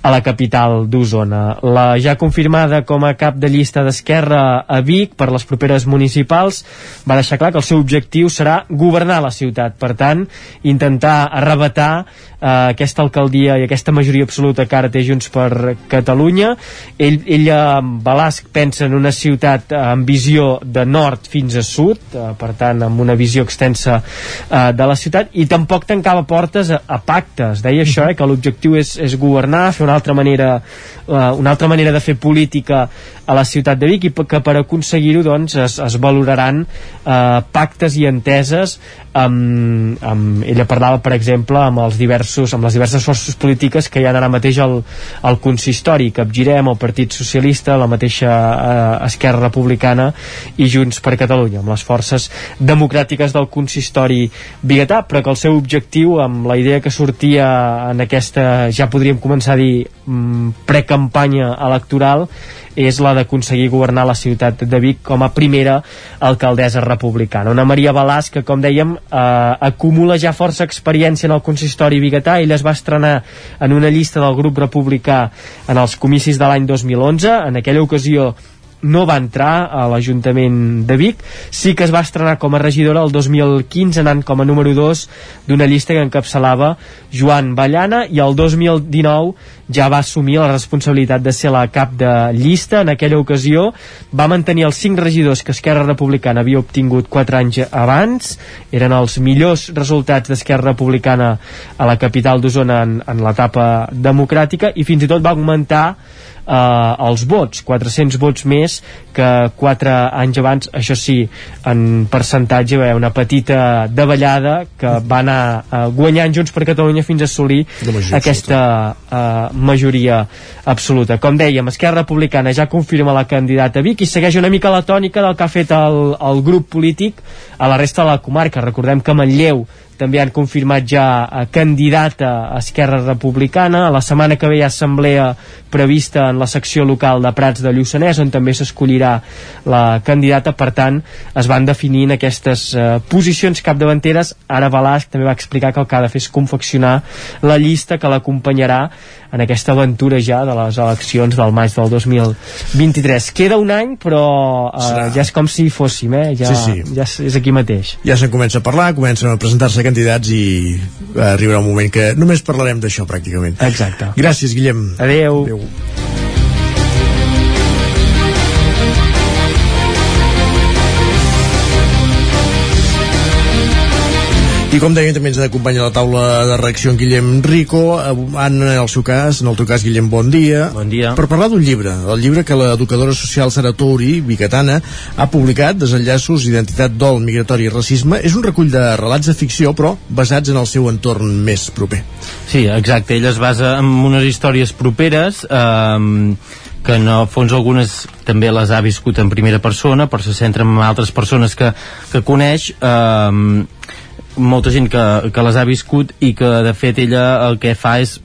a la capital d'Osona. La ja confirmada com a cap de llista d'Esquerra a Vic per les properes municipals va deixar clar que el seu objectiu serà governar la ciutat. Per tant, intentar arrebatar uh, aquesta alcaldia i aquesta majoria absoluta que ara té Junts per Catalunya. Ell, ella, Balasc, pensa en una ciutat eh, amb visió de nord fins a sud, eh, per tant, amb una visió extensa eh, de la ciutat, i tampoc tancava portes a, a pactes. Deia això, eh, que l'objectiu és, és governar, fer una altra manera eh, una altra manera de fer política a la ciutat de Vic i que per aconseguir-ho doncs, es, es valoraran eh, pactes i enteses amb, amb, ella parlava per exemple amb els diversos amb les diverses forces polítiques que hi ha ara mateix al, al consistori Capgirem, el Partit Socialista la mateixa eh, Esquerra Republicana i Junts per Catalunya amb les forces democràtiques del consistori biguetà, però que el seu objectiu amb la idea que sortia en aquesta, ja podríem començar a dir mm, precampanya electoral és la d'aconseguir governar la ciutat de Vic com a primera alcaldessa republicana. Una Maria Balàs que, com dèiem, eh, acumula ja força experiència en el consistori biguetà. Ella es va estrenar en una llista del grup republicà en els comicis de l'any 2011. En aquella ocasió no va entrar a l'Ajuntament de Vic, sí que es va estrenar com a regidora el 2015 anant com a número 2 d'una llista que encapçalava Joan Ballana i el 2019 ja va assumir la responsabilitat de ser la cap de llista. En aquella ocasió va mantenir els 5 regidors que Esquerra Republicana havia obtingut 4 anys abans. Eren els millors resultats d'Esquerra Republicana a la capital d'Osona en, en l'etapa democràtica i fins i tot va augmentar eh, els vots, 400 vots més que 4 anys abans, això sí, en percentatge va haver una petita davallada que va anar eh, guanyant Junts per Catalunya fins a assolir majoria aquesta eh, majoria absoluta. Com dèiem, Esquerra Republicana ja confirma la candidata Vic i segueix una mica la tònica del que ha fet el, el grup polític a la resta de la comarca. Recordem que Manlleu també han confirmat ja eh, candidata a Esquerra Republicana. La setmana que ve hi ha assemblea prevista en la secció local de Prats de Lluçanès, on també s'escollirà la candidata. Per tant, es van definint aquestes eh, posicions capdavanteres. Ara Balasc també va explicar que el que ha de fer és confeccionar la llista que l'acompanyarà en aquesta aventura ja de les eleccions del maig del 2023. Queda un any, però eh, ja és com si fóssim, eh? Ja, Sí, sí. ja és, és aquí mateix. Ja se'n comença a parlar, comencen a presentar-se candidats i eh, arribarà un moment que només parlarem d'això pràcticament. Exacte. Gràcies, Guillem. Adeu. Adeu. I com dèiem, també ens acompanya la taula de reacció en Guillem Rico, eh, en el seu cas, en el teu cas, Guillem, bon dia. Bon dia. Per parlar d'un llibre, el llibre que l'educadora social Sara Touri, bicatana, ha publicat, Desenllaços, Identitat, Dol, Migratori i Racisme. És un recull de relats de ficció, però basats en el seu entorn més proper. Sí, exacte, ell es basa en unes històries properes eh, que en el fons algunes també les ha viscut en primera persona però se centren en altres persones que, que coneix eh, molta gent que, que les ha viscut i que de fet ella el que fa és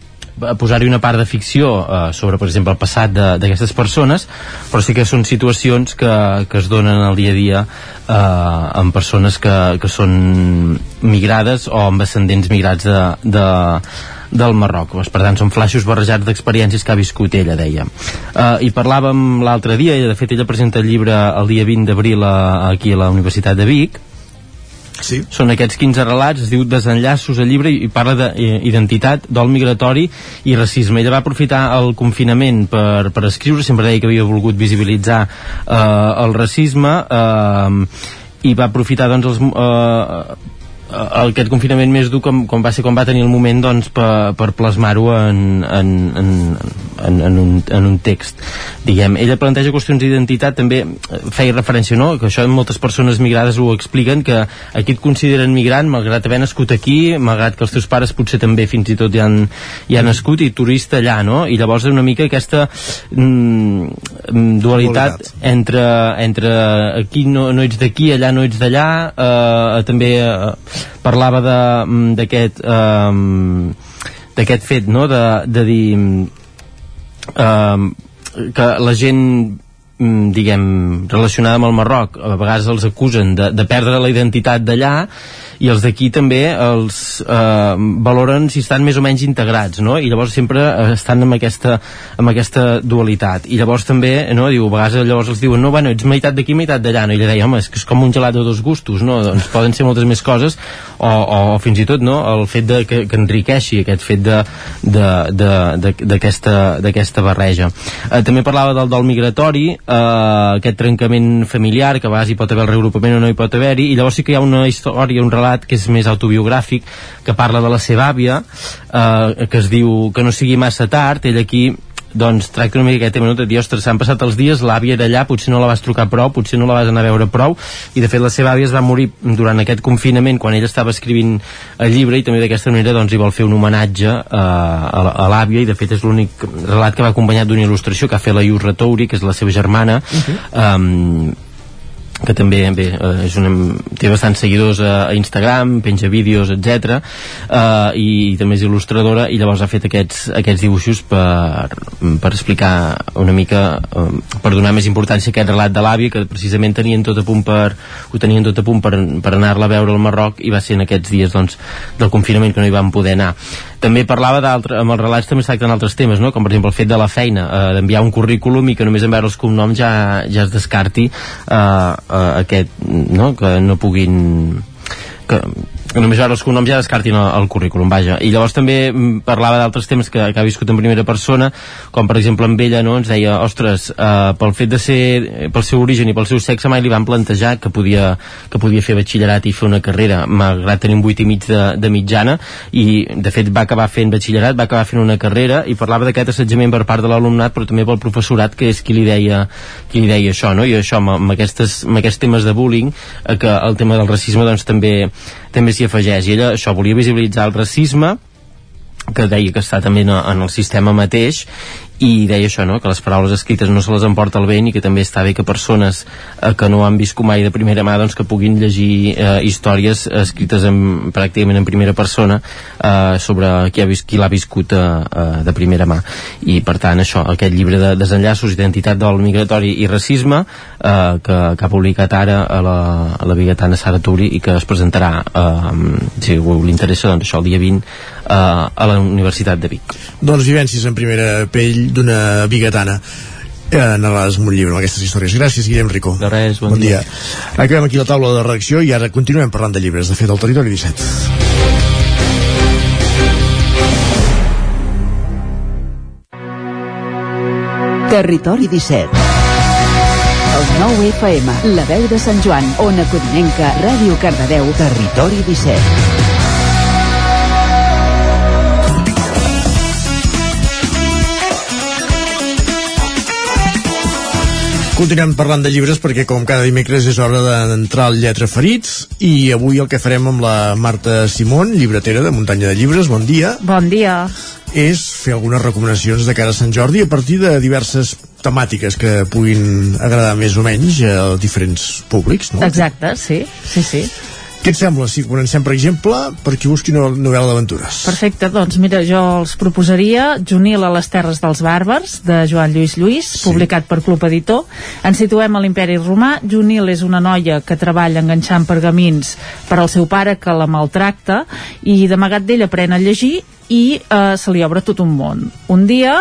posar-hi una part de ficció eh, sobre, per exemple, el passat d'aquestes persones, però sí que són situacions que, que es donen al dia a dia eh, amb persones que, que són migrades o amb ascendents migrats de, de, del Marroc. Doncs, per tant, són flaixos barrejats d'experiències que ha viscut ella, deia. Eh, I parlàvem l'altre dia, i de fet ella presenta el llibre el dia 20 d'abril aquí a la Universitat de Vic, Sí. són aquests 15 relats, es diu Desenllaços al llibre i parla d'identitat, dol migratori i racisme. Ella va aprofitar el confinament per, per escriure, sempre deia que havia volgut visibilitzar eh, el racisme eh, i va aprofitar doncs els, eh, eh, aquest confinament més dur com, com va ser quan va tenir el moment doncs, per, per plasmar-ho en, en, en, en, en, un, en un text diguem, ella planteja qüestions d'identitat també feia referència no? que això moltes persones migrades ho expliquen que aquí et consideren migrant malgrat haver nascut aquí, malgrat que els teus pares potser també fins i tot ja han, ja han nascut i turista allà, no? I llavors una mica aquesta mm, dualitat Dualitat. entre, entre aquí no, no ets d'aquí, allà no ets d'allà eh, també eh, parlava mm, d'aquest eh, d'aquest fet no? de, de dir eh, que la gent mm, diguem, relacionada amb el Marroc a vegades els acusen de, de perdre la identitat d'allà i els d'aquí també els eh, valoren si estan més o menys integrats no? i llavors sempre eh, estan amb aquesta, amb aquesta dualitat i llavors també, no? diu, a vegades llavors els diuen no, bueno, ets meitat d'aquí, meitat d'allà no? i ella deia, home, és que és com un gelat de dos gustos no? doncs poden ser moltes més coses o, o, o fins i tot no? el fet de, que, que enriqueixi aquest fet d'aquesta barreja eh, també parlava del dol migratori eh, aquest trencament familiar que a vegades hi pot haver el reagrupament o no hi pot haver-hi i llavors sí que hi ha una història, un relat que és més autobiogràfic que parla de la seva àvia eh, que es diu que no sigui massa tard ell aquí doncs tracta una mica aquest tema no? de dir, ostres, s'han passat els dies, l'àvia era allà potser no la vas trucar prou, potser no la vas anar a veure prou i de fet la seva àvia es va morir durant aquest confinament quan ell estava escrivint el llibre i també d'aquesta manera doncs hi vol fer un homenatge eh, a, l'àvia i de fet és l'únic relat que va acompanyat d'una il·lustració que ha fet la Ius Ratouri, que és la seva germana uh que també bé, eh, és una, té bastants seguidors a, Instagram, penja vídeos, etc. Eh, i, i també és il·lustradora i llavors ha fet aquests, aquests dibuixos per, per explicar una mica eh, per donar més importància a aquest relat de l'àvia que precisament tenien tot a punt per ho tenien tot a punt per, per anar-la a veure al Marroc i va ser en aquests dies doncs, del confinament que no hi van poder anar també parlava d'altres, amb els relats també es altres temes, no? com per exemple el fet de la feina, eh, d'enviar un currículum i que només en veure els cognoms ja, ja es descarti eh, eh, aquest, no? que no puguin que només veure els cognoms ja descartin el, el currículum, vaja. I llavors també mm, parlava d'altres temes que, que ha viscut en primera persona, com per exemple amb ella, no? ens deia, ostres, eh, pel fet de ser, pel seu origen i pel seu sexe mai li van plantejar que podia, que podia fer batxillerat i fer una carrera, malgrat tenir un 8 i mig de, de mitjana, i de fet va acabar fent batxillerat, va acabar fent una carrera, i parlava d'aquest assetjament per part de l'alumnat, però també pel professorat, que és qui li deia, qui li deia això, no? I això, amb, amb, aquestes, amb aquests temes de bullying, eh, que el tema del racisme doncs, també, també s'hi afegeix. I ella això volia visibilitzar el racisme, que deia que està també en, el sistema mateix i deia això, no? que les paraules escrites no se les emporta el vent i que també està bé que persones eh, que no han viscut mai de primera mà doncs que puguin llegir eh, històries escrites en, pràcticament en primera persona eh, sobre qui, ha qui l'ha viscut eh, eh, de primera mà i per tant això, aquest llibre de desenllaços identitat del migratori i racisme eh, que, que ha publicat ara a la, a la biguetana Sara Turi i que es presentarà eh, si algú li interessa doncs això el dia 20 eh, a la Universitat de Vic Doncs vivències en primera pell d'una biguetana eh, narrades un llibre amb aquestes històries. Gràcies, Guillem Rico. De res, bon, bon dia. dia. Acabem aquí la taula de reacció i ara continuem parlant de llibres, de fet, al Territori 17. Territori 17 El 9 FM, la veu de Sant Joan, Ona Codinenca, Ràdio Cardedeu, Territori 17 Continuem parlant de llibres perquè com cada dimecres és hora d'entrar al Lletra Ferits i avui el que farem amb la Marta Simón, llibretera de Muntanya de Llibres, bon dia. Bon dia. És fer algunes recomanacions de cara a Sant Jordi a partir de diverses temàtiques que puguin agradar més o menys a diferents públics, no? Exacte, sí, sí, sí. Què et sembla si comencem, per exemple, per qui busqui una novel·la d'aventures? Perfecte, doncs mira, jo els proposaria Junil a les Terres dels Bàrbars, de Joan Lluís Lluís, sí. publicat per Club Editor. Ens situem a l'imperi romà. Junil és una noia que treballa enganxant pergamins per al seu pare que la maltracta i d'amagat d'ell aprèn a llegir i eh, se li obre tot un món. Un dia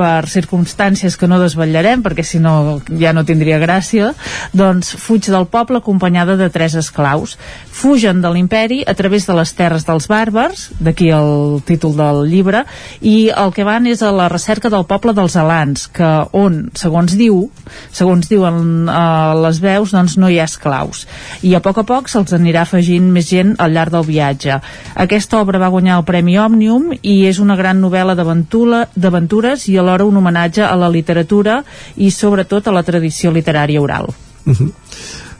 per circumstàncies que no desvetllarem perquè si no ja no tindria gràcia doncs fuig del poble acompanyada de tres esclaus. Fugen de l'imperi a través de les terres dels bàrbars d'aquí el títol del llibre i el que van és a la recerca del poble dels alans que on, segons diu segons diuen eh, les veus doncs no hi ha esclaus. I a poc a poc se'ls anirà afegint més gent al llarg del viatge. Aquesta obra va guanyar el Premi Òmnium i és una gran novel·la d'aventures i alhora un homenatge a la literatura i sobretot a la tradició literària oral. Uh -huh.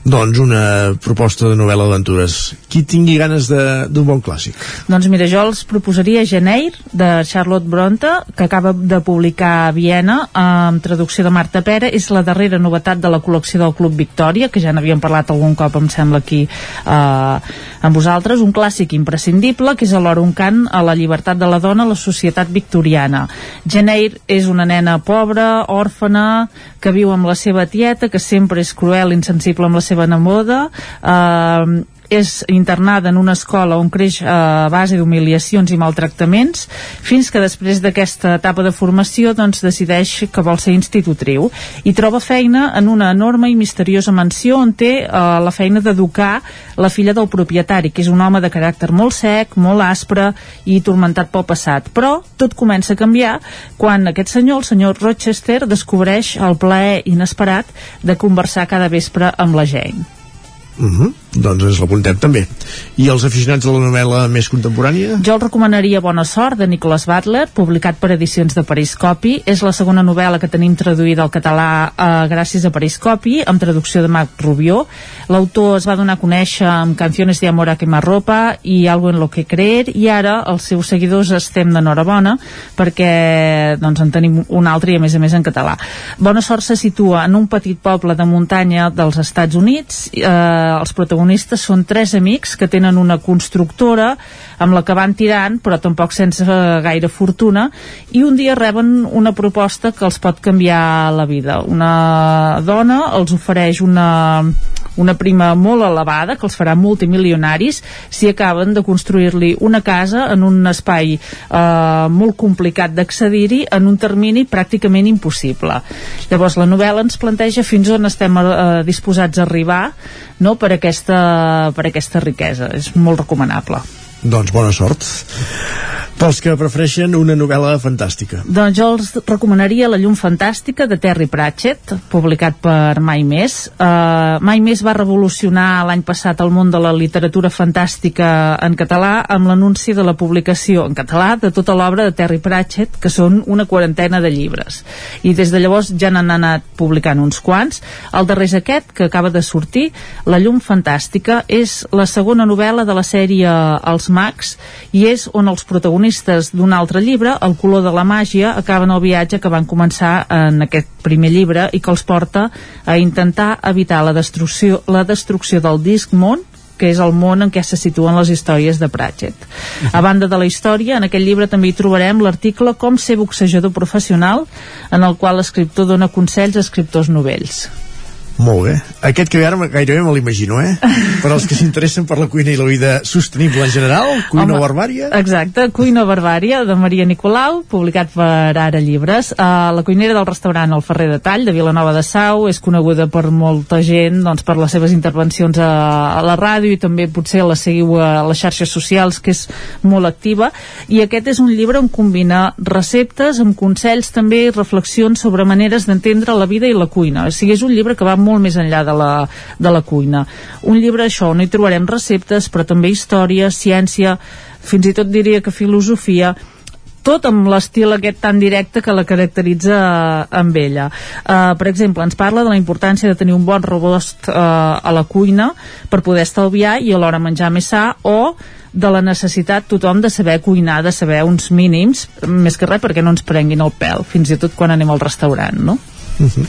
Doncs una proposta de novel·la d'aventures. Qui tingui ganes d'un bon clàssic? Doncs mira, jo els proposaria Geneir, de Charlotte Bronte, que acaba de publicar a Viena, amb traducció de Marta Pera. És la darrera novetat de la col·lecció del Club Victòria, que ja n'havíem parlat algun cop, em sembla, aquí eh, amb vosaltres. Un clàssic imprescindible, que és alhora un cant a la llibertat de la dona a la societat victoriana. Geneir és una nena pobra, òrfana, que viu amb la seva tieta, que sempre és cruel i insensible amb la seva neboda, eh, és internada en una escola on creix a base d'humiliacions i maltractaments fins que després d'aquesta etapa de formació doncs decideix que vol ser institutriu i troba feina en una enorme i misteriosa mansió on té eh, la feina d'educar la filla del propietari que és un home de caràcter molt sec, molt aspre i tormentat pel passat però tot comença a canviar quan aquest senyor, el senyor Rochester descobreix el plaer inesperat de conversar cada vespre amb la Jane Uh -huh. Doncs ens l'apuntem també. I els aficionats de la novel·la més contemporània? Jo el recomanaria Bona sort, de Nicholas Butler, publicat per edicions de Periscopi. És la segona novel·la que tenim traduïda al català eh, gràcies a Periscopi, amb traducció de Marc Rubió. L'autor es va donar a conèixer amb Canciones de amor a quemarropa i Algo en lo que creer, i ara els seus seguidors estem d'enhorabona perquè doncs, en tenim un altre i a més a més en català. Bona sort se situa en un petit poble de muntanya dels Estats Units, eh, els protagonistes són tres amics que tenen una constructora amb la que van tirant, però tampoc sense gaire fortuna, i un dia reben una proposta que els pot canviar la vida. Una dona els ofereix una, una prima molt elevada que els farà multimilionaris si acaben de construir-li una casa en un espai eh, molt complicat d'accedir-hi en un termini pràcticament impossible. Llavors la novel·la ens planteja fins on estem eh, disposats a arribar no, per, aquesta, per aquesta riquesa. És molt recomanable. Doncs bona sort pels que prefereixen una novel·la fantàstica. Doncs jo els recomanaria La llum fantàstica de Terry Pratchett, publicat per Mai Més. Uh, Mai Més va revolucionar l'any passat el món de la literatura fantàstica en català amb l'anunci de la publicació en català de tota l'obra de Terry Pratchett, que són una quarantena de llibres. I des de llavors ja n'han anat publicant uns quants. El darrer és aquest, que acaba de sortir, La llum fantàstica, és la segona novel·la de la sèrie Els Mags i és on els protagonistes d'un altre llibre, El color de la màgia, acaben el viatge que van començar en aquest primer llibre i que els porta a intentar evitar la destrucció, la destrucció del disc món que és el món en què se situen les històries de Pratchett. A banda de la història, en aquest llibre també hi trobarem l'article Com ser boxejador professional, en el qual l'escriptor dona consells a escriptors novells. Molt bé. Aquest que ara gairebé me l'imagino, eh? Per als que s'interessen per la cuina i la vida sostenible en general, Cuina o Barbària. Exacte, Cuina Barbària, de Maria Nicolau, publicat per Ara Llibres. Uh, la cuinera del restaurant El Ferrer de Tall, de Vilanova de Sau, és coneguda per molta gent doncs, per les seves intervencions a, a la ràdio i també potser la seguiu a les xarxes socials, que és molt activa. I aquest és un llibre on combina receptes amb consells també i reflexions sobre maneres d'entendre la vida i la cuina. O sigui, és un llibre que va molt més enllà de la, de la cuina. Un llibre, això, on hi trobarem receptes, però també història, ciència, fins i tot diria que filosofia, tot amb l'estil aquest tan directe que la caracteritza eh, amb ella. Uh, per exemple, ens parla de la importància de tenir un bon rebost uh, a la cuina per poder estalviar i alhora menjar més sa o de la necessitat tothom de saber cuinar, de saber uns mínims, més que res perquè no ens prenguin el pèl, fins i tot quan anem al restaurant, no? Uh -huh.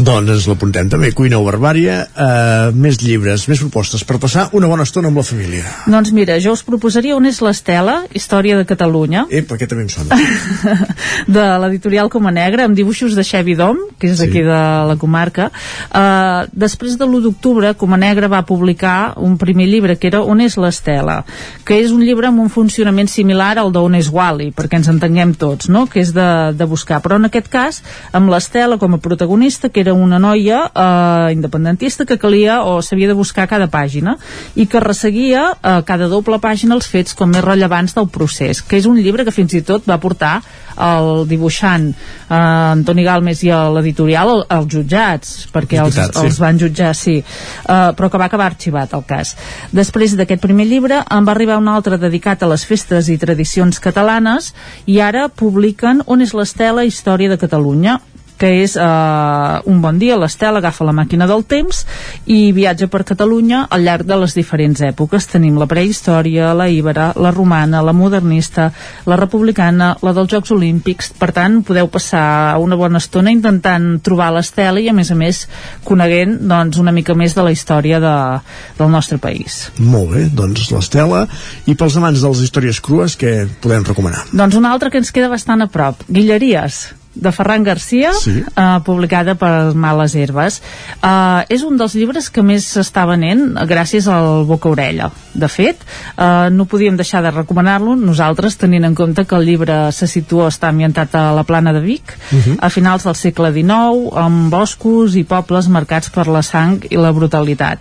Doncs ens l'apuntem també, Cuina o Barbària, eh, més llibres, més propostes per passar una bona estona amb la família. Doncs mira, jo us proposaria on és l'Estela, Història de Catalunya, Eh, perquè també em sona. de l'editorial Coma Negra, amb dibuixos de Xevi Dom, que és Sí. d'aquí de la comarca. Uh, després de l'1 d'octubre, Coma Negra va publicar un primer llibre, que era On és l'Estela, que és un llibre amb un funcionament similar al d'On és Wally, perquè ens entenguem tots, no? que és de, de buscar. Però en aquest cas, amb l'Estela com a protagonista, que era una noia eh, independentista que calia o s'havia de buscar cada pàgina i que resseguia a cada doble pàgina els fets com més rellevants del procés, que és un llibre que fins i tot va portar el dibuixant eh, Antoni Galmes i l'editorial al- als jutjats, perquè els, Diputat, sí. els van jutjar, sí, uh, però que va acabar arxivat el cas. Després d'aquest primer llibre en va arribar un altre dedicat a les festes i tradicions catalanes i ara publiquen On és l'Estela, Història de Catalunya que és eh, un bon dia, l'Estela agafa la màquina del temps i viatja per Catalunya al llarg de les diferents èpoques. Tenim la prehistòria, la íbera, la romana, la modernista, la republicana, la dels Jocs Olímpics. Per tant, podeu passar una bona estona intentant trobar l'Estela i, a més a més, coneguent doncs, una mica més de la història de, del nostre país. Molt bé, doncs l'Estela. I pels amants de les històries crues, què podem recomanar? Doncs una altra que ens queda bastant a prop, Guilleries de Ferran Garcia, Sí. eh, publicada per Males Herbes. Eh, és un dels llibres que més s'està venent gràcies al Boca Orella. De fet, eh, no podíem deixar de recomanar-lo nosaltres, tenint en compte que el llibre se situa, està ambientat a la plana de Vic, Mhm. a finals del segle XIX, amb boscos i pobles marcats per la sang i la brutalitat.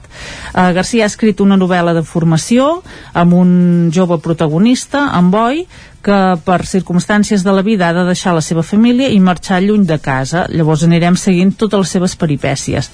Eh, Garcia ha escrit una novel·la de formació amb un jove protagonista, en Boi, que per circumstàncies de la vida ha de deixar la seva família i marxar lluny de casa. Llavors anirem seguint totes les seves peripècies.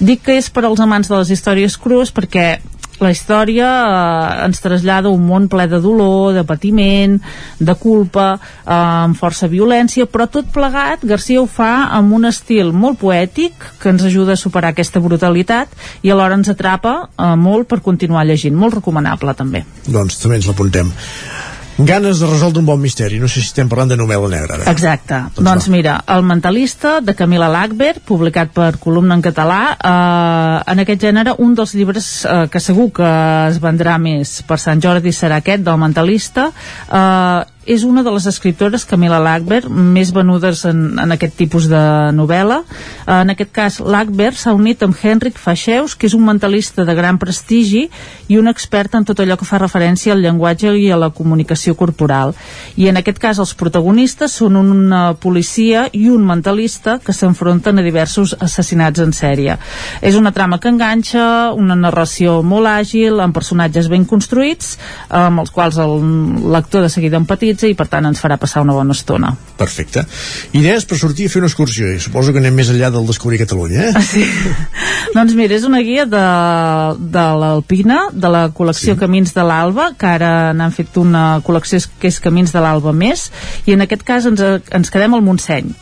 Dic que és per als amants de les històries crues perquè la història eh, ens trasllada un món ple de dolor, de patiment, de culpa, eh, amb força violència, però tot plegat Garcia ho fa amb un estil molt poètic que ens ajuda a superar aquesta brutalitat i alhora ens atrapa eh, molt per continuar llegint. Molt recomanable també. Doncs també ens l'apuntem. Ganes de resoldre un bon misteri. No sé si estem parlant de novel·la negra ara. Exacte. Doncs, doncs mira, El mentalista, de Camila Lackberg, publicat per Columna en català, eh, en aquest gènere, un dels llibres eh, que segur que es vendrà més per Sant Jordi serà aquest, del mentalista, eh, és una de les escriptores, Camila Lackberg, més venudes en, en aquest tipus de novel·la. En aquest cas, Lackberg s'ha unit amb Henrik Faixeus, que és un mentalista de gran prestigi i un expert en tot allò que fa referència al llenguatge i a la comunicació corporal. I en aquest cas, els protagonistes són una policia i un mentalista que s'enfronten a diversos assassinats en sèrie. És una trama que enganxa, una narració molt àgil, amb personatges ben construïts, amb els quals el lector de seguida empatitza i per tant ens farà passar una bona estona. Perfecte. Idees per sortir a fer una excursió. I suposo que anem més enllà del Descobrir Catalunya, eh? Sí. doncs mira, és una guia de, de l'Alpina, de la col·lecció sí. Camins de l'Alba, que ara n'han fet una col·lecció que és Camins de l'Alba més, i en aquest cas ens, ens quedem al Montseny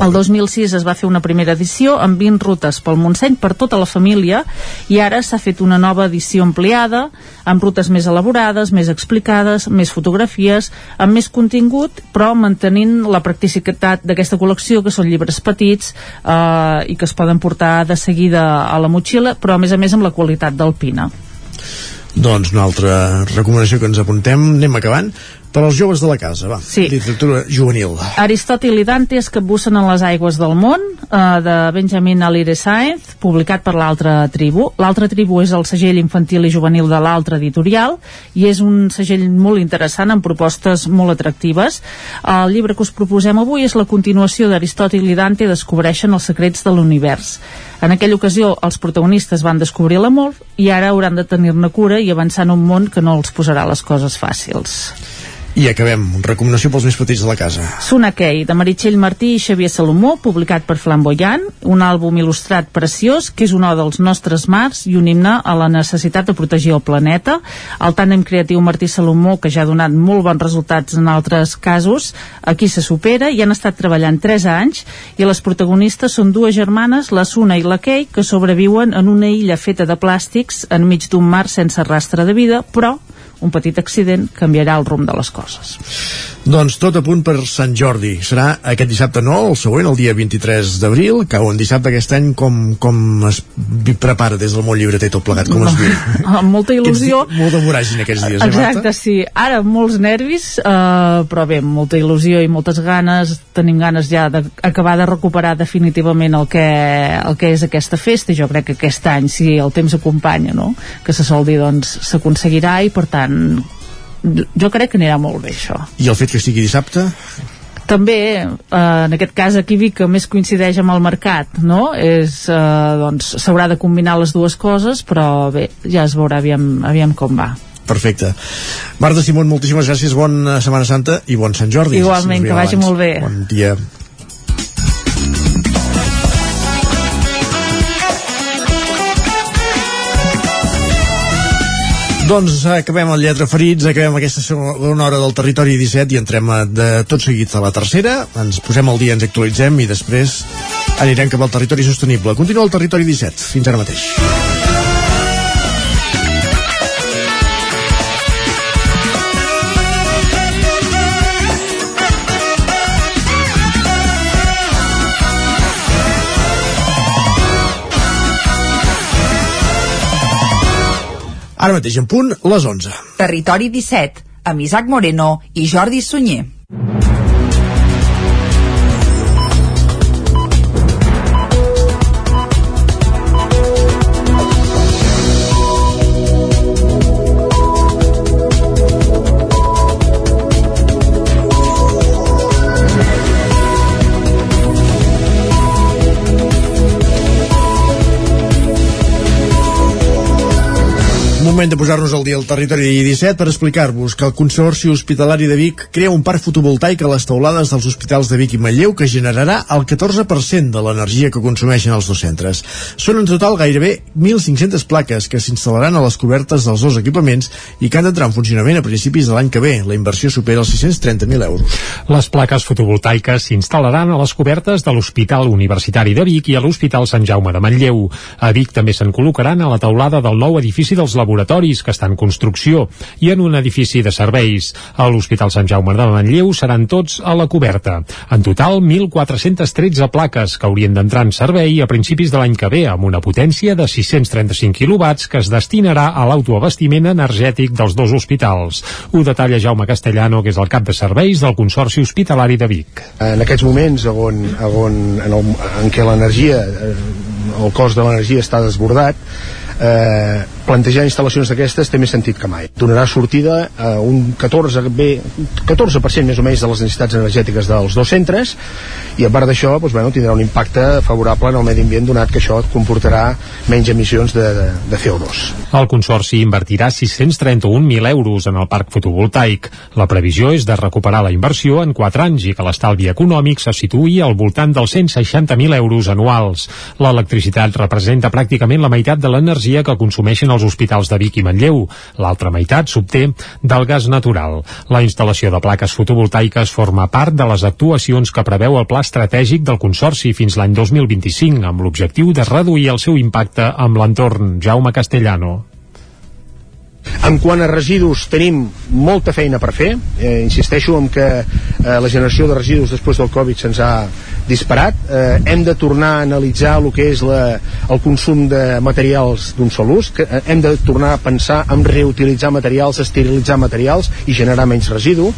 El 2006 es va fer una primera edició amb 20 rutes pel Montseny per tota la família i ara s'ha fet una nova edició ampliada amb rutes més elaborades, més explicades, més fotografies, amb més contingut, però mantenint la practicitat d'aquesta col·lecció, que són llibres petits eh, i que es poden portar de seguida a la motxilla, però a més a més amb la qualitat d'alpina. Doncs una altra recomanació que ens apuntem, anem acabant per als joves de la casa, va. Sí. Literatura juvenil. Aristòtil i Dante es capbussen en les aigües del món, eh, de Benjamin Alire Sainz, publicat per l'altra tribu. L'altra tribu és el segell infantil i juvenil de l'altra editorial i és un segell molt interessant amb propostes molt atractives. El llibre que us proposem avui és la continuació d'Aristòtil i Dante descobreixen els secrets de l'univers. En aquella ocasió els protagonistes van descobrir l'amor i ara hauran de tenir-ne cura i avançar en un món que no els posarà les coses fàcils. I acabem. Recomanació pels més petits de la casa. Sunakei, de Meritxell Martí i Xavier Salomó, publicat per Flamboyant, un àlbum il·lustrat preciós, que és un o dels nostres mars i un himne a la necessitat de protegir el planeta. El tàndem creatiu Martí Salomó, que ja ha donat molt bons resultats en altres casos, aquí se supera i han estat treballant 3 anys i les protagonistes són dues germanes, la Suna i la Kei, que sobreviuen en una illa feta de plàstics enmig d'un mar sense rastre de vida, però un petit accident canviarà el rumb de les coses. Doncs tot a punt per Sant Jordi. Serà aquest dissabte no, el següent, el dia 23 d'abril. Cau en dissabte aquest any com, com es prepara des del món llibreter tot plegat, com es viu? Amb molta il·lusió. Aquests, molta voràgina aquests dies, eh, Exacte, Marta? sí. Ara molts nervis, eh, però bé, molta il·lusió i moltes ganes. Tenim ganes ja d'acabar de recuperar definitivament el que, el que és aquesta festa i jo crec que aquest any, si el temps acompanya, no? que se sol dir, doncs s'aconseguirà i per tant jo crec que anirà molt bé això I el fet que estigui dissabte? també, eh, en aquest cas aquí vi que més coincideix amb el mercat no? és, eh, doncs s'haurà de combinar les dues coses però bé, ja es veurà aviam, aviam com va Perfecte. Marta Simón, moltíssimes gràcies, bona Setmana Santa i bon Sant Jordi. Igualment, Si que vagi abans. molt bé. Bon dia. Doncs acabem el Lletra Ferits, acabem aquesta segona hora del Territori 17 i entrem a, de tot seguit a la tercera. Ens posem al dia, ens actualitzem i després anirem cap al Territori Sostenible. Continua el Territori 17. Fins ara mateix. Ara mateix en punt, les 11. Territori 17, amb Isaac Moreno i Jordi Sunyer. Moment de posar-nos al dia al territori 17 per explicar-vos que el Consorci Hospitalari de Vic crea un parc fotovoltaic a les teulades dels hospitals de Vic i Manlleu que generarà el 14% de l'energia que consumeixen els dos centres. Són en total gairebé 1.500 plaques que s'instal·laran a les cobertes dels dos equipaments i que han d'entrar en funcionament a principis de l'any que ve. La inversió supera els 630.000 euros. Les plaques fotovoltaiques s'instal·laran a les cobertes de l'Hospital Universitari de Vic i a l'Hospital Sant Jaume de Manlleu. A Vic també se'n col·locaran a la teulada del nou edifici dels laboratoris que està en construcció i en un edifici de serveis. A l'Hospital Sant Jaume de Manlleu seran tots a la coberta. En total, 1.413 plaques que haurien d'entrar en servei a principis de l'any que ve amb una potència de 635 quilowatts que es destinarà a l'autoabastiment energètic dels dos hospitals. Ho detalla Jaume Castellano, que és el cap de serveis del Consorci Hospitalari de Vic. En aquests moments on, on, en, el, en què l'energia, eh, el cost de l'energia està desbordat, eh, plantejar instal·lacions d'aquestes té més sentit que mai. Donarà sortida a un 14, bé, 14% més o menys de les necessitats energètiques dels dos centres i a part d'això doncs, bueno, tindrà un impacte favorable en el medi ambient donat que això comportarà menys emissions de, de, de CO2. El Consorci invertirà 631.000 euros en el parc fotovoltaic. La previsió és de recuperar la inversió en 4 anys i que l'estalvi econòmic se situï al voltant dels 160.000 euros anuals. L'electricitat representa pràcticament la meitat de l'energia que consumeixen als hospitals de Vic i Manlleu. L'altra meitat s'obté del gas natural. La instal·lació de plaques fotovoltaiques forma part de les actuacions que preveu el pla estratègic del Consorci fins l'any 2025, amb l'objectiu de reduir el seu impacte amb l'entorn. Jaume Castellano. En quant a residus, tenim molta feina per fer. Eh, insisteixo en que eh, la generació de residus després del Covid se'ns ha disparat. Eh, hem de tornar a analitzar el que és la, el consum de materials d'un sol ús. Que, eh, hem de tornar a pensar en reutilitzar materials, esterilitzar materials i generar menys residu.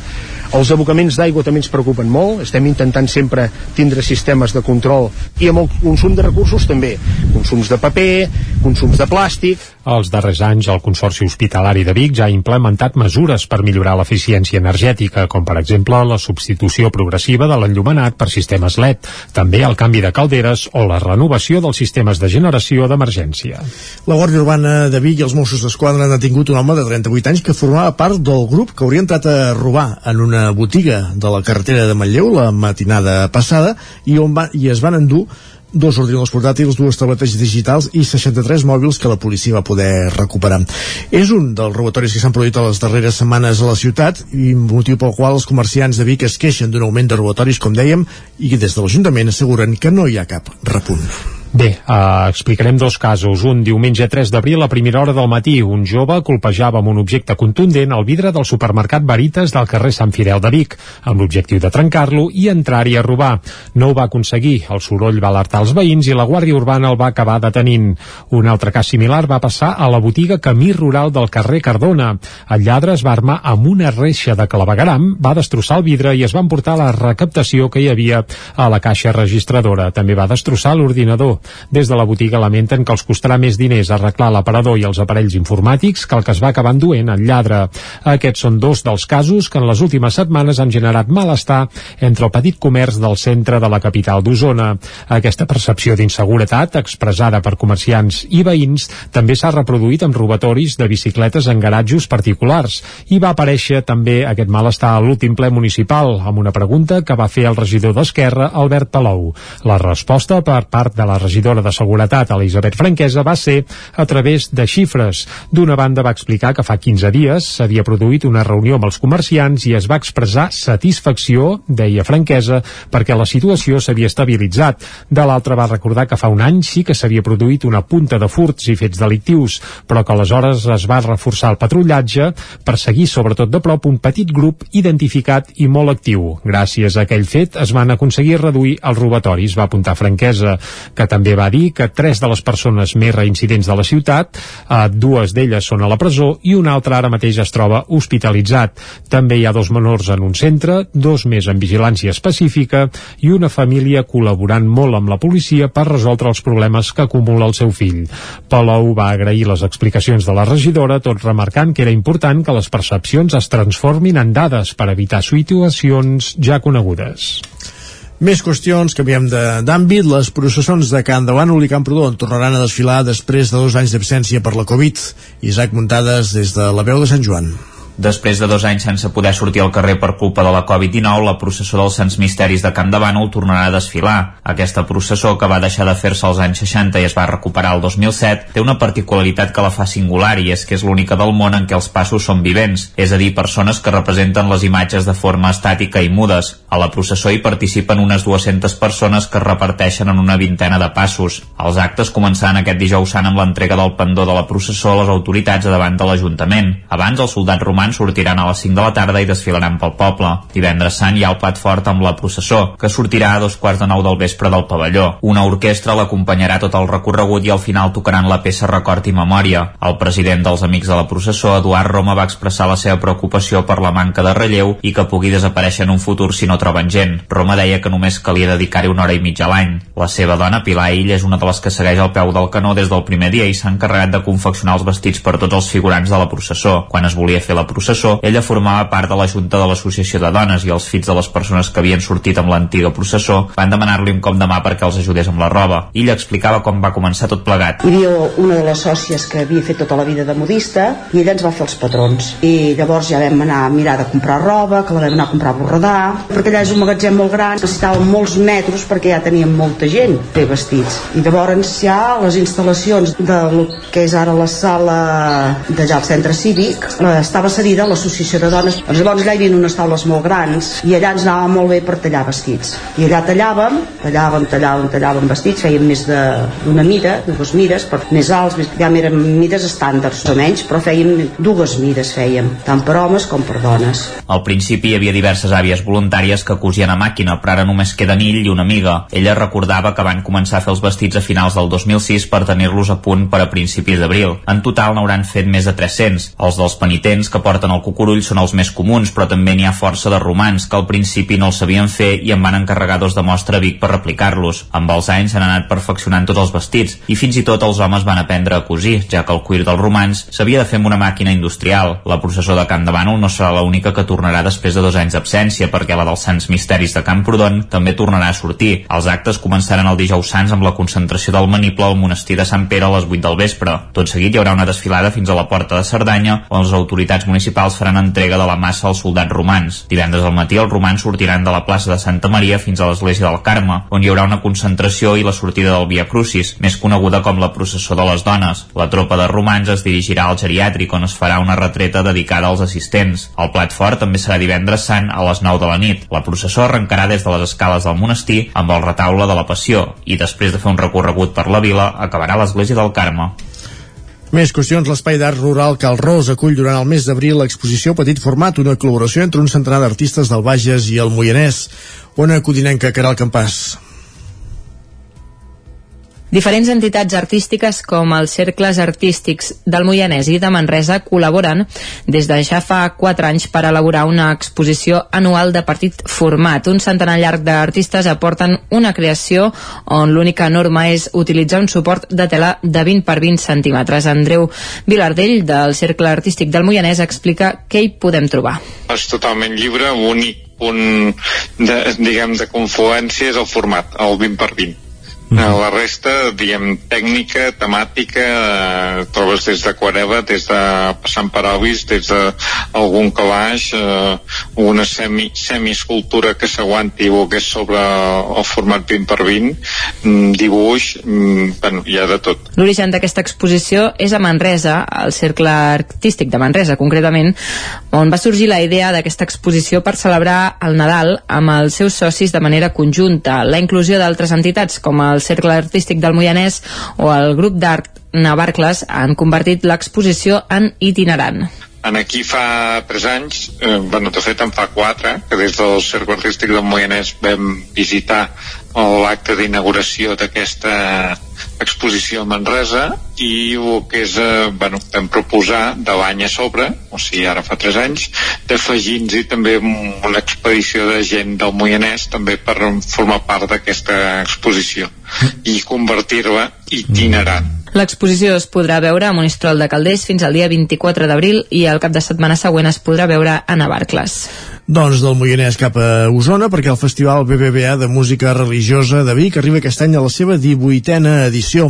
Els abocaments d'aigua també ens preocupen molt. Estem intentant sempre tindre sistemes de control i amb el consum de recursos també. Consums de paper, consums de plàstic, Els darrers anys, el Consorci Hospitalari de Vic ja ha implementat mesures per millorar l'eficiència energètica, com per exemple la substitució progressiva de l'enllumenat per sistemes LED, també el canvi de calderes o la renovació dels sistemes de generació d'emergència. La Guàrdia Urbana de Vic i els Mossos d'Esquadra han detingut un home de 38 anys que formava part del grup que hauria entrat a robar en una botiga de la carretera de Manlleu la matinada passada i, on va, i es van endur dos ordinadors portàtils, dues tabletes digitals i 63 mòbils que la policia va poder recuperar. És un dels robatoris que s'han produït a les darreres setmanes a la ciutat i motiu pel qual els comerciants de Vic es queixen d'un augment de robatoris, com dèiem, i des de l'Ajuntament asseguren que no hi ha cap repunt. Bé, uh, explicarem dos casos. Un diumenge 3 d'abril a primera hora del matí, un jove colpejava amb un objecte contundent el vidre del supermercat Veritas del carrer Sant Fidel de Vic, amb l'objectiu de trencar-lo i entrar-hi a robar. No ho va aconseguir, el soroll va alertar els veïns i la Guàrdia Urbana el va acabar detenint. Un altre cas similar va passar a la botiga Camí Rural del carrer Cardona. El lladre es va armar amb una reixa de clavegaram, va destrossar el vidre i es va emportar la recaptació que hi havia a la caixa registradora. També va destrossar l'ordinador. Des de la botiga lamenten que els costarà més diners arreglar l'aparador i els aparells informàtics que el que es va acabar enduent el lladre. Aquests són dos dels casos que en les últimes setmanes han generat malestar entre el petit comerç del centre de la capital d'Osona. Aquesta percepció d'inseguretat, expressada per comerciants i veïns, també s'ha reproduït amb robatoris de bicicletes en garatjos particulars i va aparèixer també aquest malestar a l'últim ple municipal amb una pregunta que va fer el regidor d'Esquerra, Albert Palou. La resposta per part de la regidora de Seguretat, Elisabet Franquesa, va ser a través de xifres. D'una banda va explicar que fa 15 dies s'havia produït una reunió amb els comerciants i es va expressar satisfacció, deia Franquesa, perquè la situació s'havia estabilitzat. De l'altra va recordar que fa un any sí que s'havia produït una punta de furts i fets delictius, però que aleshores es va reforçar el patrullatge per seguir sobretot de prop un petit grup identificat i molt actiu. Gràcies a aquell fet es van aconseguir reduir els robatoris, va apuntar Franquesa, que també va dir que tres de les persones més reincidents de la ciutat, eh, dues d'elles són a la presó i una altra ara mateix es troba hospitalitzat. També hi ha dos menors en un centre, dos més en vigilància específica i una família col·laborant molt amb la policia per resoldre els problemes que acumula el seu fill. Palou va agrair les explicacions de la regidora, tot remarcant que era important que les percepcions es transformin en dades per evitar situacions ja conegudes. Més qüestions, canviem d'àmbit. Les processons de Can Davant i Camprodon tornaran a desfilar després de dos anys d'absència per la Covid. Isaac Muntades des de la veu de Sant Joan. Després de dos anys sense poder sortir al carrer per culpa de la Covid-19, la processó dels Sants Misteris de Camp de Bànol tornarà a desfilar. Aquesta processó, que va deixar de fer-se als anys 60 i es va recuperar el 2007, té una particularitat que la fa singular i és que és l'única del món en què els passos són vivents, és a dir, persones que representen les imatges de forma estàtica i mudes. A la processó hi participen unes 200 persones que es reparteixen en una vintena de passos. Els actes començaran aquest dijous sant amb l'entrega del pendó de la processó a les autoritats davant de l'Ajuntament. Abans, els soldats romans sortiran a les 5 de la tarda i desfilaran pel poble. Divendres sant hi ha el plat fort amb la processó, que sortirà a dos quarts de nou del vespre del pavelló. Una orquestra l'acompanyarà tot el recorregut i al final tocaran la peça Record i Memòria. El president dels Amics de la processó, Eduard Roma, va expressar la seva preocupació per la manca de relleu i que pugui desaparèixer en un futur si no troben gent. Roma deia que només calia dedicar-hi una hora i mitja a l'any. La seva dona, Pilar Ill, és una de les que segueix al peu del canó des del primer dia i s'ha encarregat de confeccionar els vestits per tots els figurants de la processó. Quan es volia fer la processó, ella formava part de la Junta de l'Associació de Dones i els fills de les persones que havien sortit amb l'antiga processó van demanar-li un cop de mà perquè els ajudés amb la roba. Ella explicava com va començar tot plegat. Hi havia una de les sòcies que havia fet tota la vida de modista i ella ens va fer els patrons. I llavors ja vam anar a mirar de comprar roba, que la vam anar a comprar a Borredà, perquè allà és un magatzem molt gran, necessitàvem molts metres perquè ja teníem molta gent fer vestits. I llavors ja les instal·lacions del que és ara la sala d'allà al centre cívic eh, estava cedida a l'associació de dones. Doncs llavors allà hi havia unes taules molt grans i allà ens anava molt bé per tallar vestits. I allà tallàvem, tallàvem, tallàvem, tallàvem vestits, fèiem més d'una mida, dues mides, per més alts, més, ja eren mides estàndards o menys, però fèiem dues mides fèiem, tant per homes com per dones. Al principi hi havia diverses àvies voluntàries que cosien a màquina, però ara només queden ell i una amiga. Ella recordava que van començar a fer els vestits a finals del 2006 per tenir-los a punt per a principis d'abril. En total n'hauran fet més de 300. Els dels penitents que porten el cucurull són els més comuns, però també n'hi ha força de romans que al principi no els sabien fer i en van encarregar dos de mostra a Vic per replicar-los. Amb els anys s'han anat perfeccionant tots els vestits i fins i tot els homes van aprendre a cosir, ja que el cuir dels romans s'havia de fer amb una màquina industrial. La processó de Camp de Bànol no serà l'única que tornarà després de dos anys d'absència, perquè la dels Sants Misteris de Camprodon també tornarà a sortir. Els actes començaran el dijous Sants amb la concentració del maniple al monestir de Sant Pere a les 8 del vespre. Tot seguit hi haurà una desfilada fins a la Porta de Cerdanya, on les autoritats municipals faran entrega de la massa als soldats romans. Divendres al matí els romans sortiran de la plaça de Santa Maria fins a l'església del Carme, on hi haurà una concentració i la sortida del Via Crucis, més coneguda com la processó de les dones. La tropa de romans es dirigirà al geriàtric, on es farà una retreta dedicada als assistents. El plat fort també serà divendres sant a les 9 de la nit. La processó arrencarà des de les escales del monestir amb el retaule de la Passió i després de fer un recorregut per la vila acabarà a l'església del Carme. Més qüestions, l'Espai d'Art Rural Cal Ros acull durant el mes d'abril l'exposició Petit Format, una col·laboració entre un centenar d'artistes del Bages i el Moianès. Ona Codinenca, Caral Campàs. Diferents entitats artístiques com els cercles artístics del Moianès i de Manresa col·laboren des de ja fa 4 anys per elaborar una exposició anual de petit format. Un centenar llarg d'artistes aporten una creació on l'única norma és utilitzar un suport de tela de 20 per 20 centímetres. Andreu Vilardell, del Cercle Artístic del Moianès, explica què hi podem trobar. és totalment lliure, l'únic punt de, diguem, de confluència és el format, el 20 per 20. Mm -hmm. La resta, diguem, tècnica, temàtica, eh, trobes des d'aquarela, des de passant per avis, des d'algun calaix, eh, una semi, semi-escultura que s'aguanti o que és sobre el format 20 per 20, mm, dibuix, mm, bueno, hi ha de tot. L'origen d'aquesta exposició és a Manresa, al Cercle Artístic de Manresa, concretament, on va sorgir la idea d'aquesta exposició per celebrar el Nadal amb els seus socis de manera conjunta. La inclusió d'altres entitats, com el Cercle Artístic del Moianès o el Grup d'Art Navarcles, han convertit l'exposició en itinerant. En aquí fa 3 anys, eh, bueno, de fet en fa 4, que des del Cercle Artístic del Moianès vam visitar l'acte d'inauguració d'aquesta exposició a Manresa i el que és, eh, bueno, vam proposar de l'any a sobre, o sigui, ara fa 3 anys, d'afegir-nos també una expedició de gent del Moianès també per formar part d'aquesta exposició i convertir-la itinerant. L'exposició es podrà veure a Monistrol de Calders fins al dia 24 d'abril i el cap de setmana següent es podrà veure a Navarcles. Doncs del Moianès cap a Osona, perquè el Festival BBVA de Música Religiosa de Vic arriba aquest any a la seva 18a edició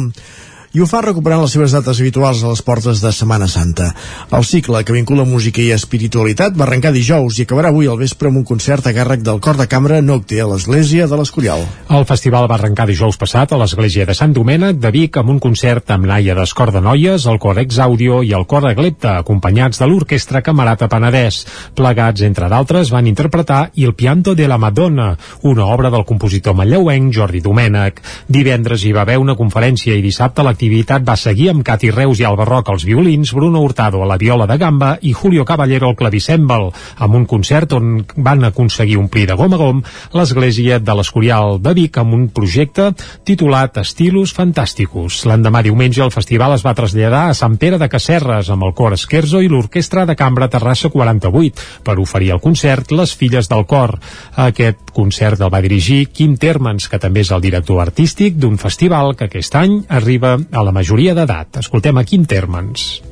i ho fa recuperant les seves dates habituals a les portes de Setmana Santa. El cicle que vincula música i espiritualitat va arrencar dijous i acabarà avui al vespre amb un concert a càrrec del cor de cambra Nocte a l'Església de l'Escorial. El festival va arrencar dijous passat a l'església de Sant Domènec de Vic amb un concert amb Naia d'Escor de Noies, el cor Ex Audio i el cor Aglepta, acompanyats de l'orquestra Camarata Penedès. Plegats, entre d'altres, van interpretar Il pianto de la Madonna, una obra del compositor manlleuenc Jordi Domènec. Divendres hi va haver una conferència i dissabte l'activitat va seguir amb Cati Reus i Alba Roc als violins, Bruno Hurtado a la viola de gamba i Julio Caballero al clavicèmbal, amb un concert on van aconseguir omplir de gom a gom l'església de l'Escorial de Vic amb un projecte titulat Estilos Fantàsticos. L'endemà diumenge el festival es va traslladar a Sant Pere de Casserres amb el cor Esquerzo i l'orquestra de cambra Terrassa 48 per oferir el concert Les Filles del Cor. Aquest concert el va dirigir Quim Termans, que també és el director artístic d'un festival que aquest any arriba a la majoria d'edat. Escoltem a Quim Termans.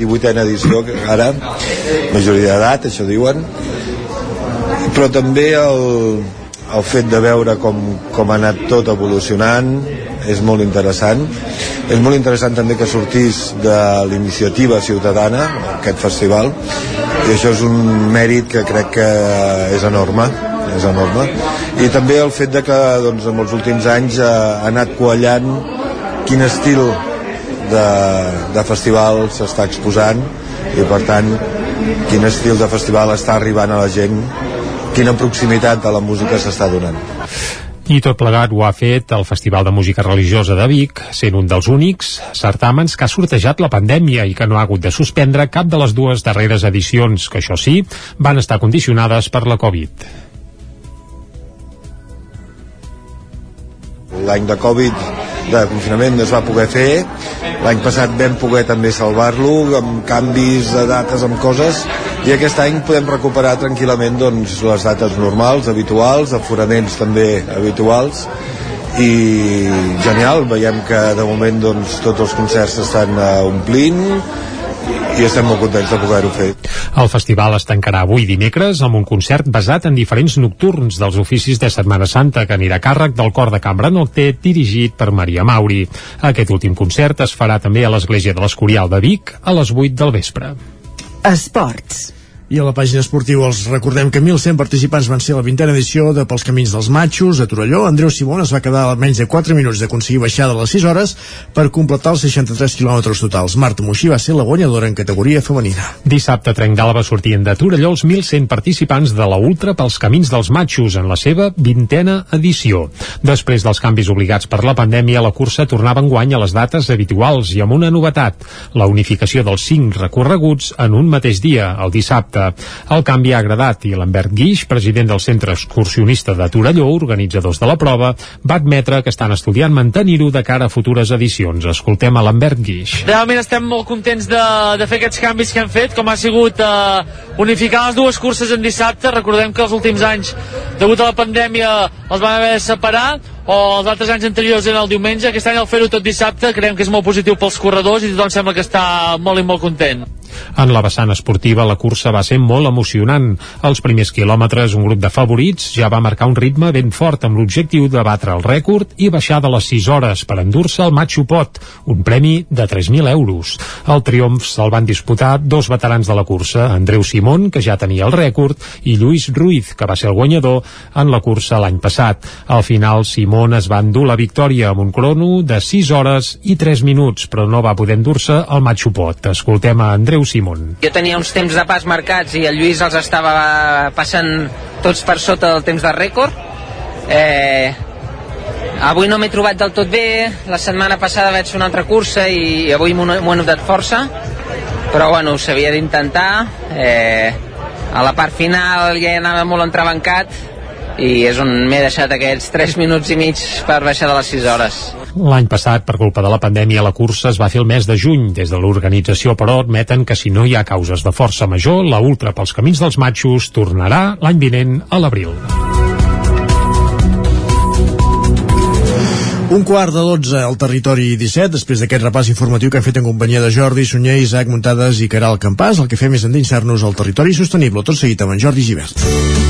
18a edició, ara, majoria d'edat, això diuen, però també el, el fet de veure com, com ha anat tot evolucionant és molt interessant. És molt interessant també que sortís de l'iniciativa ciutadana, aquest festival, i això és un mèrit que crec que és enorme és enorme i també el fet de que doncs, en els últims anys ha, ha anat quallant quin estil de, de festival s'està exposant i per tant quin estil de festival està arribant a la gent quina proximitat a la música s'està donant i tot plegat ho ha fet el Festival de Música Religiosa de Vic, sent un dels únics certàmens que ha sortejat la pandèmia i que no ha hagut de suspendre cap de les dues darreres edicions, que això sí, van estar condicionades per la Covid. L'any de Covid de confinament no es va poder fer. L'any passat vam poder també salvar-lo amb canvis de dates, amb coses. I aquest any podem recuperar tranquil·lament doncs, les dates normals, habituals aforaments també habituals. I genial, veiem que de moment doncs, tots els concerts s'estan uh, omplint i estem molt contents de poder-ho fer. El festival es tancarà avui dimecres amb un concert basat en diferents nocturns dels oficis de Setmana Santa que anirà a càrrec del cor de cambra Nocté dirigit per Maria Mauri. Aquest últim concert es farà també a l'Església de l'Escorial de Vic a les 8 del vespre. Esports. I a la pàgina esportiva els recordem que 1.100 participants van ser a la vintena edició de Pels Camins dels Matxos a Torelló. Andreu Simón es va quedar a menys de 4 minuts d'aconseguir baixar de les 6 hores per completar els 63 quilòmetres totals. Marta Moixí va ser la guanyadora en categoria femenina. Dissabte Trenc d'Alba sortien de Torelló els 1.100 participants de la Ultra Pels Camins dels Matxos en la seva vintena edició. Després dels canvis obligats per la pandèmia, la cursa tornava enguany a les dates habituals i amb una novetat, la unificació dels 5 recorreguts en un mateix dia, el dissabte dissabte. El canvi ha agradat i Lambert Guix, president del Centre Excursionista de Torelló, organitzadors de la prova, va admetre que estan estudiant mantenir-ho de cara a futures edicions. Escoltem a Lambert Guix. Realment estem molt contents de, de fer aquests canvis que hem fet, com ha sigut eh, unificar les dues curses en dissabte. Recordem que els últims anys, degut a la pandèmia, els vam haver de separar, o els altres anys anteriors eren el diumenge. Aquest any al fer-ho tot dissabte creiem que és molt positiu pels corredors i tothom sembla que està molt i molt content. En la vessant esportiva, la cursa va ser molt emocionant. Als primers quilòmetres, un grup de favorits ja va marcar un ritme ben fort amb l'objectiu de batre el rècord i baixar de les 6 hores per endur-se el Machu Pot, un premi de 3.000 euros. El triomf se'l van disputar dos veterans de la cursa, Andreu Simón, que ja tenia el rècord, i Lluís Ruiz, que va ser el guanyador en la cursa l'any passat. Al final, Simón es va endur la victòria amb un crono de 6 hores i 3 minuts, però no va poder endur-se el Machu Pot. Escoltem a Andreu Simón. Jo tenia uns temps de pas marcats i el Lluís els estava passant tots per sota del temps de rècord. Eh, avui no m'he trobat del tot bé, la setmana passada vaig fer una altra cursa i avui m'ho he notat força, però bueno, s'havia d'intentar. Eh, a la part final ja anava molt entrebancat i és on m'he deixat aquests 3 minuts i mig per baixar de les 6 hores. L'any passat, per culpa de la pandèmia, la cursa es va fer el mes de juny. Des de l'organització, però, admeten que si no hi ha causes de força major, la Ultra pels Camins dels Matxos tornarà l'any vinent a l'abril. Un quart de 12 al territori 17, després d'aquest repàs informatiu que hem fet en companyia de Jordi, Sunyer, Isaac, Muntades i Caral Campàs, el que fem és endinsar-nos al territori sostenible, tot seguit amb en Jordi Givert.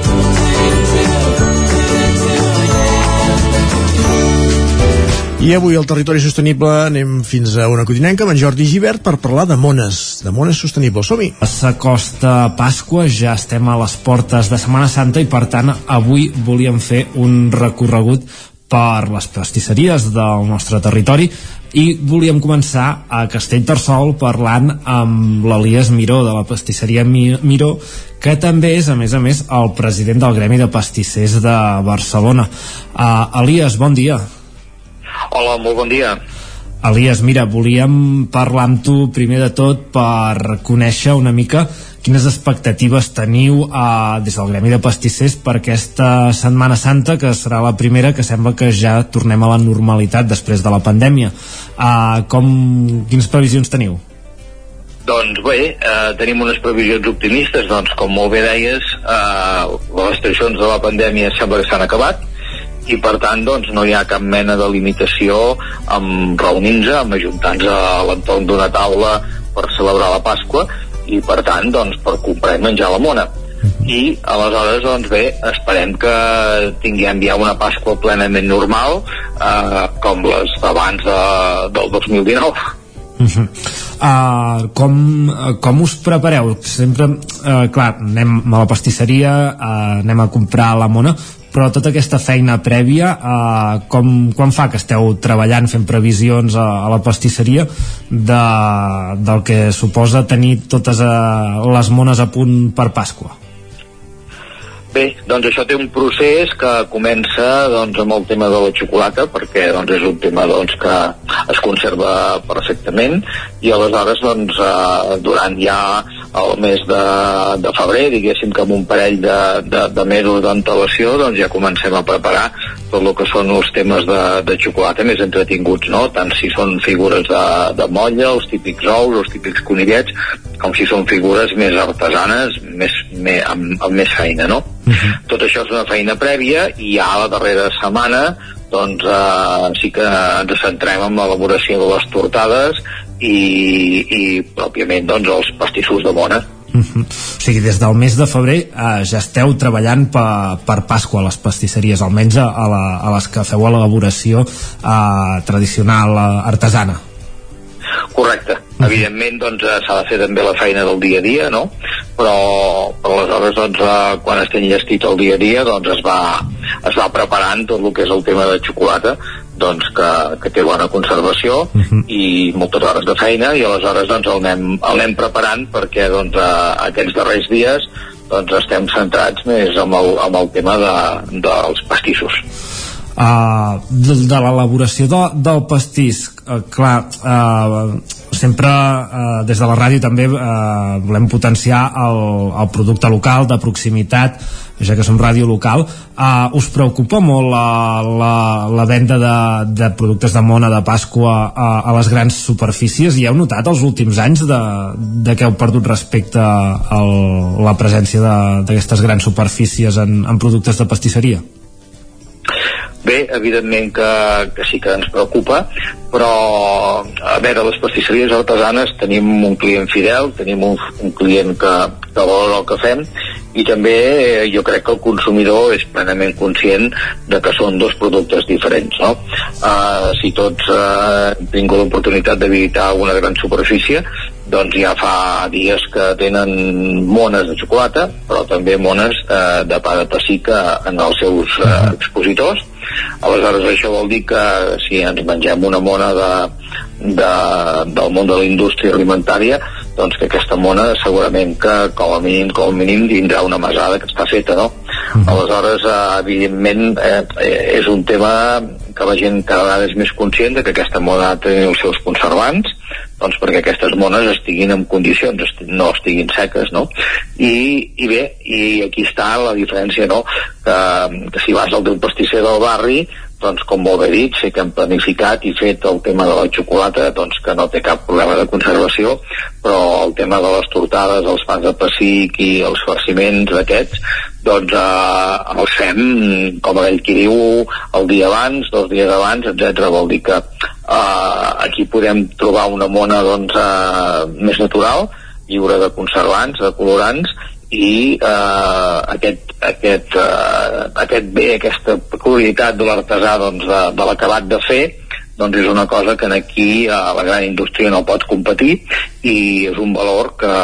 I avui al Territori Sostenible anem fins a una codinenca amb en Jordi Givert per parlar de mones, de mones sostenibles. Som-hi! S'acosta Pasqua, ja estem a les portes de Setmana Santa i per tant avui volíem fer un recorregut per les pastisseries del nostre territori i volíem començar a Castellterçol parlant amb l'Elias Miró de la pastisseria Mi- Miró que també és, a més a més, el president del Gremi de Pastissers de Barcelona. Uh, Elias, bon dia. Hola, molt bon dia. Elias, mira, volíem parlar amb tu primer de tot per conèixer una mica quines expectatives teniu eh, des del Gremi de Pastissers per aquesta Setmana Santa, que serà la primera que sembla que ja tornem a la normalitat després de la pandèmia. Eh, com, quines previsions teniu? Doncs bé, eh, tenim unes previsions optimistes, doncs com molt bé deies, eh, les restriccions de la pandèmia sembla que s'han acabat, i per tant doncs, no hi ha cap mena de limitació amb reunir-nos, amb ajuntar-nos a l'entorn d'una taula per celebrar la Pasqua i per tant doncs, per comprar i menjar la mona i aleshores doncs bé esperem que tinguem ja una Pasqua plenament normal eh, com les d'abans de, del 2019 Uh -huh. uh, com, uh, com us prepareu? Sempre, uh, clar, anem a la pastisseria, uh, anem a comprar la mona, però tota aquesta feina prèvia uh, com, quan fa que esteu treballant fent previsions a, a la pastisseria de, del que suposa tenir totes uh, les mones a punt per Pasqua? Bé, doncs això té un procés que comença doncs, amb el tema de la xocolata, perquè doncs, és un tema doncs, que es conserva perfectament, i aleshores doncs, eh, durant ja el mes de, de febrer, diguéssim que amb un parell de, de, de mesos d'antelació, doncs ja comencem a preparar tot el que són els temes de, de xocolata més entretinguts, no? tant si són figures de, de molla, els típics ous, els típics conillets, com si són figures més artesanes, més, més, amb, amb més feina, no? Uh -huh. Tot això és una feina prèvia i ja la darrera setmana doncs eh, sí que ens centrem en l'elaboració de les tortades i, i pròpiament doncs els pastissos de bona. Uh -huh. O sigui, des del mes de febrer eh, ja esteu treballant per, per Pasqua a les pastisseries, almenys a, a, la, a les que feu l'elaboració eh, tradicional eh, artesana. Correcte. Evidentment, doncs, eh, s'ha de fer també la feina del dia a dia, no? Però, però aleshores, doncs, eh, quan estem llestit el dia a dia, doncs es va, es va preparant tot el que és el tema de xocolata, doncs, que, que té bona conservació uh -huh. i moltes hores de feina i aleshores doncs, el, anem, el anem preparant perquè doncs, eh, aquests darrers dies doncs, estem centrats més amb el, amb el tema de, dels pastissos uh, de, de l'elaboració de, del pastís uh, clar uh, sempre uh, des de la ràdio també uh, volem potenciar el, el producte local de proximitat ja que som ràdio local. Uh, us preocupa molt la, la, la venda de, de productes de mona de Pasqua a, a les grans superfícies? I heu notat els últims anys de, de que heu perdut respecte a la presència d'aquestes grans superfícies en, en productes de pastisseria? Bé, evidentment que, que sí que ens preocupa, però a veure, les pastisseries artesanes tenim un client fidel, tenim un, un client que, que valora el que fem i també eh, jo crec que el consumidor és plenament conscient de que són dos productes diferents no? Uh, si tots uh, hem tingut l'oportunitat de visitar una gran superfície doncs ja fa dies que tenen mones de xocolata però també mones uh, de pa de pessica en els seus uh, expositors aleshores això vol dir que si ens mengem una mona de, de, del món de la indústria alimentària doncs que aquesta mona segurament que com a mínim, com a mínim tindrà una mesada que està feta, no? -huh. Aleshores, eh, evidentment, eh, eh, és un tema que la gent cada vegada és més conscient de que aquesta mona té els seus conservants, doncs perquè aquestes mones estiguin en condicions, no estiguin seques, no? I, i bé, i aquí està la diferència, no?, que, que si vas al teu pastisser del barri, doncs com molt bé dit, sé que hem planificat i fet el tema de la xocolata, doncs que no té cap problema de conservació, però el tema de les tortades, els pans de pessic i els farciments d'aquests, doncs eh, els fem, com ell qui diu, el dia abans, dos dies abans, etc. Vol dir que eh, aquí podem trobar una mona doncs, eh, més natural, lliure de conservants, de colorants, i eh, aquest, aquest, eh, aquest bé, aquesta peculiaritat de l'artesà doncs, de, de l'acabat de fer doncs és una cosa que aquí a la gran indústria no pots competir i és un valor que,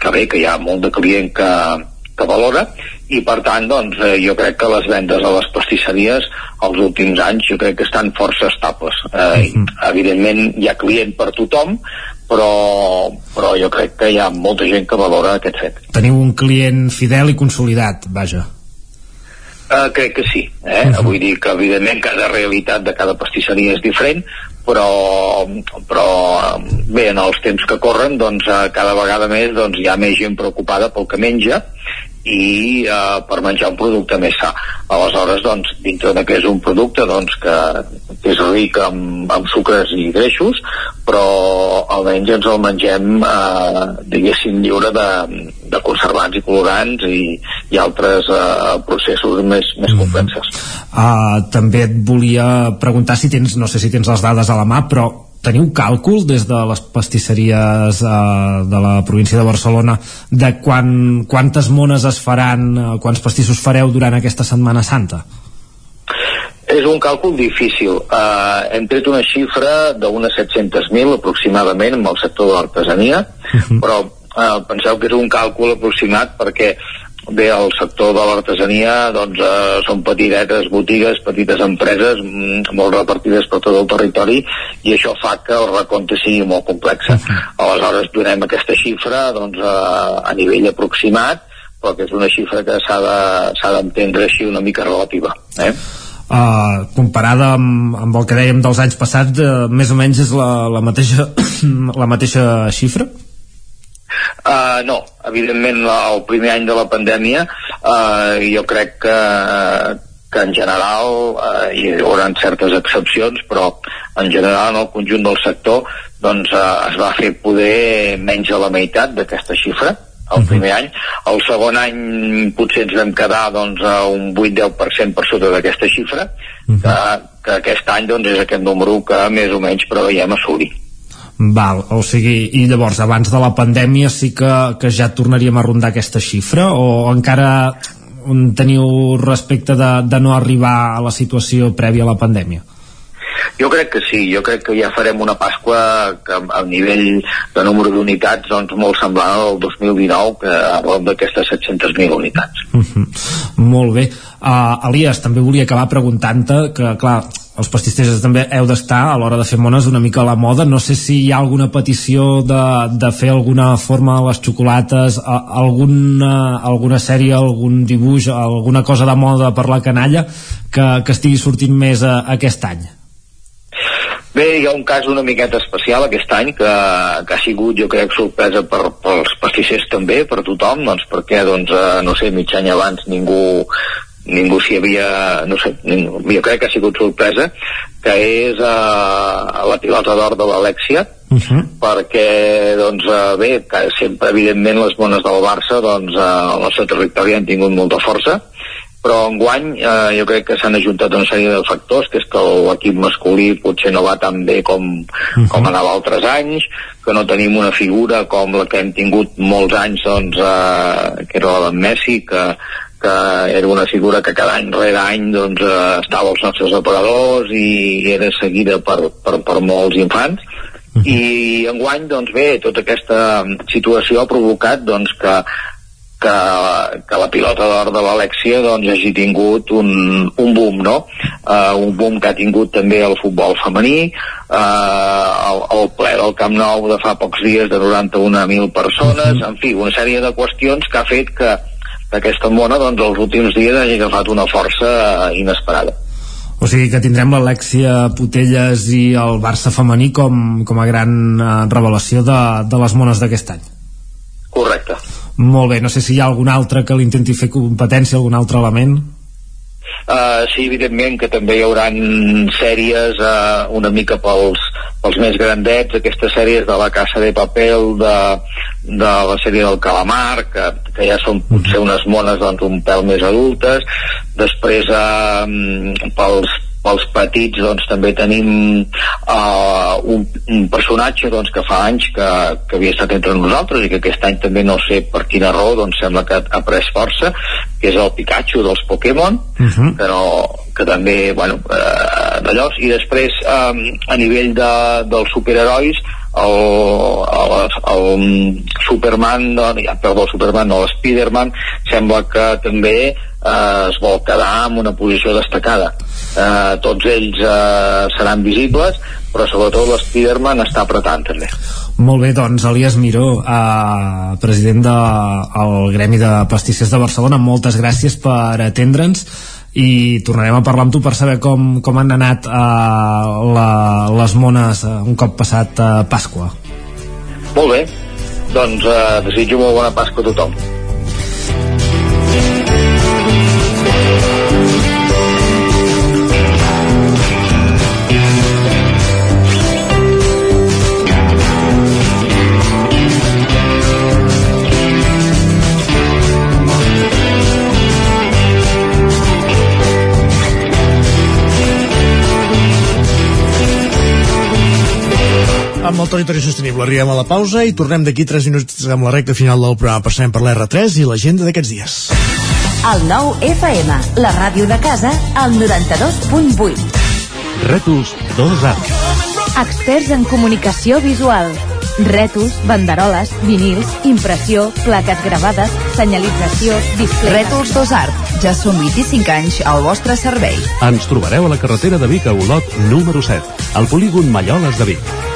que bé, que hi ha molt de client que, que valora i per tant doncs, eh, jo crec que les vendes a les pastisseries els últims anys jo crec que estan força estables eh, uh -huh. evidentment hi ha client per tothom però, però jo crec que hi ha molta gent que valora aquest fet. Teniu un client fidel i consolidat, vaja. Uh, crec que sí, eh? Uh -huh. vull dir que evidentment cada realitat de cada pastisseria és diferent, però, però bé, en els temps que corren doncs, eh, cada vegada més doncs, hi ha més gent preocupada pel que menja i eh, per menjar un producte més sa. Aleshores, doncs, dintre de que és un producte doncs, que, que és ric en, en sucres i greixos, però almenys ens el mengem, eh, diguéssim, lliure de, de conservants i colorants i, i altres eh, processos més, més Mhm. complexes. Uh, també et volia preguntar si tens, no sé si tens les dades a la mà, però teniu càlcul des de les pastisseries uh, de la província de Barcelona de quan, quantes mones es faran, uh, quants pastissos fareu durant aquesta Setmana Santa? És un càlcul difícil. Uh, hem tret una xifra d'unes 700.000 aproximadament amb el sector de l'artesania, però uh, penseu que és un càlcul aproximat perquè bé, el sector de l'artesania doncs, uh, són petites botigues, petites empreses mm, molt repartides per tot el territori i això fa que el recompte sigui molt complex. Aleshores donem aquesta xifra doncs, uh, a nivell aproximat però que és una xifra que s'ha de- d'entendre així una mica relativa. Eh? Uh, comparada amb, amb el que dèiem dels anys passats uh, més o menys és la, la mateixa la mateixa xifra? Uh, no, evidentment la, el primer any de la pandèmia uh, jo crec que, que en general uh, hi haurà certes excepcions però en general en el conjunt del sector doncs uh, es va fer poder menys de la meitat d'aquesta xifra el primer any. El segon any potser ens vam quedar doncs, a un 8-10% per sota d'aquesta xifra, que, que aquest any doncs, és aquest número que més o menys preveiem assolir. Val, o sigui, i llavors abans de la pandèmia sí que, que ja tornaríem a rondar aquesta xifra o encara teniu respecte de, de no arribar a la situació prèvia a la pandèmia? Jo crec que sí, jo crec que ja farem una Pasqua que a nivell de número d'unitats doncs molt semblant al 2019 que parlem d'aquestes 700.000 unitats. Uh -huh. Molt bé. Uh, Elias, també volia acabar preguntant-te que, clar, els pastissers també heu d'estar a l'hora de fer mones una mica a la moda. No sé si hi ha alguna petició de, de fer alguna forma a les xocolates, a, alguna, alguna sèrie, algun dibuix, alguna cosa de moda per la canalla que, que estigui sortint més a, aquest any. Bé, hi ha un cas una miqueta especial aquest any que, que ha sigut, jo crec, sorpresa per, pels pastissers també, per tothom, doncs perquè, doncs, eh, no sé, mig any abans ningú ningú s'hi havia, no sé, ningú, jo crec que ha sigut sorpresa, que és eh, la pilota d'or de l'Alexia, Uh -huh. perquè doncs, eh, bé, que sempre evidentment les bones del Barça doncs, eh, al nostre territori han tingut molta força però enguany eh, jo crec que s'han ajuntat una sèrie de factors que és que l'equip masculí potser no va tan bé com, uh -huh. com anava altres anys que no tenim una figura com la que hem tingut molts anys doncs, eh, que era la d'en Messi que, que era una figura que cada any rere any doncs, eh, estava als nostres operadors i era seguida per, per, per molts infants i enguany, doncs bé, tota aquesta situació ha provocat doncs, que, que, que la pilota d'or de l'Alexia doncs, hagi tingut un, un boom, no? Uh, un boom que ha tingut també el futbol femení, uh, el, el ple del Camp Nou de fa pocs dies de 91.000 persones, en fi, una sèrie de qüestions que ha fet que, que aquesta mona doncs, els últims dies hagi agafat una força inesperada. O sigui que tindrem l'Alexia Putelles i el Barça femení com, com a gran eh, revelació de, de les mones d'aquest any. Correcte. Molt bé, no sé si hi ha algun altre que li intenti fer competència, algun altre element. Uh, sí, evidentment que també hi haurà sèries uh, una mica pels, pels més grandets, aquestes sèries de la Casa de Papel, de, de la sèrie del Calamar, que, que ja són potser unes mones doncs, un pèl més adultes. Després, uh, pels, pels petits doncs, també tenim uh, un, un personatge doncs, que fa anys que, que havia estat entre nosaltres i que aquest any també no sé per quina raó doncs, sembla que ha pres força que és el Pikachu dels Pokémon Uh -huh. que, no, que també bueno, eh, d'allò i després eh, a nivell de, dels superherois el, el, el Superman no, ja, perdó, el Superman no, l'Spiderman sembla que també eh, es vol quedar en una posició destacada eh, tots ells eh, seran visibles però sobretot l'Spiderman està apretant també Molt bé, doncs, Elias Miró, eh, president del de, Gremi de Pastissers de Barcelona, moltes gràcies per atendre'ns i tornarem a parlar amb tu per saber com, com han anat uh, la, les mones uh, un cop passat uh, Pasqua. Molt bé, doncs eh, desitjo molt bona Pasqua a tothom. Amb el territori sostenible. Arribem a la pausa i tornem d'aquí 3 minuts amb la recta final del programa. Passarem per l'R3 i l'agenda d'aquests dies. El nou FM, la ràdio de casa, al 92.8. Rètols 2A. Experts en comunicació visual. Rètols, banderoles, vinils, impressió, plaques gravades, senyalització, displays... Rètols Dos Art. Ja són 25 anys al vostre servei. Ens trobareu a la carretera de Vic a Olot, número 7, al polígon Malloles de Vic.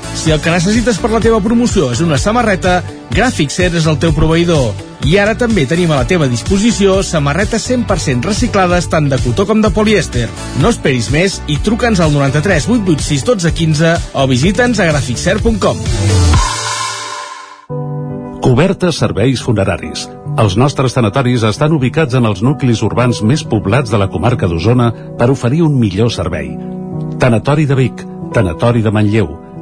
si el que necessites per la teva promoció és una samarreta, Gràfic Cert és el teu proveïdor. I ara també tenim a la teva disposició samarretes 100% reciclades tant de cotó com de polièster. No esperis més i truca'ns al 93 886 12 15 o visita'ns a graficcer.com. Cobertes serveis funeraris. Els nostres tanatoris estan ubicats en els nuclis urbans més poblats de la comarca d'Osona per oferir un millor servei. Tanatori de Vic, Tanatori de Manlleu,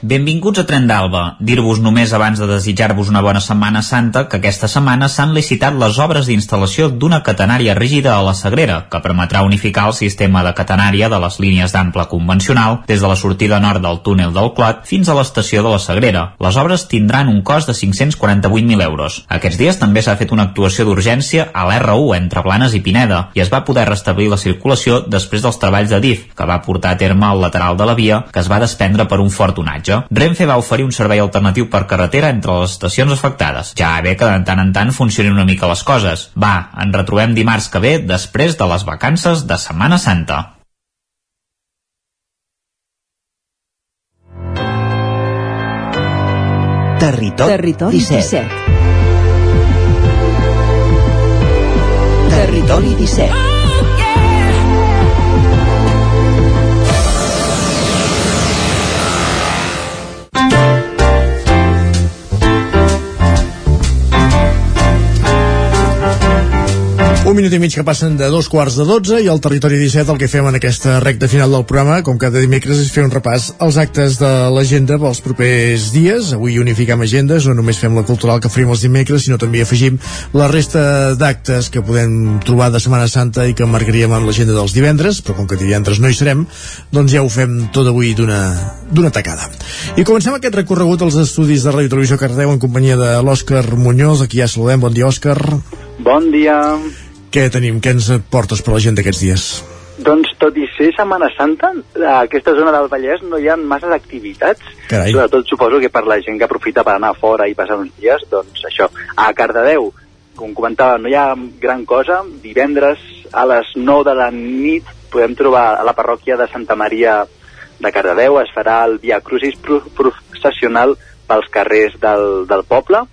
Benvinguts a Tren d'Alba. Dir-vos només abans de desitjar-vos una bona Setmana Santa que aquesta setmana s'han licitat les obres d'instal·lació d'una catenària rígida a la Sagrera, que permetrà unificar el sistema de catenària de les línies d'ample convencional des de la sortida nord del túnel del Clot fins a l'estació de la Sagrera. Les obres tindran un cost de 548.000 euros. Aquests dies també s'ha fet una actuació d'urgència a l'R1 entre Blanes i Pineda i es va poder restablir la circulació després dels treballs de DIF, que va portar a terme al lateral de la via que es va desprendre per un fort onatge viatge, Renfe va oferir un servei alternatiu per carretera entre les estacions afectades. Ja bé que de tant en tant funcionin una mica les coses. Va, ens retrobem dimarts que ve després de les vacances de Setmana Santa. Territori, Territori 17. 17. Territori 17. Minut i mig que passen de dos quarts de dotze i al Territori 17 el que fem en aquesta recta final del programa, com cada dimecres, és fer un repàs als actes de l'agenda pels propers dies. Avui unificam agendes, no només fem la cultural que faríem els dimecres, sinó també afegim la resta d'actes que podem trobar de Setmana Santa i que marcaríem en l'agenda dels divendres, però com que divendres no hi serem, doncs ja ho fem tot avui d'una tacada. I comencem aquest recorregut als estudis de Ràdio Televisió Cardeu en companyia de l'Òscar Muñoz, aquí ja saludem. Bon dia, Òscar. Bon dia. Què tenim? Què ens portes per la gent d'aquests dies? Doncs tot i ser Setmana Santa, a aquesta zona del Vallès no hi ha masses activitats. Carai. Sobretot suposo que per la gent que aprofita per anar fora i passar uns dies, doncs això. A Cardedeu, com comentava, no hi ha gran cosa. Divendres a les 9 de la nit podem trobar a la parròquia de Santa Maria de Cardedeu, es farà el Via Crucis processional pels carrers del, del poble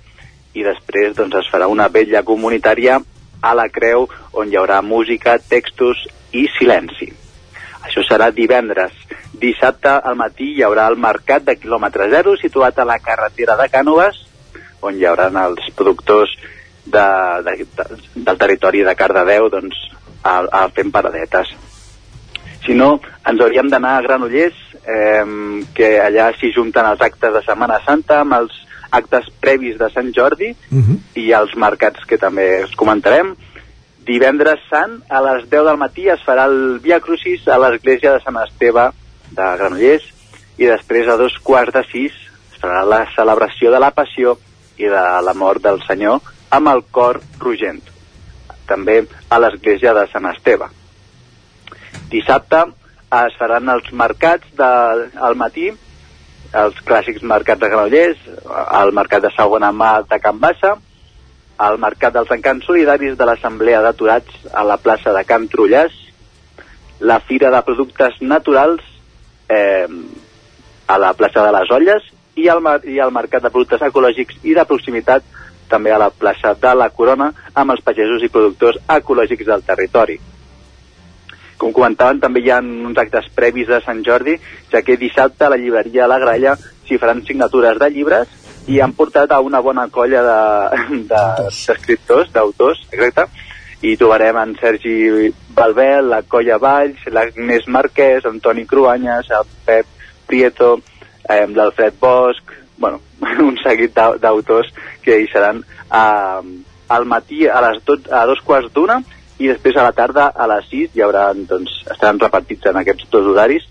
i després doncs, es farà una vetlla comunitària a la Creu, on hi haurà música, textos i silenci. Això serà divendres. Dissabte al matí hi haurà el mercat de quilòmetre zero situat a la carretera de Cànoves, on hi haurà els productors de, de, de, del territori de Cardedeu doncs, a, a fent paradetes. Si no, ens hauríem d'anar a Granollers, eh, que allà s'hi junten els actes de Setmana Santa amb els actes previs de Sant Jordi uh -huh. i els mercats que també els comentarem. Divendres Sant, a les 10 del matí, es farà el Via Crucis a l'església de Sant Esteve de Granollers i després a dos quarts de sis es farà la celebració de la Passió i de la mort del Senyor amb el cor rogent, també a l'església de Sant Esteve. Dissabte es faran els mercats de, al matí els clàssics mercats de Granollers, el mercat de segona mà de Can Bassa, el mercat dels encants solidaris de l'Assemblea d'Aturats a la plaça de Can Trullàs, la Fira de Productes Naturals eh, a la plaça de les Olles i el, i el Mercat de Productes Ecològics i de Proximitat també a la plaça de la Corona amb els pagesos i productors ecològics del territori. Com comentaven, també hi ha uns actes previs de Sant Jordi, ja que dissabte a la llibreria La Gralla s'hi faran signatures de llibres i han portat a una bona colla d'escriptors, de, d'autors, exacte, i trobarem en Sergi Balbel, la Colla Valls, l'Agnès Marquès, Antoni Cruanyes, el Pep Prieto, eh, l'Alfred Bosch, bueno, un seguit d'autors que hi seran eh, al matí a les tot, a dos quarts d'una i després a la tarda a les 6 hi haurà, doncs, estaran repartits en aquests dos horaris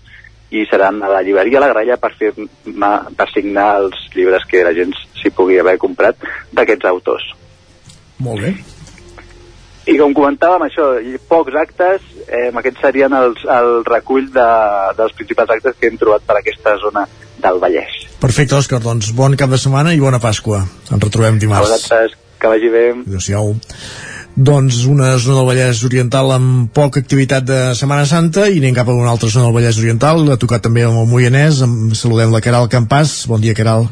i seran a la llibreria La Gralla per, fer, per signar els llibres que la gent s'hi pugui haver comprat d'aquests autors. Molt bé. I com comentàvem, això, pocs actes, eh, aquests serien els, el recull de, dels principals actes que hem trobat per aquesta zona del Vallès. Perfecte, Òscar, doncs bon cap de setmana i bona Pasqua. Ens retrobem dimarts. A vosaltres, que vagi bé. Adéu-siau doncs una zona del Vallès Oriental amb poca activitat de Setmana Santa i anem cap a una altra zona del Vallès Oriental. Ha tocat també amb el Moianès saludem la Caral Campàs, bon dia Caral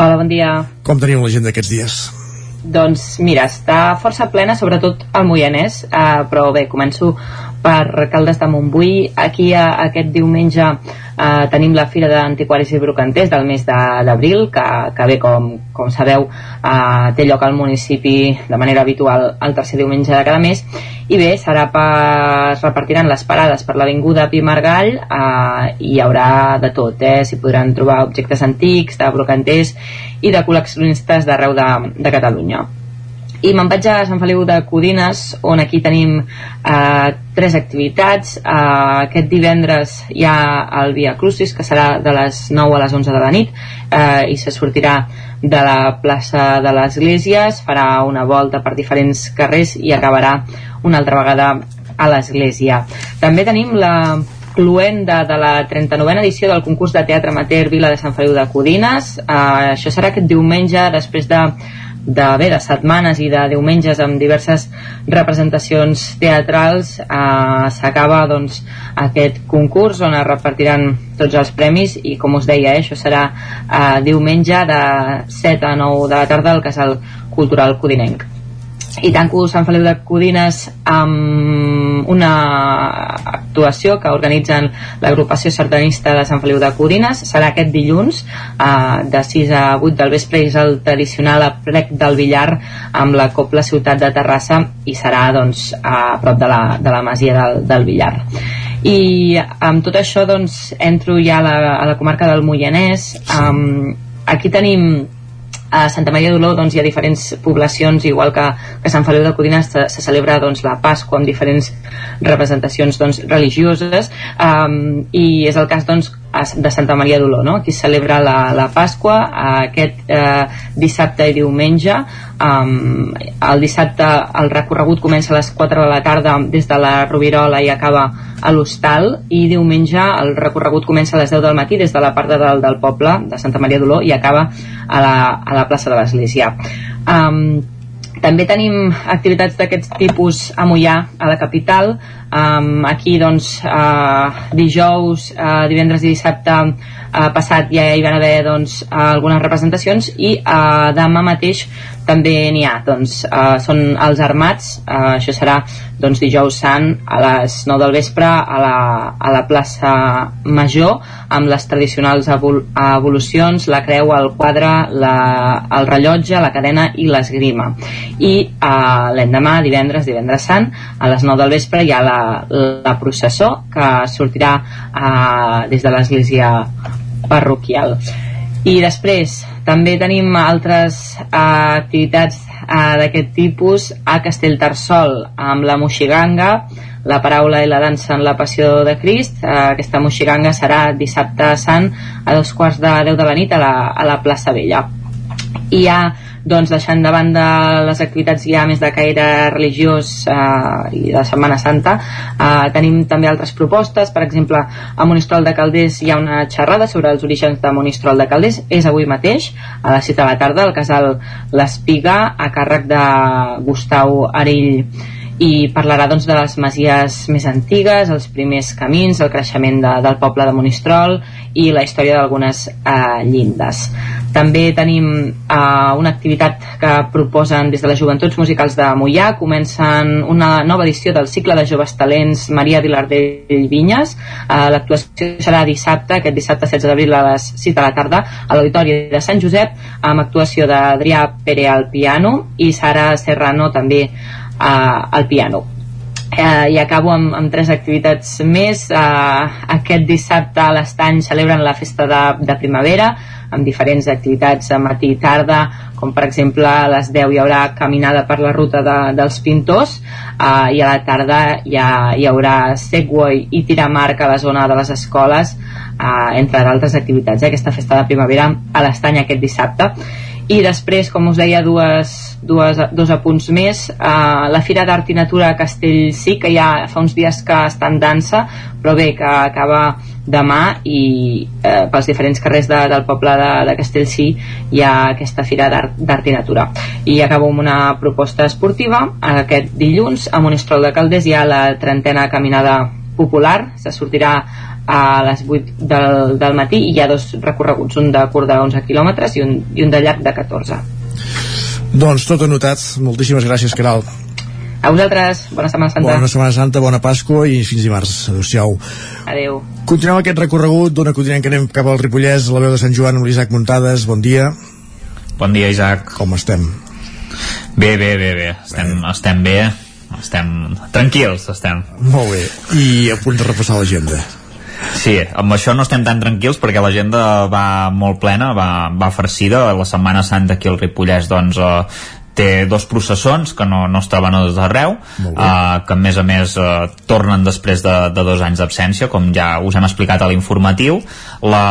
Hola, bon dia. Com tenim la gent d'aquests dies? Doncs mira, està força plena, sobretot al Moianès, eh, però bé, començo per Caldes de Montbui. Aquí a, aquest diumenge eh, tenim la Fira d'Antiquaris i Brocanters del mes d'abril, que, que bé, com, com sabeu, eh, té lloc al municipi de manera habitual el tercer diumenge de cada mes. I bé, serà per... es repartiran les parades per l'Avinguda Pi Margall eh, i hi haurà de tot, eh? S'hi podran trobar objectes antics, de brocanters i de col·leccionistes d'arreu de, de Catalunya i me'n vaig a Sant Feliu de Codines on aquí tenim eh, tres activitats. Eh, aquest divendres hi ha el Via Crucis que serà de les 9 a les 11 de la nit eh, i se sortirà de la plaça de l'Església es farà una volta per diferents carrers i acabarà una altra vegada a l'Església. També tenim la cluenda de la 39a edició del concurs de teatre amateur Vila de Sant Feliu de Codines. Eh, això serà aquest diumenge després de de, bé, de setmanes i de diumenges amb diverses representacions teatrals eh, s'acaba doncs, aquest concurs on es repartiran tots els premis i com us deia, eh, això serà eh, diumenge de 7 a 9 de la tarda al Casal Cultural Codinenc i tanco Sant Feliu de Codines amb una actuació que organitzen l'agrupació sardanista de Sant Feliu de Codines. Serà aquest dilluns eh, de 6 a 8 del vespre és el tradicional aplec del Villar amb la Copla Ciutat de Terrassa i serà doncs a prop de la, de la masia del, del Villar i amb tot això doncs entro ja a la, a la comarca del Moianès. Um, aquí tenim a Santa Maria d'Oló doncs, hi ha diferents poblacions, igual que, que Sant Feliu de Codines se, se celebra doncs, la Pasqua amb diferents representacions doncs, religioses. Um, i és el cas doncs, de Santa Maria d'Oló, no? aquí celebra la, la Pasqua aquest eh, dissabte i diumenge um, el dissabte el recorregut comença a les 4 de la tarda des de la Rovirola i acaba a l'Hostal i diumenge el recorregut comença a les 10 del matí des de la part de dalt del poble de Santa Maria d'Oló i acaba a la, a la plaça de l'Església um, també tenim activitats d'aquest tipus a Mollà, a la capital. Um, aquí, doncs, uh, dijous, uh, divendres i dissabte uh, passat ja hi van haver doncs, algunes representacions i uh, demà mateix també n'hi ha, doncs, uh, són els armats, uh, això serà doncs, dijous sant a les 9 del vespre a la, a la plaça Major amb les tradicionals evol evolucions, la creu, el quadre, la, el rellotge, la cadena i l'esgrima. I uh, l'endemà, divendres, divendres sant, a les 9 del vespre hi ha la, la processó que sortirà uh, des de l'església parroquial. I després, també tenim altres uh, activitats uh, d'aquest tipus a Castellterçol amb la Moixiganga la paraula i la dansa en la passió de Crist. Uh, aquesta Moixiganga serà dissabte sant a dos quarts de deu de la nit a la, a la plaça Vella. Hi ha doncs deixant de banda les activitats ja més de caire religiós eh, i de Setmana Santa eh, tenim també altres propostes. Per exemple a Monistrol de Calders hi ha una xerrada sobre els orígens de Monistrol de Calders. És avui mateix a les 7 de la tarda al casal L'Espiga a càrrec de Gustau Arill i parlarà doncs, de les masies més antigues, els primers camins, el creixement de, del poble de Monistrol i la història d'algunes eh, llindes. També tenim eh, una activitat que proposen des de les Joventuts Musicals de Mollà, comencen una nova edició del cicle de joves talents Maria Vilardell Vinyes. Eh, L'actuació serà dissabte, aquest dissabte 16 d'abril a les 6 de la tarda, a l'Auditori de Sant Josep, amb actuació d'Adrià Pere al piano i Sara Serrano també eh, al piano. Eh, i acabo amb, amb tres activitats més. Eh, aquest dissabte a l'estany celebren la festa de, de primavera amb diferents activitats a matí i tarda com per exemple a les 10 hi haurà caminada per la ruta de, dels pintors eh, i a la tarda hi, ha, hi haurà segway i tiramarca a la zona de les escoles eh, entre d'altres activitats. Eh, aquesta festa de primavera a l'estany aquest dissabte i després, com us deia, dues, dues, dos apunts més. Uh, la Fira d'Art i Natura a Castellcí que ja fa uns dies que està en dansa però bé, que acaba demà i eh, pels diferents carrers de, del poble de, de Castellcí hi ha aquesta Fira d'Art i Natura. I acabo amb una proposta esportiva. Aquest dilluns a Monistrol de Caldes hi ha la trentena caminada popular. Se sortirà a les 8 del, del matí i hi ha dos recorreguts, un de curt de 11 quilòmetres i un, i un de llarg de 14 doncs tot anotat, moltíssimes gràcies Caral a vosaltres, bona Setmana Santa. Bona Setmana Santa, bona Pasqua i fins dimarts. Adeu-siau Adeu Continuem aquest recorregut d'una continent que anem cap al Ripollès a la veu de Sant Joan amb l'Isaac Muntades, bon dia. Bon dia Isaac. Com estem? Bé, bé, bé, bé. Estem bé, estem bé. Estem tranquils estem. Molt bé, i a punt de repassar l'agenda Sí, amb això no estem tan tranquils perquè l'agenda va molt plena, va, va farcida. La Setmana Santa aquí al Ripollès doncs, eh, té dos processons que no, no es troben a tot arreu uh, que a més a més uh, tornen després de, de dos anys d'absència com ja us hem explicat a l'informatiu la,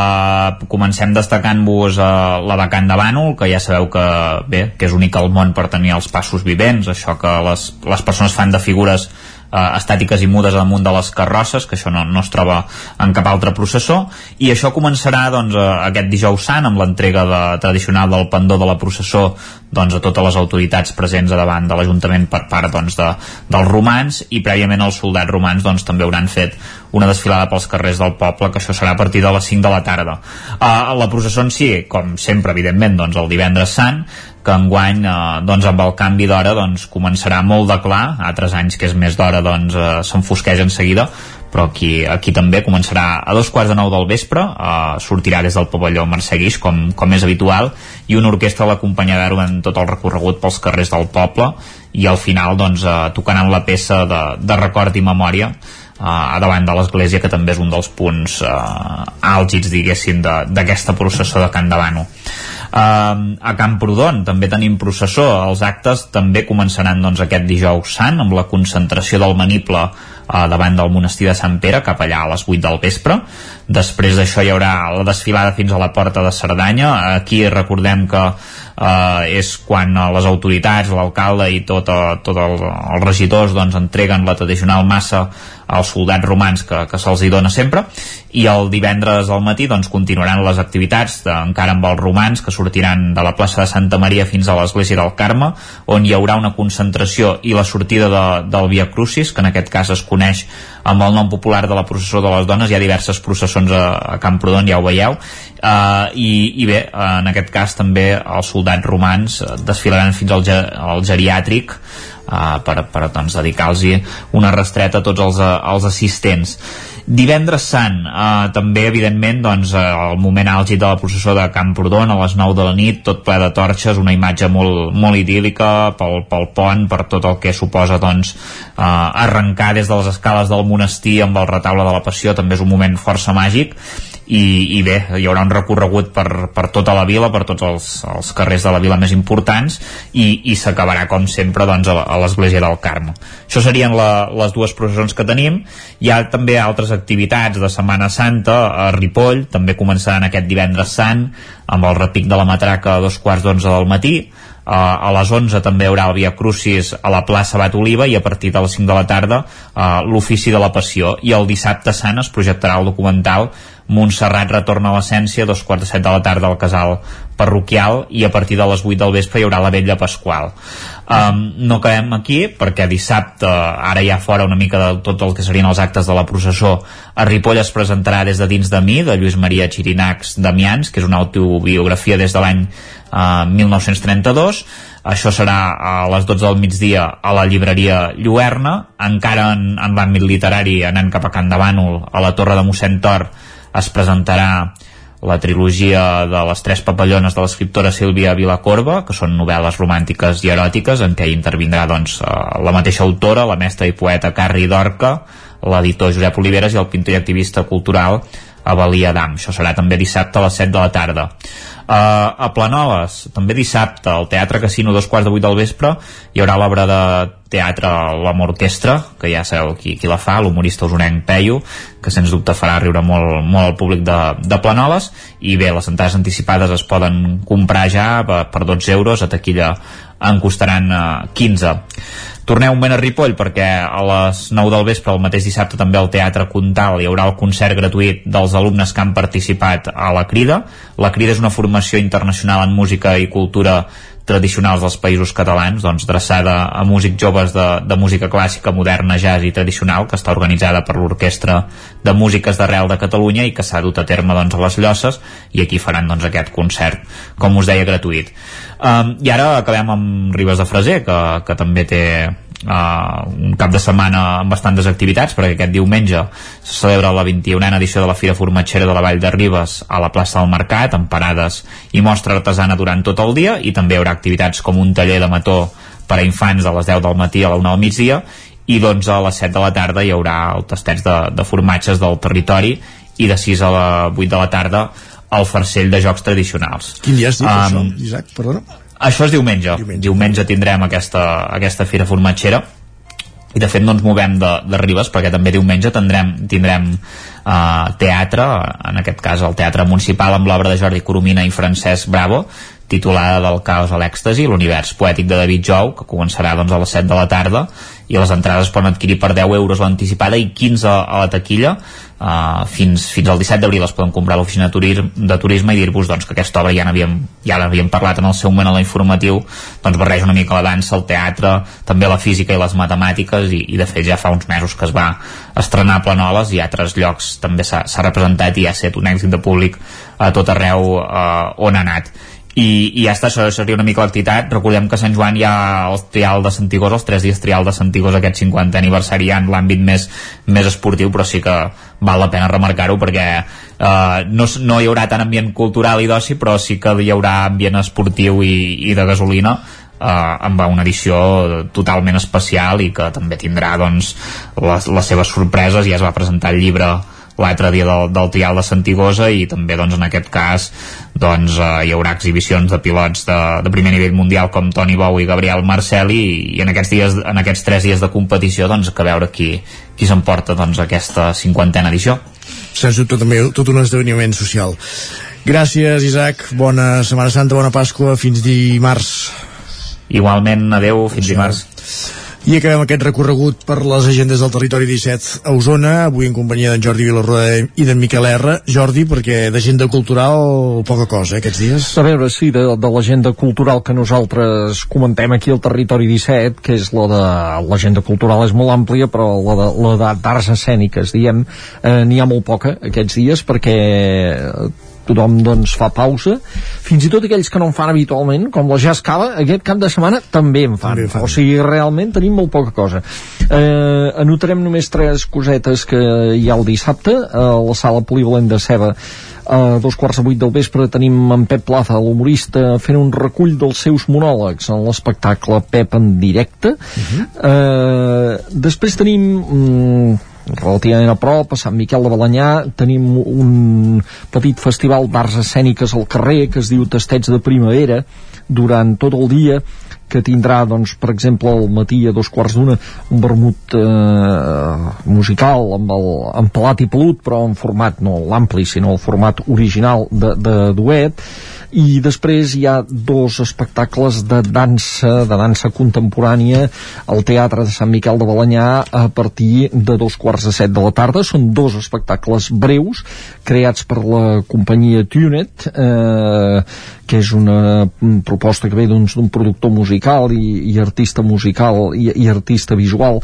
comencem destacant-vos uh, la vacant de Bànol que ja sabeu que, bé, que és única al món per tenir els passos vivents això que les, les persones fan de figures eh, estàtiques i mudes damunt de les carrosses, que això no, no es troba en cap altre processó, i això començarà doncs, eh, aquest dijous sant amb l'entrega de, tradicional del pendó de la processó doncs, a totes les autoritats presents a davant de l'Ajuntament per part doncs, de, dels romans i prèviament els soldats romans doncs, també hauran fet una desfilada pels carrers del poble, que això serà a partir de les 5 de la tarda. Uh, la processó en si, com sempre, evidentment, doncs, el divendres sant, que enguany eh, doncs amb el canvi d'hora doncs començarà molt de clar, altres anys que és més d'hora doncs eh, s'enfosqueix en seguida però aquí, aquí també començarà a dos quarts de nou del vespre, eh, sortirà des del pavelló Guix, com, com és habitual, i una orquestra l'acompanyarà durant tot el recorregut pels carrers del poble, i al final doncs, eh, tocaran la peça de, de record i memòria a davant de l'església, que també és un dels punts eh, àlgids, diguéssim, d'aquesta processó de Can Davano. Uh, a Camprodon també tenim processó. Els actes també començaran doncs, aquest dijous sant amb la concentració del maniple uh, davant del monestir de Sant Pere cap allà a les 8 del vespre. Després d'això hi haurà la desfilada fins a la porta de Cerdanya. Aquí recordem que uh, és quan les autoritats, l'alcalde i tot, uh, tot el, els regidors doncs, entreguen la tradicional massa als soldats romans que, que se'ls hi dona sempre i el divendres al matí doncs, continuaran les activitats de, encara amb els romans que sortiran de la plaça de Santa Maria fins a l'església del Carme on hi haurà una concentració i la sortida de, del Via Crucis que en aquest cas es coneix amb el nom popular de la processó de les dones. Hi ha diverses processons a, a Camprodon ja ho veieu. Uh, i, i bé, en aquest cas també els soldats romans desfilaran fins al, al geriàtric uh, per, per doncs, dedicar-los una rastreta a tots els, els assistents Divendres Sant, eh, també, evidentment, doncs, eh, el moment àlgid de la processó de Camprodon a les 9 de la nit, tot ple de torxes, una imatge molt, molt idíl·lica pel, pel pont, per tot el que suposa doncs, eh, arrencar des de les escales del monestir amb el retaule de la Passió, també és un moment força màgic i, i bé, hi haurà un recorregut per, per tota la vila, per tots els, els carrers de la vila més importants i, i s'acabarà com sempre doncs, a, l'església del Carme. Això serien la, les dues processons que tenim. Hi ha també altres activitats de Setmana Santa a Ripoll, també començaran aquest divendres sant amb el repic de la matraca a dos quarts d'onze del matí a les 11 també hi haurà el Via Crucis a la plaça Bat Oliva i a partir de les 5 de la tarda l'Ofici de la Passió i el dissabte sant es projectarà el documental Montserrat retorna a l'essència, dos quarts de set de la tarda al casal parroquial i a partir de les 8 del vespre hi haurà la vetlla pasqual. Um, no acabem aquí perquè dissabte, ara ja fora una mica de tot el que serien els actes de la processó, a Ripoll es presentarà des de dins de mi, de Lluís Maria Xirinacs Damians, que és una autobiografia des de l'any uh, 1932, això serà a les 12 del migdia a la llibreria Lluerna, encara en, en l'àmbit literari, anant cap a Can de Bànol, a la Torre de mossèn Tor, es presentarà la trilogia de les tres papallones de l'escriptora Sílvia Vilacorba, que són novel·les romàntiques i eròtiques, en què intervindrà doncs, eh, la mateixa autora, la mestra i poeta Carri Dorca, l'editor Josep Oliveres i el pintor i activista cultural Avalí Adam. Això serà també dissabte a les 7 de la tarda. Uh, a Planoles, també dissabte, al Teatre Casino, dos quarts de vuit del vespre, hi haurà l'obra de teatre L'Home Orquestra, que ja sabeu qui, qui la fa, l'humorista usonenc Peyu, que sens dubte farà riure molt, molt al públic de, de Planoles, i bé, les entrades anticipades es poden comprar ja per, per 12 euros, a taquilla en costaran uh, 15 Tornem un moment a Ripoll perquè a les 9 del vespre, el mateix dissabte també al Teatre Contal hi haurà el concert gratuït dels alumnes que han participat a la Crida. La Crida és una formació internacional en música i cultura tradicionals dels països catalans, doncs dreçada a músics joves de, de música clàssica, moderna, jazz i tradicional, que està organitzada per l'Orquestra de Músiques d'Arrel de Catalunya i que s'ha dut a terme doncs, a les Llosses i aquí faran doncs, aquest concert, com us deia, gratuït. Um, I ara acabem amb Ribes de Freser, que, que també té uh, un cap de setmana amb bastantes activitats perquè aquest diumenge se celebra la 21a edició de la Fira Formatgera de la Vall de Ribes a la plaça del Mercat amb parades i mostra artesana durant tot el dia i també hi haurà activitats com un taller de mató per a infants a les 10 del matí a la 1 del migdia i doncs a les 7 de la tarda hi haurà el tastets de, de formatges del territori i de 6 a la 8 de la tarda el farcell de jocs tradicionals. Quin dia has dit um, això, Isaac? Perdona. Això és diumenge. Diumenge, diumenge tindrem aquesta, aquesta fira formatgera. I de fet no ens movem de, de Ribes perquè també diumenge tindrem, tindrem uh, teatre, en aquest cas el Teatre Municipal amb l'obra de Jordi Coromina i Francesc Bravo titulada del caos a l'èxtasi, l'univers poètic de David Jou, que començarà doncs, a les 7 de la tarda i les entrades es poden adquirir per 10 euros l'anticipada i 15 a la taquilla. Uh, fins, fins al 17 d'abril es poden comprar a l'oficina de, de turisme i dir-vos doncs, que aquesta obra ja n'havíem ja l'havíem parlat en el seu moment a l'informatiu doncs barreja una mica la dansa, el teatre també la física i les matemàtiques i, i de fet ja fa uns mesos que es va estrenar a Planoles i a altres llocs també s'ha representat i ha estat un èxit de públic a tot arreu uh, on ha anat i, i ja està, això seria una mica l'activitat recordem que Sant Joan hi ha el trial de Santigós els tres dies trial de Santigós aquest 50 aniversari en l'àmbit més, més esportiu però sí que val la pena remarcar-ho perquè eh, no, no hi haurà tant ambient cultural i d'oci però sí que hi haurà ambient esportiu i, i de gasolina eh, amb una edició totalment especial i que també tindrà doncs, les, les seves sorpreses. Ja es va presentar el llibre l'altre dia del, del trial de Santigosa i també doncs, en aquest cas doncs, eh, hi haurà exhibicions de pilots de, de primer nivell mundial com Toni Bou i Gabriel Marceli i, i en, aquests dies, en aquests tres dies de competició doncs, que veure qui, qui s'emporta doncs, aquesta cinquantena edició. Sens dubte també tot un esdeveniment social. Gràcies, Isaac. Bona Setmana Santa, bona Pasqua. Fins dimarts. Igualment, adeu, fins dimarts. I acabem aquest recorregut per les agendes del territori 17 a Osona, avui en companyia d'en Jordi Vilarroda i d'en Miquel R. Jordi, perquè d'agenda cultural poca cosa, eh, aquests dies. A veure, sí, de, de l'agenda cultural que nosaltres comentem aquí al territori 17, que és la de l'agenda cultural és molt àmplia, però la de la d'arts escèniques, diem, eh, n'hi ha molt poca aquests dies, perquè tothom doncs fa pausa fins i tot aquells que no en fan habitualment com la Jazz Cava, aquest cap de setmana també en fan, fan. o sigui, realment tenim molt poca cosa eh, anotarem només tres cosetes que hi ha el dissabte a la sala polivalent de Ceba a dos quarts de vuit del vespre tenim en Pep Plaza, l'humorista, fent un recull dels seus monòlegs en l'espectacle Pep en directe. Uh -huh. eh, després tenim mm, relativament a prop, a Sant Miquel de Balanyà tenim un petit festival d'arts escèniques al carrer que es diu Tastets de Primavera. Durant tot el dia que tindrà, doncs, per exemple, al matí a dos quarts d'una un vermut eh, musical amb, el, amb pelat i pelut, però en format no l'ampli, sinó el format original de, de duet i després hi ha dos espectacles de dansa, de dansa contemporània al Teatre de Sant Miquel de Balanyà a partir de dos quarts de set de la tarda. Són dos espectacles breus creats per la companyia Tunet, eh, que és una proposta que ve doncs, d'un productor musical i, i artista musical i, i artista visual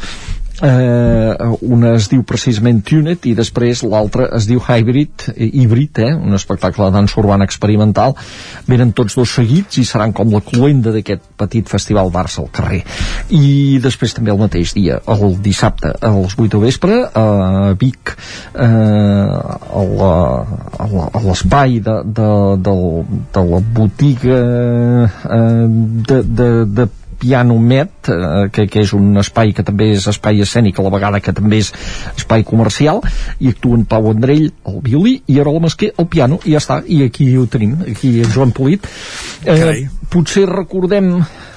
eh, una es diu precisament Tunet i després l'altra es diu Hybrid, eh, Hybrid, eh, un espectacle de dansa urbana experimental. Venen tots dos seguits i seran com la cluenda d'aquest petit festival d'arts al carrer. I després també el mateix dia el dissabte a les 8 de vespre a Vic eh, a l'espai de, de, de, de la botiga eh, de, de, de Piano Met, eh, que, que és un espai que també és espai escènic, a la vegada que també és espai comercial, i actuen Pau Andrell, el violí, i Arola Masquer, el piano, i ja està, i aquí ho tenim, aquí Joan Polit. Eh, potser recordem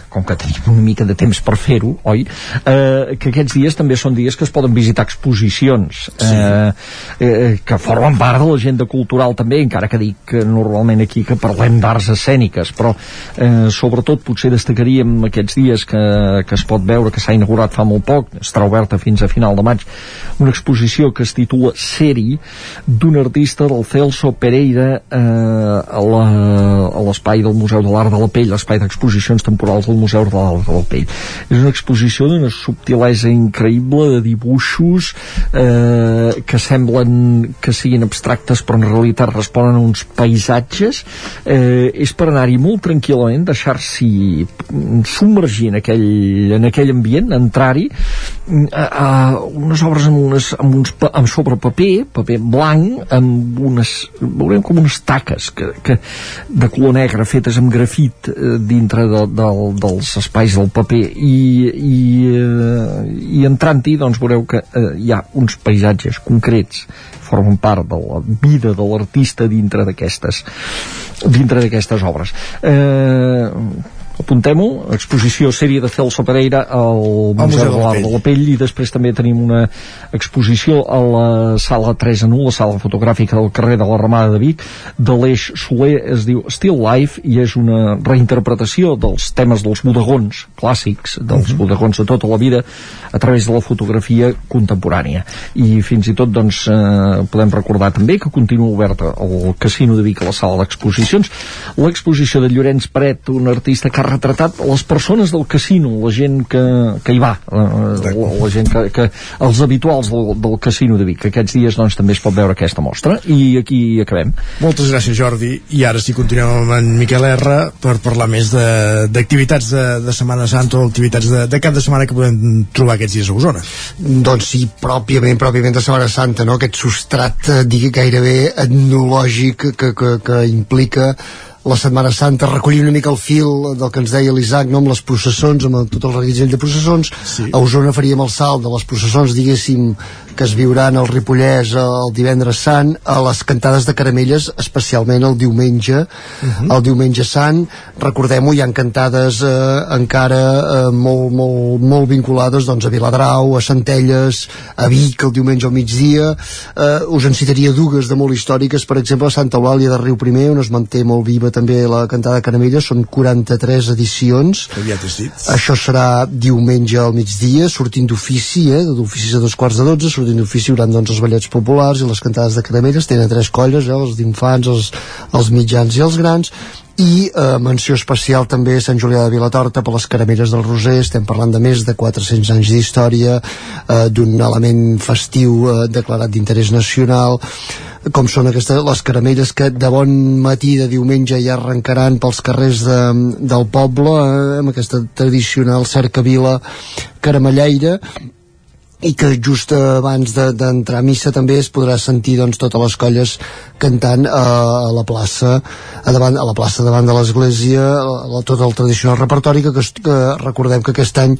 com que tenim una mica de temps per fer-ho, oi? Eh, que aquests dies també són dies que es poden visitar exposicions sí. eh, eh, que formen part de l'agenda cultural també, encara que dic que normalment aquí que parlem d'arts escèniques, però eh, sobretot potser destacaríem aquests dies que, que es pot veure que s'ha inaugurat fa molt poc, estarà oberta fins a final de maig, una exposició que es titula Seri, d'un artista del Celso Pereira eh, a l'espai del Museu de l'Art de la Pell, l'espai d'exposicions temporals del Museu de l'Alt del Pell. És una exposició d'una subtilesa increïble de dibuixos eh, que semblen que siguin abstractes però en realitat responen a uns paisatges. Eh, és per anar-hi molt tranquil·lament, deixar-s'hi submergir en aquell, en aquell ambient, entrar-hi, a, a unes obres amb, unes, amb, uns, amb sobre paper, paper blanc, amb unes, veurem com unes taques que, que, de color negre fetes amb grafit eh, dintre de, del dels espais del paper. I, i, eh, i entrant-hi doncs veureu que eh, hi ha uns paisatges concrets formen part de la vida de l'artista dintre d'aquestes dintre d'aquestes obres. Eh, apuntem-ho, exposició sèrie de Celso Pereira al Museu de l'Art de la Pell i després també tenim una exposició a la sala 3 en 1, la sala fotogràfica del carrer de la Ramada de Vic de l'Eix Soler, es diu Still Life i és una reinterpretació dels temes dels bodegons clàssics dels uh mhm. -huh. bodegons de tota la vida a través de la fotografia contemporània i fins i tot doncs eh, podem recordar també que continua oberta el Casino de Vic a la sala d'exposicions l'exposició de Llorenç Pret, un artista que ha retratat les persones del casino, la gent que, que hi va, eh, la, la gent que, que els habituals del, del casino de Vic. Aquests dies doncs, també es pot veure aquesta mostra i aquí acabem. Moltes gràcies Jordi i ara sí continuem amb en Miquel R per parlar més d'activitats de, de, de Setmana Santa o activitats de, de cap de setmana que podem trobar aquests dies a Osona. Doncs sí, pròpiament, pròpiament de Setmana Santa, no? aquest substrat, eh, digui gairebé etnològic que, que, que implica la Setmana Santa, recollir una mica el fil del que ens deia l'Isaac, no? amb les processons, amb tot el reguitzell de processons. Sí. A Osona faríem el salt de les processons, diguéssim, que es viuran al Ripollès el divendres sant, a les cantades de caramelles, especialment el diumenge, uh -huh. el diumenge sant. Recordem-ho, hi han cantades eh, encara eh, molt, molt, molt vinculades doncs, a Viladrau, a Centelles, a Vic, el diumenge al migdia. Eh, us en citaria dues de molt històriques, per exemple, a Santa Eulàlia de Riu Primer, on es manté molt viva també la cantada de caramelles, són 43 edicions. Aviat has dit. Això serà diumenge al migdia, sortint d'ofici, eh, d'oficis a dos quarts de dotze, sortint d'ofici hi haurà doncs, els ballets populars i les cantades de caramelles, tenen tres colles, eh, els d'infants, els, els mitjans i els grans, i eh, menció especial també a Sant Julià de Vilatorta per les caramelles del Roser, estem parlant de més de 400 anys d'història, eh, d'un element festiu eh, declarat d'interès nacional, com són aquestes, les caramelles que de bon matí de diumenge ja arrencaran pels carrers de, del poble eh, amb aquesta tradicional cercavila caramelleira i que just abans d'entrar de, a missa també es podrà sentir doncs, totes les colles cantant a, a la plaça a, davant, a la plaça davant de l'església tot el tradicional repertori que, que recordem que aquest any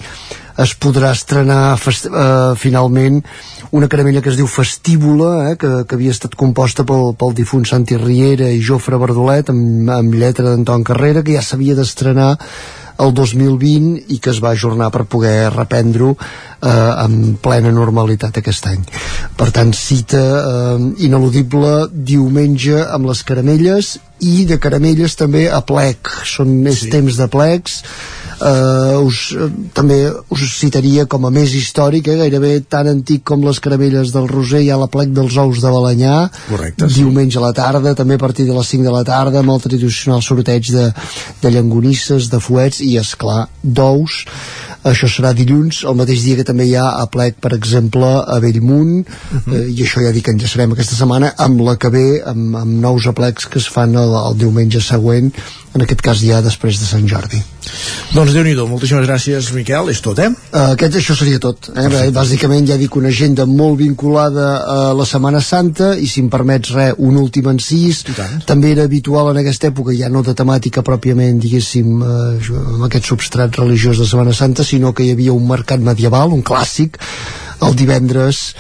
es podrà estrenar fest, eh, finalment una caramella que es diu Festíbula, eh, que, que havia estat composta pel, pel difunt Santi Riera i Jofre Verdolet amb, amb lletra d'Anton Carrera, que ja s'havia d'estrenar el 2020 i que es va ajornar per poder reprendre-ho eh, en plena normalitat aquest any. Per tant, cita eh, ineludible diumenge amb les caramelles i de caramelles també a plec. Són més sí. temps de plecs eh, us, eh, també us citaria com a més històric, eh, gairebé tan antic com les caramelles del Roser, hi ha la plec dels ous de Balanyà, Correcte, sí. diumenge a la tarda, també a partir de les 5 de la tarda, amb el tradicional sorteig de, de llangonisses, de fuets i, és clar d'ous això serà dilluns, el mateix dia que també hi ha a plec, per exemple, a Bellmunt, uh Mhm. -huh. eh, i això ja dic que enllaçarem aquesta setmana, amb la que ve, amb, amb nous aplecs que es fan el, el diumenge següent, en aquest cas ja després de Sant Jordi. Doncs déu nhi moltíssimes gràcies Miquel, és tot, eh? Uh, aquest, això seria tot. Eh? Bé, bàsicament ja dic una agenda molt vinculada a la Setmana Santa i si em permets res, un últim encís també era habitual en aquesta època ja no de temàtica pròpiament diguéssim eh, amb aquest substrat religiós de Setmana Santa sinó que hi havia un mercat medieval, un clàssic el divendres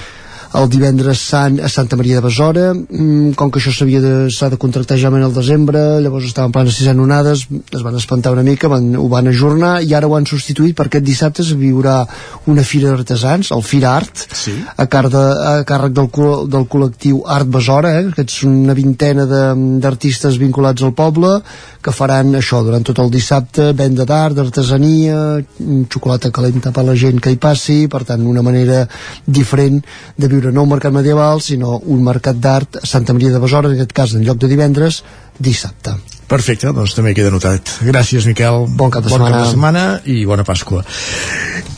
el divendres sant a Santa Maria de Besora mm, com que això s'havia de, s'ha de contractar ja en el desembre, llavors estaven planes sis onades, es van espantar una mica van, ho van ajornar i ara ho han substituït per aquest dissabte es viurà una fira d'artesans, el Fira Art sí. a, car de, a càrrec del, del col·lectiu Art Besora eh, que és una vintena d'artistes vinculats al poble que faran això durant tot el dissabte venda d'art, d'artesania xocolata calenta per la gent que hi passi per tant una manera diferent de viure no un mercat medieval sinó un mercat d'art a Santa Maria de Besora en aquest cas en lloc de divendres dissabte Perfecte, doncs també queda notat. Gràcies, Miquel. Bon cap de, bon setmana. cap de setmana i bona Pasqua.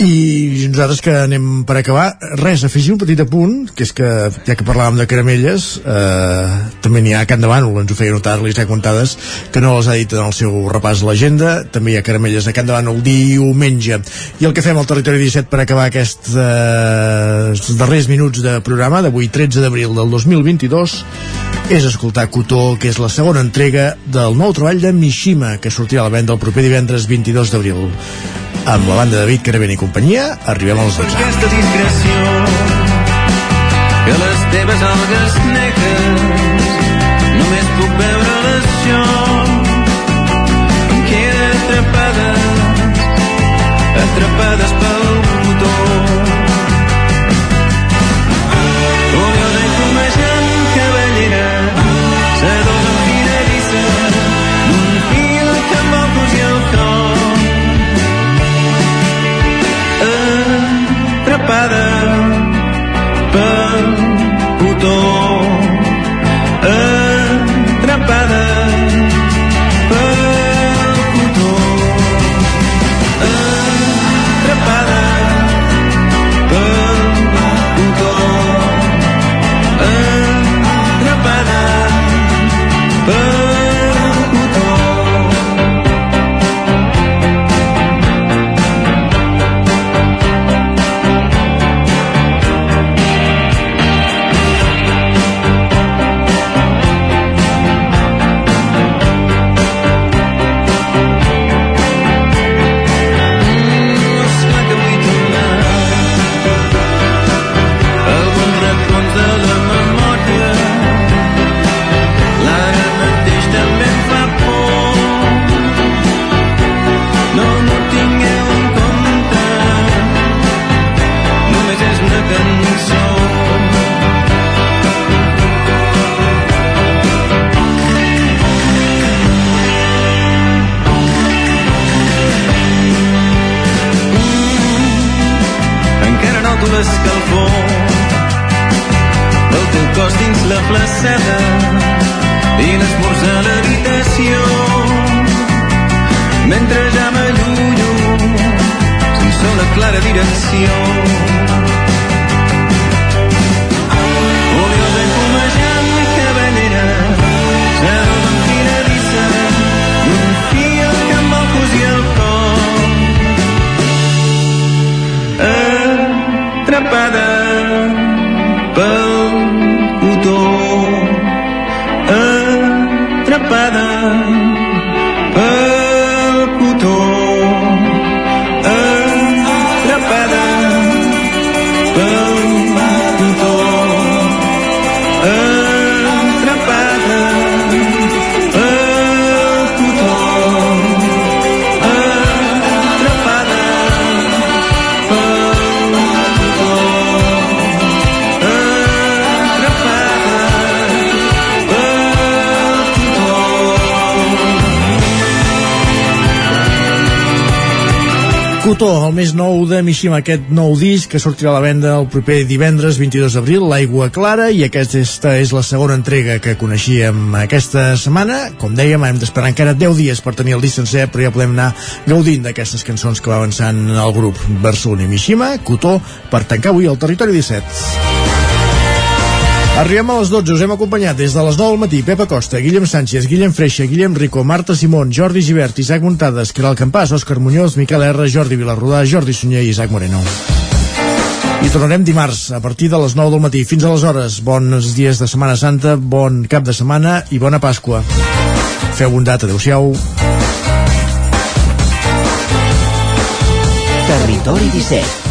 I nosaltres que anem per acabar, res, afegir un petit apunt, que és que, ja que parlàvem de caramelles, eh, també n'hi ha a Can de Bànol, ens ho feia notar l'Isaac Contades, que no les ha dit en el seu repàs a l'agenda, també hi ha caramelles de Can de Bànol diumenge. I el que fem al Territori 17 per acabar aquests eh, darrers minuts de programa, d'avui 13 d'abril del 2022, és escoltar Cotó, que és la segona entrega del nou treball de Mishima, que sortirà a la venda el proper divendres 22 d'abril. Amb la banda de David Caravent i companyia, arribem als 12. Aquesta discreció que les teves algues negres només puc veure-les jo em queda atrapades atrapades més nou de Mishima, aquest nou disc que sortirà a la venda el proper divendres 22 d'abril, l'Aigua Clara, i aquesta és la segona entrega que coneixíem aquesta setmana. Com dèiem, hem d'esperar encara 10 dies per tenir el disc sencer, però ja podem anar gaudint d'aquestes cançons que va avançant el grup Barcelona i Mishima, Cotó, per tancar avui el Territori 17. Arribem a les 12, us hem acompanyat des de les 9 del matí Pepa Costa, Guillem Sánchez, Guillem Freixa, Guillem Rico, Marta Simón, Jordi Givert, Isaac Muntades, Caral Campàs, Òscar Muñoz, Miquel R, Jordi Vilarrodà, Jordi Sunyer i Isaac Moreno. I tornarem dimarts a partir de les 9 del matí. Fins aleshores, bons dies de Setmana Santa, bon cap de setmana i bona Pasqua. Feu bondat, adeu-siau. Territori 17,